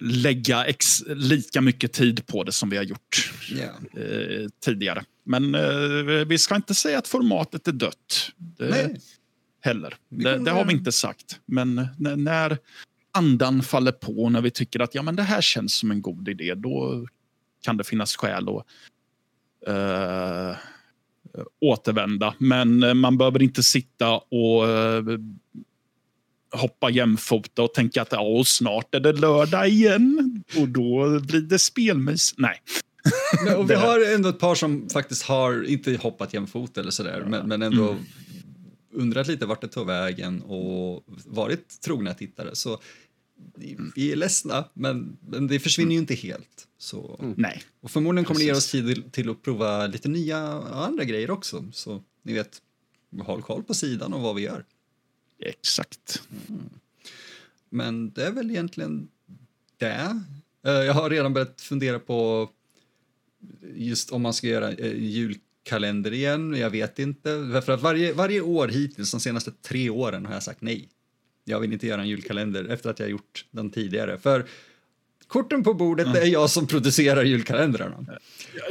lägga ex, lika mycket tid på det som vi har gjort yeah. eh, tidigare. Men eh, vi ska inte säga att formatet är dött. Det, heller. Det, det, har vi inte sagt. Men när, när andan faller på, när vi tycker att ja, men det här känns som en god idé, då kan det finnas skäl att uh, återvända. Men man behöver inte sitta och uh, hoppa jämfota och tänka att oh, snart är det lördag igen och då blir det spelmys. Nej. Men, och vi har ändå ett par som faktiskt har, inte hoppat jämfota eller sådär, ja. men, men ändå mm. undrat lite vart det tog vägen och varit trogna tittare. Så vi är ledsna, men, men det försvinner ju inte helt. Så. Mm. Nej. Och förmodligen kommer Precis. det ge oss tid till, till att prova lite nya andra grejer också. Så ni vet, håll koll på sidan och vad vi gör. Exakt. Mm. Men det är väl egentligen det. Eh, jag har redan börjat fundera på just om man ska göra eh, julkalender igen. Jag vet inte. För att varje, varje år hittills, de senaste tre åren, har jag sagt nej. Jag vill inte göra en julkalender efter att jag gjort den tidigare. För korten på bordet, mm. det är jag som producerar julkalendrarna.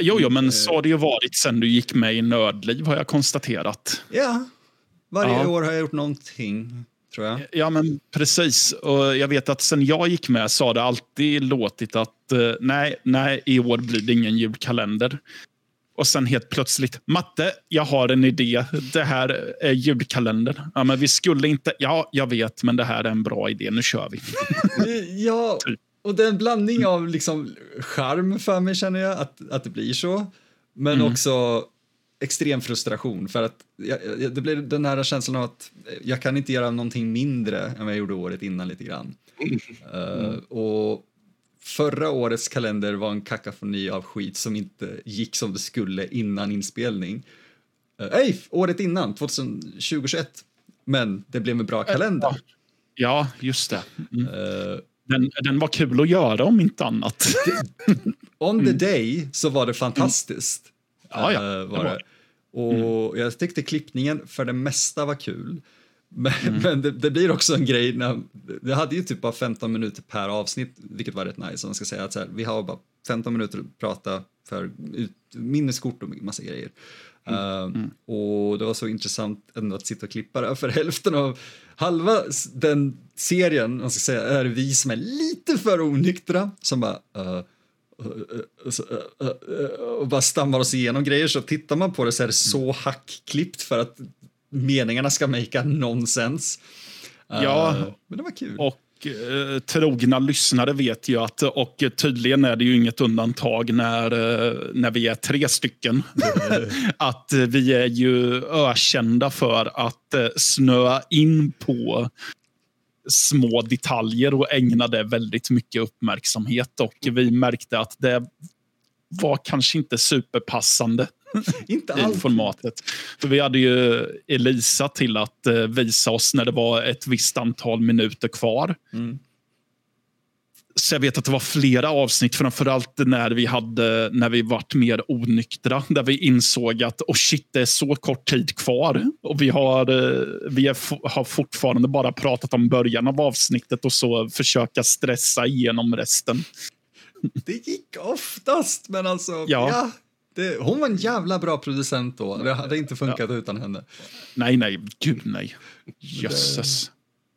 Jo, jo, men så har det ju varit sen du gick med i Nördliv har jag konstaterat. Ja, varje ja. år har jag gjort någonting. Tror jag. Ja, men precis. Och jag vet att sen jag gick med så har det alltid låtit att uh, nej, nej, i år blir det ingen julkalender. Och sen helt plötsligt, Matte, jag har en idé. Det här är julkalender. Ja, men vi skulle inte... Ja, jag vet, men det här är en bra idé. Nu kör vi. ja, och det är en blandning av liksom charm för mig, känner jag, att, att det blir så. Men mm. också extrem frustration för att jag, det blir den här känslan av att jag kan inte göra någonting mindre än vad jag gjorde året innan lite grann. Mm. Uh, och förra årets kalender var en kakafoni av skit som inte gick som det skulle innan inspelning. Uh, året innan, 2021. Men det blev en bra kalender. Ja, just det. Mm. Uh, den, den var kul att göra om inte annat. on the day så var det fantastiskt. Ja, ja. Uh, var det. Och mm. jag tyckte klippningen för det mesta var kul. Men, mm. men det, det, blir också en grej, när, det hade ju typ bara 15 minuter per avsnitt, vilket var rätt nice. Om man ska säga att så här, vi har bara 15 minuter att prata för ut, minneskort och massa grejer. Mm. Uh, och det var så intressant ändå att sitta och klippa det, för hälften av halva den serien, man ska säga, är vi som är lite för onyktra, som bara uh, och bara stammar oss igenom grejer så tittar man på det så är det så hackklippt för att meningarna ska make nonsens. Ja, uh, men det var kul. Och uh, trogna lyssnare vet ju att, och tydligen är det ju inget undantag när, uh, när vi är tre stycken, att vi är ju ökända för att uh, snöa in på små detaljer och ägnade väldigt mycket uppmärksamhet. Och vi märkte att det var kanske inte superpassande inte i formatet. För vi hade ju Elisa till att eh, visa oss när det var ett visst antal minuter kvar. Mm. Så jag vet att det var flera avsnitt, framförallt när vi hade när vi varit mer onyktra, där vi insåg att oh shit, det är så kort tid kvar. Och vi har, eh, vi är, har fortfarande bara pratat om början av avsnittet och så försöka stressa igenom resten. Det gick oftast, men alltså, ja. ja det, hon var en jävla bra producent då. Det hade inte funkat ja. utan henne. Nej, nej, gud nej. Jösses.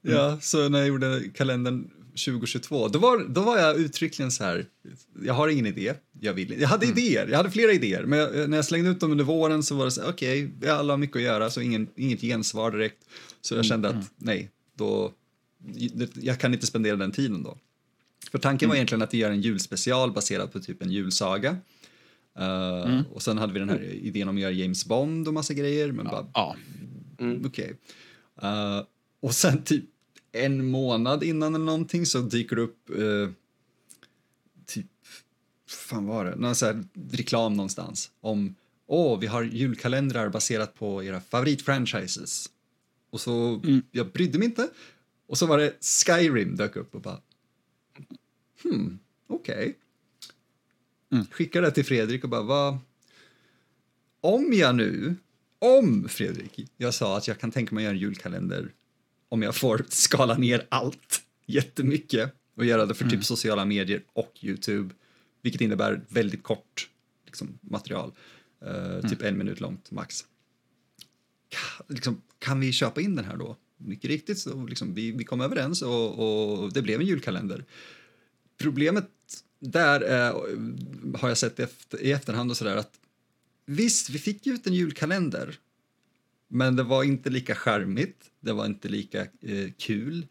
Mm. Ja, så när jag gjorde kalendern 2022, då var, då var jag uttryckligen så här, jag har ingen idé, jag vill Jag hade mm. idéer, jag hade flera idéer, men jag, när jag slängde ut dem under våren så var det så okej, okay, alla har mycket att göra, så ingen, inget gensvar direkt. Så jag mm, kände mm. att nej, då, jag kan inte spendera den tiden då. För tanken mm. var egentligen att göra en julspecial baserad på typ en julsaga. Uh. Och sen hade vi den här idén om att göra James Bond och massa grejer, men bara... Ja. Mm. Okej. Okay. Uh, eh, och sen typ en månad innan eller någonting så dyker det upp uh, typ, fan var det, någon så här reklam någonstans om åh, oh, vi har julkalendrar baserat på era favoritfranchises. Och så, mm. jag brydde mig inte. Och så var det Skyrim dök upp och bara, hmm, okej. Okay. Mm. Skickar det till Fredrik och bara, vad... Om jag nu, om Fredrik, jag sa att jag kan tänka mig att göra en julkalender om jag får skala ner allt jättemycket och göra det för typ mm. typ sociala medier och Youtube, vilket innebär väldigt kort liksom, material, uh, mm. typ en minut långt max. Ka, liksom, kan vi köpa in den här då? Mycket riktigt, så liksom, vi, vi kom överens och, och det blev en julkalender. Problemet där eh, har jag sett efter, i efterhand och sådär att visst, vi fick ut en julkalender, men det var inte lika charmigt, det var inte lika eh, kul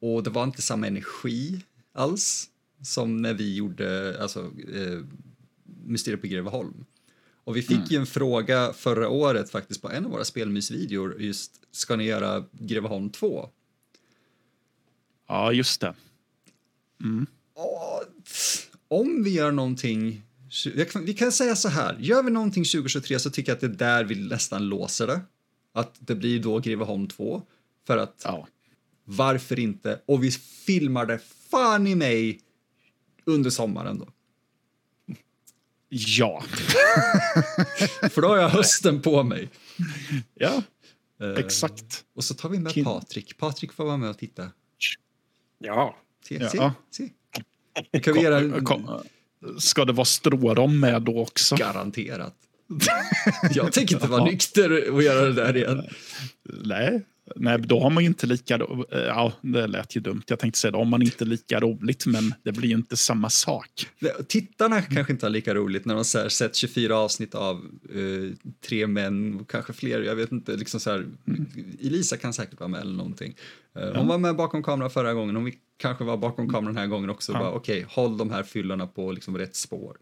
och det var inte samma energi alls som när vi gjorde alltså, eh, Mysteriet på Greveholm. Och vi fick mm. ju en fråga förra året faktiskt på en av våra spelmysvideor just ska ni göra Greveholm 2? Ja, just det. Mm om vi gör någonting vi kan säga så här, gör vi någonting 2023 så tycker jag att det är där vi nästan låser det. Att det blir då Greveholm 2. För att ja. varför inte? Och vi filmar det fan i mig under sommaren då. Ja. för då har jag hösten på mig. Ja, uh, exakt. Och så tar vi med Patrik. Patrik får vara med och titta. Ja. Se, se, ja. se. Kan vi göra... Ska det vara strårom med då också? Garanterat. Jag tänker inte vara nykter och göra det där igen. Nej, Nej, då har man ju inte lika... Ja, det lät ju dumt. Jag tänkte säga då har man inte lika roligt, men det blir ju inte samma sak. Tittarna kanske inte har lika roligt när de så här, sett 24 avsnitt av uh, tre män, kanske fler. Jag vet inte. Liksom så här, mm. Elisa kan säkert vara med eller någonting. Ja. Hon var med bakom kameran förra gången. Hon kanske vara bakom kameran den här gången också. Ja. Okej, okay, håll de här fyllorna på liksom rätt spår.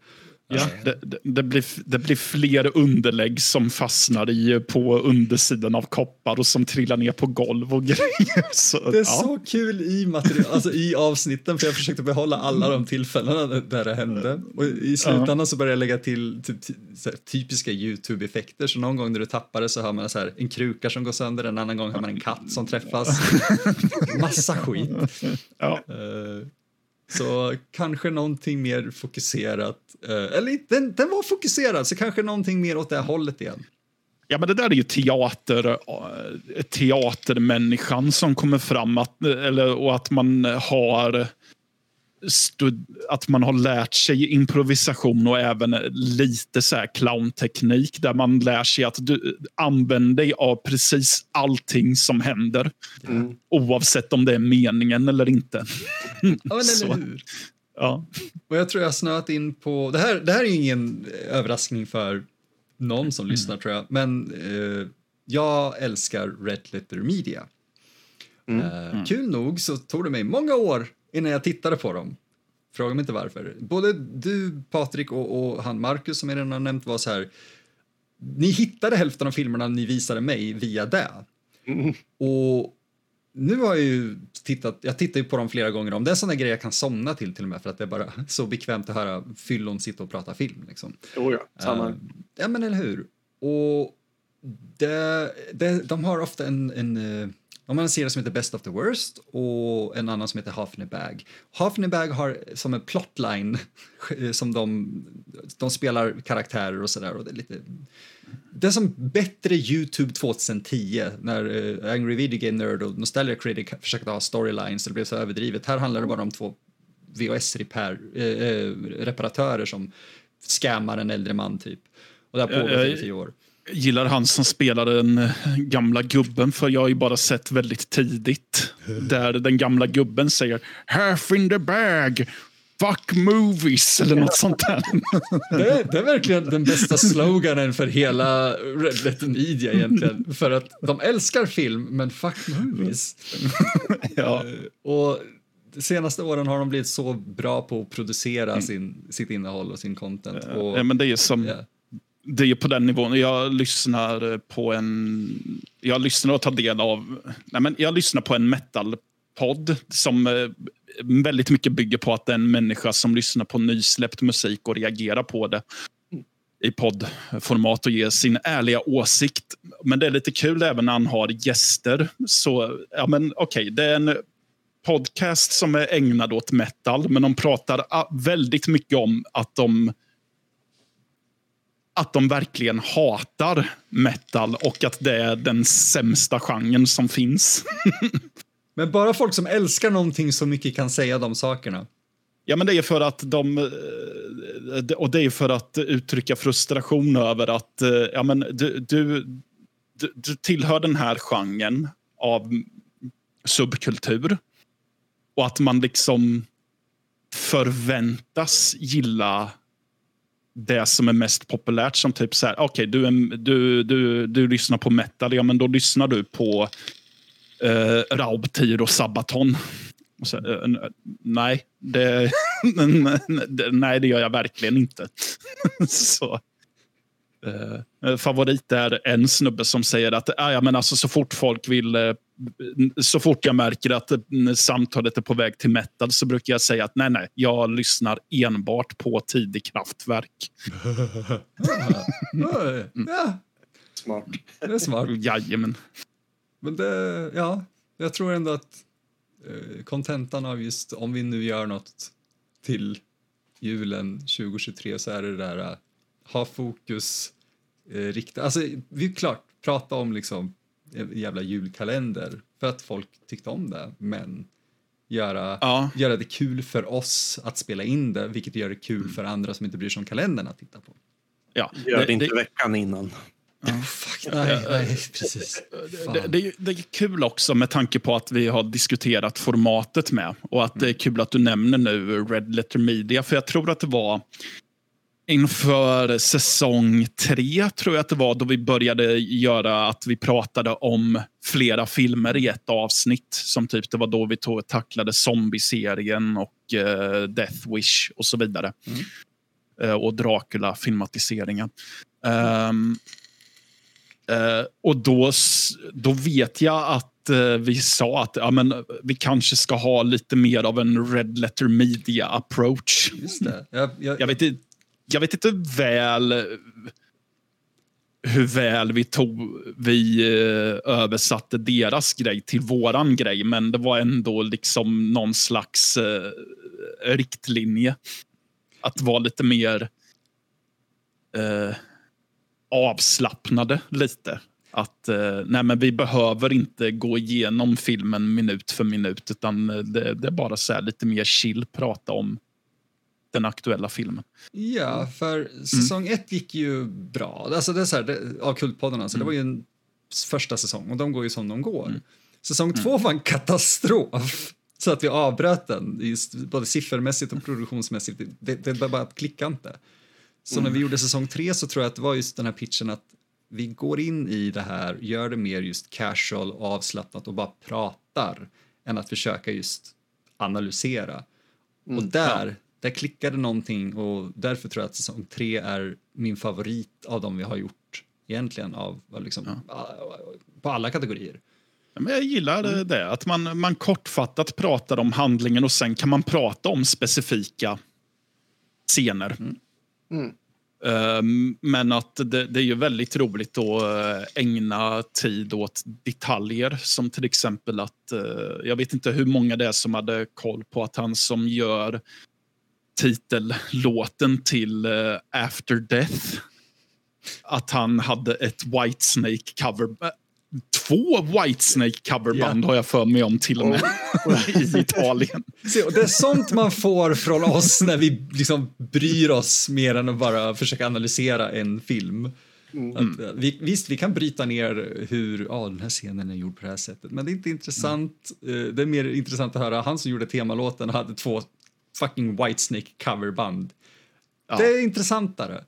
Ja, det, det, det, blir, det blir fler underlägg som fastnar i på undersidan av koppar och som trillar ner på golv och grejer. Så, det är ja. så kul i, material, alltså i avsnitten för jag försökte behålla alla de tillfällena där det hände. Och i slutändan ja. så började jag lägga till typ, typiska YouTube-effekter. Så någon gång när du tappar det så hör man så här, en kruka som går sönder, en annan gång hör man en katt som träffas. Massa skit. Ja. Uh, så kanske någonting mer fokuserat. Eh, eller den, den var fokuserad, så kanske någonting mer åt det hållet igen. Ja, men det där är ju teater, eh, teatermänniskan som kommer fram. Att, eh, eller, och att man har att man har lärt sig improvisation och även lite så här clownteknik där man lär sig att du använder dig av precis allting som händer. Mm. Oavsett om det är meningen eller inte. Ja, men eller hur? Ja. Och jag tror jag snöat in på... Det här, det här är ingen överraskning för någon som mm. lyssnar, tror jag. Men eh, jag älskar Red Letter Media. Mm. Eh, kul nog så tog det mig många år innan jag tittade på dem. Fråga mig inte varför. Både du, Patrik och, och han Marcus som jag redan har nämnt var så här. Ni hittade hälften av filmerna ni visade mig via det. Mm. Och nu har jag ju tittat, jag tittar ju på dem flera gånger om. Det är sådana grejer jag kan somna till till och med för att det är bara så bekvämt att höra fyllon sitta och prata film. Liksom. Oh ja, samma. Uh, ja men eller hur. Och det, det, de har ofta en, en uh, de har en serie som heter Best of the Worst och en annan som heter Half in a Bag. Half in a Bag har som en plotline som de, de spelar karaktärer och sådär. Det, är lite, det är som bättre Youtube 2010 när uh, Angry Video Game Nerd och Nostalgia Critic försökte ha storylines det blev så överdrivet. Här handlar det bara om två VHS-reparatörer uh, som scammar en äldre man typ. Och det har pågått i tio år gillar han som spelar den eh, gamla gubben, för jag har ju bara sett väldigt tidigt. Där den gamla gubben säger “half in the bag”. Fuck movies eller något sånt där. Det är, det är, verkligen den bästa sloganen för hela Red Letter Media egentligen. För att de älskar film, men fuck movies. ja. Eh, och de senaste åren har de blivit så bra på att producera mm. sin, sitt innehåll och sin content. Och, ja, men det är som... Yeah det är på den nivån. Jag lyssnar på en... Jag lyssnar och tar del av... Nej, men jag lyssnar på en metalpodd som eh, väldigt mycket bygger på att det är en människa som lyssnar på nysläppt musik och reagerar på det i poddformat och ger sin ärliga åsikt. Men det är lite kul även när han har gäster. Så, ja men okej, okay, det är en podcast som är ägnad åt metal, men de pratar ah, väldigt mycket om att de att de verkligen hatar metal och att det är den sämsta genren som finns. men bara folk som älskar någonting så mycket kan säga de sakerna. Ja, men det är för att de... Eh, och det är för att uttrycka frustration över att eh, ja, men du, du, du, du tillhör den här genren av subkultur. Och att man liksom förväntas gilla det som är mest populärt som typ så här, okej, okay, du, du, du, du lyssnar på metal, ja men då lyssnar du på eh, Raubtir och Sabaton. Och så, eh, nej, det, nej, det gör jag verkligen inte. så. Eh, eh, favorit är en snubbe som säger att ah, ja, men alltså, så fort folk vill eh, så fort jag märker att samtalet är på väg till metal så brukar jag säga att nej, nej, jag lyssnar enbart på tidig kraftverk. ja. Smart. Det är smart. Jajamän. Men det, ja, jag tror ändå att eh, kontentan av just om vi nu gör något till julen 2023 så är det det där uh, ha fokus, eh, rikta, alltså vi är klart, prata om liksom jävla julkalender för att folk tyckte om det. Men göra, ja. göra det kul för oss att spela in det, vilket gör det kul för andra som inte bryr sig om kalendern att titta på. Ja, Gör det, det inte det, veckan innan. Oh, fuck, nej, nej, precis. Det, det, det, är kul också med tanke på att vi har diskuterat formatet med och att det är kul att du nämner nu Red Letter Media. För jag tror att det var inför säsong tre, tror jag att det var, då vi började göra att vi pratade om flera filmer i ett avsnitt. Som typ, det var då vi tog, tacklade zombieserien och uh, Death Wish och så vidare. Mm. Uh, och Dracula-filmatiseringen. Um, uh, och då, då vet jag att vi sa att ja, men, vi kanske ska ha lite mer av en Red Letter Media approach. Just det. Jag, jag, jag vet inte jag vet inte väl hur väl vi, tog, vi eh, översatte deras grej till våran grej. Men det var ändå liksom någon slags eh, riktlinje. Att vara lite mer eh, avslappnade lite. Att eh, nej men vi behöver inte gå igenom filmen minut för minut utan eh, det, det är bara så lite mer chill prata om den aktuella filmen. Ja, för säsong mm. ett gick ju bra. Alltså det är så här, det, av Kultpodden, alltså, mm. det var ju en första säsong och de går ju som de går. Mm. Säsong mm. två var en katastrof. Så att vi avbröt den, just både siffermässigt och produktionsmässigt. Det, det bara klickade inte. Så när vi mm. gjorde säsong tre så tror jag att det var just den här pitchen att vi går in i det här, gör det mer just casual och avslappnat och bara pratar än att försöka just analysera. Mm, och där, ja. Där klickade någonting och därför tror jag att säsong tre är min favorit av de vi har gjort egentligen av liksom, ja. på alla kategorier. Men jag gillar mm. det, att man, man kortfattat pratar om handlingen och sen kan man prata om specifika scener. Mm. Mm. Ehm, men att det, det, är ju väldigt roligt att eh, ägna tid åt detaljer som till exempel att eh, jag vet inte hur många det är som hade koll på att han som gör titellåten till eh, After Death att han hade ett Whitesnake cover två Whitesnake coverband yeah. har jag för mig om till och med oh. i Italien. Se, det är sånt man får från oss när vi liksom bryr oss mer än att bara försöka analysera en film. Mm. Att, eh, vi, visst, vi kan bryta ner hur oh, den här scenen är gjord på det här sättet, men det är inte intressant. Mm. Det är mer intressant att höra han som gjorde temalåten och hade två fucking Whitesnake coverband. Ja. Det är intressantare.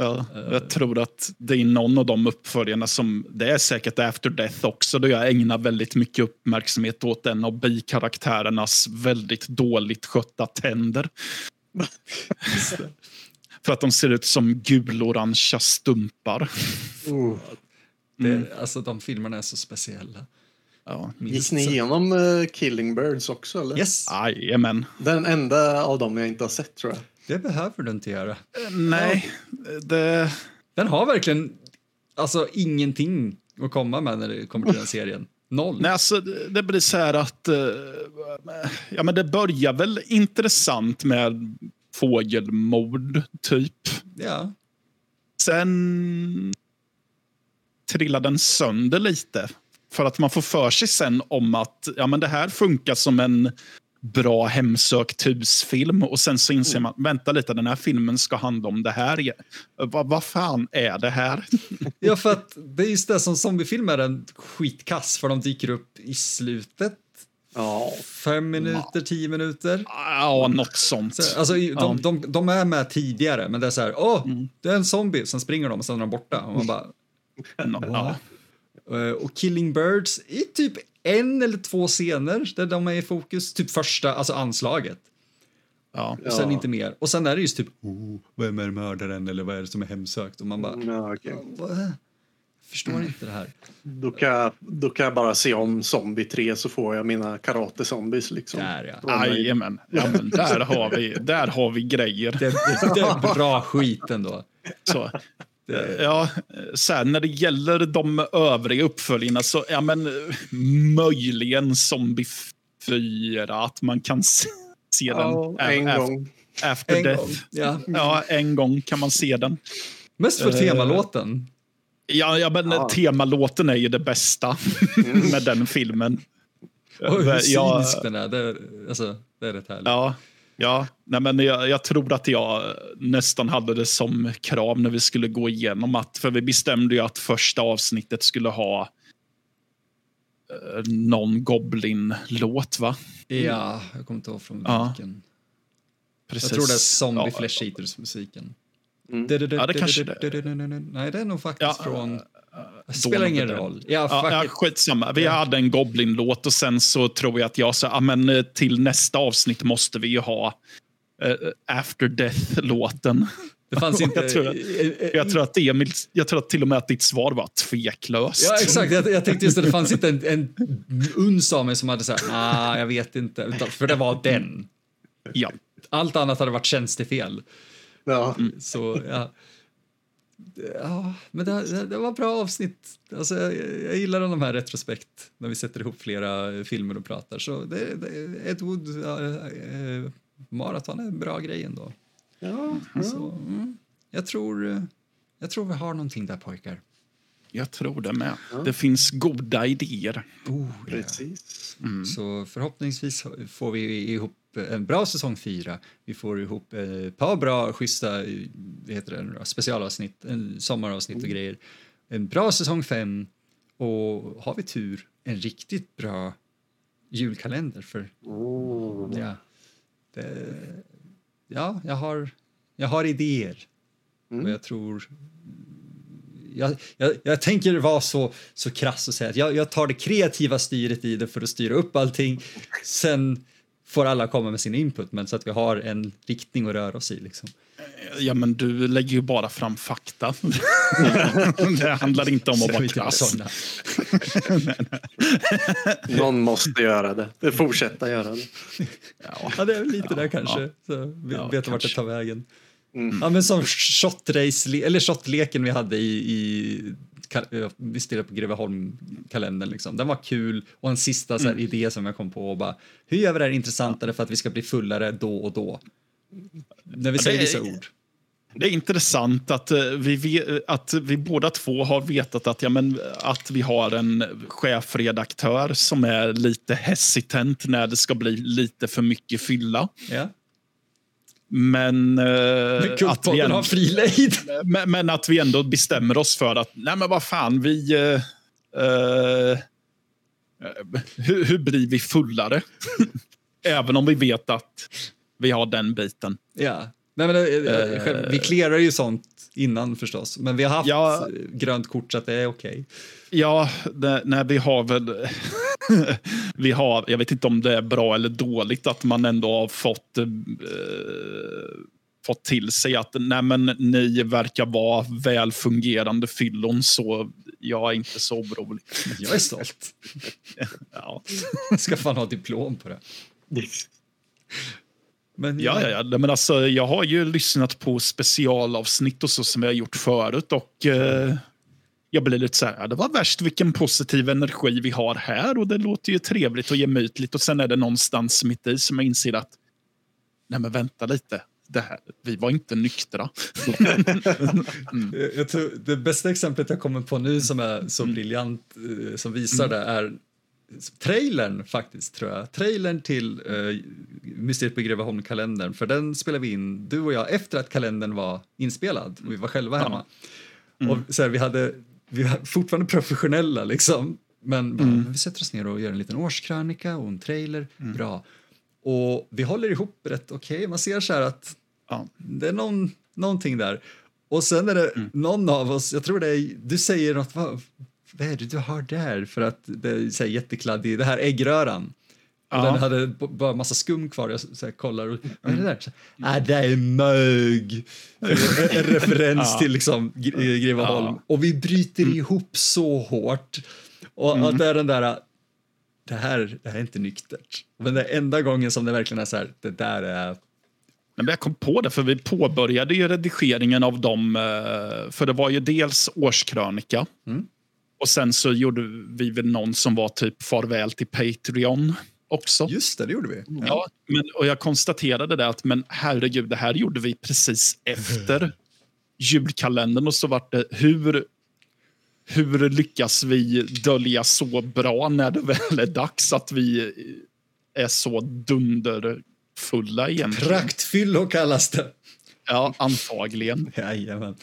Ja, jag tror att det är någon av de uppföljarna som, det är säkert After Death också, då jag ägnar väldigt mycket uppmärksamhet åt en av bikaraktärernas väldigt dåligt skötta tänder. För att de ser ut som gulorangea stumpar. Uh. Det, alltså de filmerna är så speciella. Ja, Gick ni igenom uh, Killing Birds också? Eller? Yes. Jajamän. Den enda av dem jag inte har sett tror jag. Det behöver du inte göra. Eh, nej, det... Den har verkligen alltså ingenting att komma med när det kommer till den serien. Noll. Nej, alltså, det blir så här att... Uh, ja, men det börjar väl intressant med fågelmord, typ. Ja. Sen trillar den sönder lite. För att man får för sig sen om att ja, men det här funkar som en bra hemsökt husfilm och sen så inser mm. man, vänta lite, den här filmen ska handla om det här. Vad, vad fan är det här? ja, för att det är just det som zombiefilmer är en skitkass för de dyker upp i slutet. Ja. Fem minuter, tio minuter. Ja, något sånt. Så, alltså, de, ja. de, de, är med tidigare, men det är så här, åh, mm. det är en zombie, sen springer de och sen är de borta. Och man bara, no, ja. Uh, och Killing Birds är typ en eller två scener där de är i fokus. Typ första, alltså anslaget. Ja. Och sen inte mer. Och sen är det just typ, oh, vem är mördaren eller vad är det som är hemsökt? Och man bara, ja, okay. vad? förstår mm. inte det här. Då kan, jag, då kan jag bara se om Zombie 3 så får jag mina karate-zombies. Liksom. Där ja. Jajamän. Ja, men där, har vi, där har vi grejer. Det, det, det är bra skit ändå. Så. Ja, så här, när det gäller de övriga uppföljarna så, ja men möjligen Zombie 4, att man kan se den. En gång. After en Death. Gång. Ja. ja, en gång kan man se den. Mest för uh, temalåten. Ja, ja men ja. temalåten är ju det bästa mm. med den filmen. Och hur cynisk den är, det är, alltså, det är rätt härligt. Ja, Ja, nej men jag, jag tror att jag nästan hade det som krav när vi skulle gå igenom att, för vi bestämde ju att första avsnittet skulle ha eh, någon Goblin-låt, va? Ja, jag kommer inte ihåg från vilken. Precis. Jag tror det är Zombie ja. Flesh Eaters musiken. Mm. Ja, det kanske det är. Nej, det är nog faktiskt från det spelar ingen roll. Ja, ja, ja, skitsamma. Vi ja. hade en Goblin-låt och sen så tror jag att jag sa, men eh, till nästa avsnitt måste vi ju ha uh, After Death-låten. Det fanns inte... jag, tror att, jag, tror att Emil, jag tror att till och med att ditt svar var tveklöst. Ja, exakt. Jag, jag tänkte just att det fanns inte en, en uns av mig som hade sagt, nej, jag vet inte. Utan, för det var den. Ja. Allt annat hade varit tjänstefel. Ja. Mm. Så, ja. Ja, men det, det, var bra avsnitt. Alltså, jag, jag gillar de här retrospekt när vi sätter ihop flera filmer och pratar. Så det, det, Ed Wood, äh, maraton är en bra grej ändå. Ja, Så, mm, jag, tror, eh, jag tror vi har någonting där pojkar. Jag tror det med. Det finns goda idéer. Oh, precis. Så förhoppningsvis får vi ihop en bra säsong fyra. Vi får ihop ett par bra, schyssta eh, heter det, specialavsnitt, en sommaravsnitt och grejer. En bra säsong fem och har vi tur, en riktigt bra julkalender. För, Oh. ja, det, ja jag, har, jag har idéer. Och jag tror... Jag, jag, jag tänker vara så, så krass och säga att jag, jag tar det kreativa styret i det för att styra upp allting. Sen får alla komma med sin input, men så att vi har en riktning att röra oss i. Liksom. Ja, men du lägger ju bara fram fakta. det handlar inte om att vara krass. Någon måste göra det. det. Fortsätta göra det. Ja, det är lite där kanske. Så vi Ja, vet vart det tar vägen. Ja, men som shotrace, eller shotleken vi hade i, i ka- vi stirrade på Greveholm-kalendern. Liksom. Den var kul och en sista så här, idé som jag kom på. Och bara, hur gör vi det här intressantare för att vi ska bli fullare då och då? När vi säger vissa ord. Det är intressant att eh, vi, att vi båda två har vetat att, ja, men, att vi har en chefredaktör som är lite hesitant när det ska bli lite för mycket fylla. Ja. Men, eh, att vi ändå, har fri lejd. men, men att vi ändå bestämmer oss för att, nej men vad fan, vi... eh, eh, hur, hur blir vi fullare? Även om vi vet att vi har den biten. Ja. Nej, men, eh, eh, själv- vi clearar ju sånt innan förstås, men vi har haft Ja. eh, grönt kort så att det är okej. Ja, det, nej, vi har väl... vi har, jag vet inte om det är bra eller dåligt att man ändå har fått, eh, fått till sig att nej, men, ni verkar vara väl fungerande fyllon så jag är inte så orolig. Jag är stolt. Ja, Ska fan ha diplom på det. Men ja, ja, ja. Men alltså, jag har ju lyssnat på specialavsnitt och så som jag gjort förut och eh, jag blir lite så här, ja, det var värst vilken positiv energi vi har här och det låter ju trevligt och gemytligt och sen är det någonstans mitt i som jag inser att nej men vänta lite, det här, vi var inte nyktra. Jag- Jag tror, det bästa exemplet jag kommer på nu som är så briljant eh, som visar det är trailern faktiskt tror jag. Trailern till uh, Mysteriet på Greveholm-kalendern för den spelade vi in, du och jag, efter att kalendern var inspelad. Och vi var själva hemma. Och så här, vi hade, vi var fortfarande professionella liksom. Men bara, men vi sätter oss ner och gör en liten årskrönika och en trailer. Bra. Och vi håller ihop rätt okej. Man ser så här att Ja. det är någon, någonting där. Och sen är det någon av oss, jag tror det är, du säger något, vad, vad är det du har där? För att det är så här jättekladdig, det här äggröran. Ja. den hade bara massa skum kvar. Jag så här, kollar och, vad är det där? Så, ah, det är mög. En, en referens till liksom Gre- Greveholm. Ja. Och vi bryter ihop så hårt. Och att det är den där, det här, det här är inte nyktert. Men det är enda gången som det verkligen är så här, det där är Men jag kom på det, för vi påbörjade ju redigeringen av dem. eh, För det var ju dels årskrönika. Och sen så gjorde vi väl någon som var typ farväl till Patreon också. Just det, det gjorde vi. Ja, men, och jag konstaterade det att men herregud, det här gjorde vi precis efter julkalendern och så vart det hur hur lyckas vi dölja så bra när det väl är dags att vi är så dunderfulla egentligen? Praktfyllo kallas det. Ja, antagligen. Jajamän.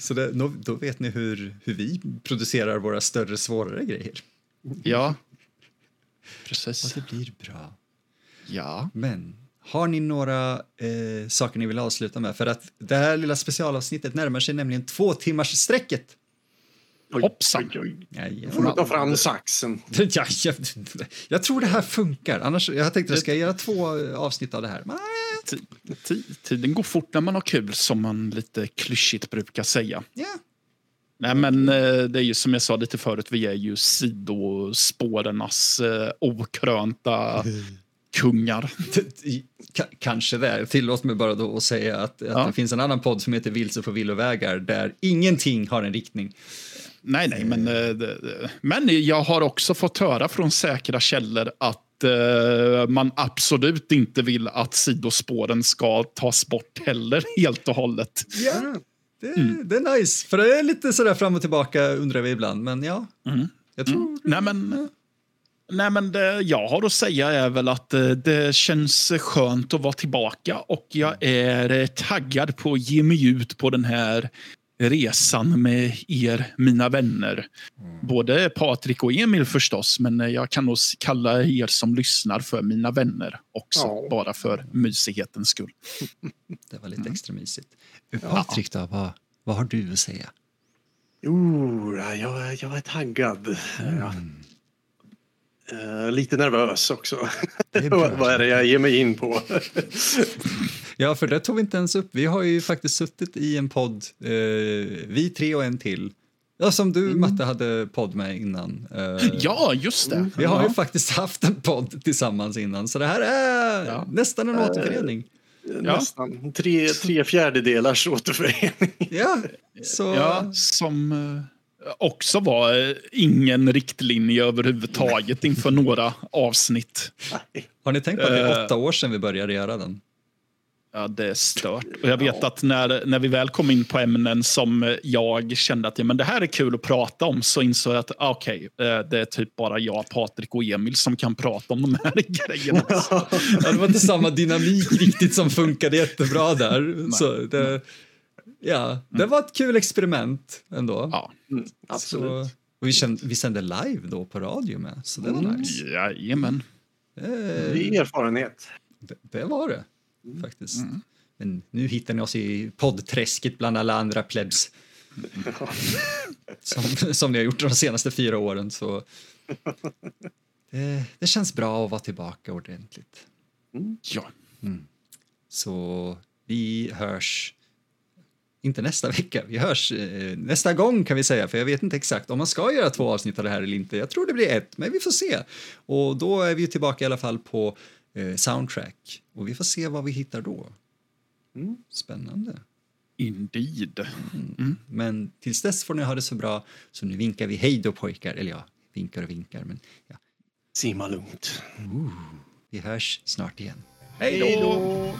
Så det, då, då vet ni hur, hur vi producerar våra större, svårare grejer. Ja. Och Precis. det blir bra. Ja. Men har ni några eh, saker ni vill avsluta med? För att det här lilla specialavsnittet närmar sig nämligen två timmars sträcket. Hoppsan. Jajamän. Får du ta fram saxen? Ja, jag, jag tror det här funkar. Annars, jag tänkte att jag ska göra två avsnitt av det här. Men, Tiden går fort när man har kul, som man lite klyschigt brukar säga. ja. Nej, men eh, det är ju som jag sa lite förut, vi är ju sidospårernas eh, okrönta kungar. K- kanske det. Tillåt mig bara då att säga att, att Ja. det finns en annan podd som heter Vilse på villovägar där ingenting har en riktning. Nej, nej, men, eh, det- men jag har också fått höra från säkra källor att man absolut inte vill att sidospåren ska tas bort heller helt och hållet. Ja, det, mm. det är nice. För det är lite sådär fram och tillbaka undrar vi ibland, men ja. Mm. Jag tror... Mm. Nej, men... Nej, men det jag har att säga är väl att eh, det känns skönt att vara tillbaka och jag är taggad på att ge mig ut på den här resan med er, mina vänner. Mm. Både Patrik och Emil förstås, men jag kan nog kalla er som lyssnar för mina vänner också, ja. bara för mysighetens skull. Det var lite mm. extra mysigt. Patrik, då, vad, vad har du att säga? Jo, jag, jag är taggad. Mm. Uh, lite nervös också. Vad är det jag ger mig in på? Ja, för det tog vi inte ens upp. Vi har ju faktiskt suttit i en podd, eh, vi tre och en till. Ja, som du, mm. Matte, hade podd med innan. Eh, ja, just det. Vi har ja. ju faktiskt haft en podd tillsammans innan, så det här är ja. nästan en återförening. Nästan. Ja. Tre, tre fjärdedelars återförening. Ja, så... ja som eh, också var eh, ingen riktlinje överhuvudtaget inför några avsnitt. Har ni tänkt på att det är åtta år sedan vi började göra den? Ja, det är stört. Och jag vet att när, när vi väl kom in på ämnen som jag kände att ja, men det här är kul att prata om så insåg jag att ah, okej, okay, eh, det är typ bara jag, Patrik och Emil som kan prata om de här grejerna. ja, det var inte samma dynamik riktigt som funkade jättebra där. Så det, ja, det var ett kul experiment ändå. Ja, mm, absolut. Så, och vi, kände, vi sände live då på radio med, så det var mm. nice. Jajamän. Eh, det är erfarenhet. Det, det var det. Mm. faktiskt. Mm. Men nu hittar ni oss i poddträsket bland alla andra plebs. som, som ni har gjort de senaste fyra åren. Så det, det känns bra att vara tillbaka ordentligt. Mm. Ja. Mm. Så vi hörs, inte nästa vecka, vi hörs eh, nästa gång kan vi säga, för jag vet inte exakt om man ska göra två avsnitt av det här eller inte. Jag tror det blir ett, men vi får se. Och då är vi tillbaka i alla fall på eh, soundtrack. Och vi får se vad vi hittar då. Mm. Spännande. Indeed. Mm. Mm. Men tills dess får ni ha det så bra, så nu vinkar vi hej då pojkar. Eller ja, vinkar och vinkar, men ja. Simma lugnt. Uh, vi hörs snart igen. Hej då!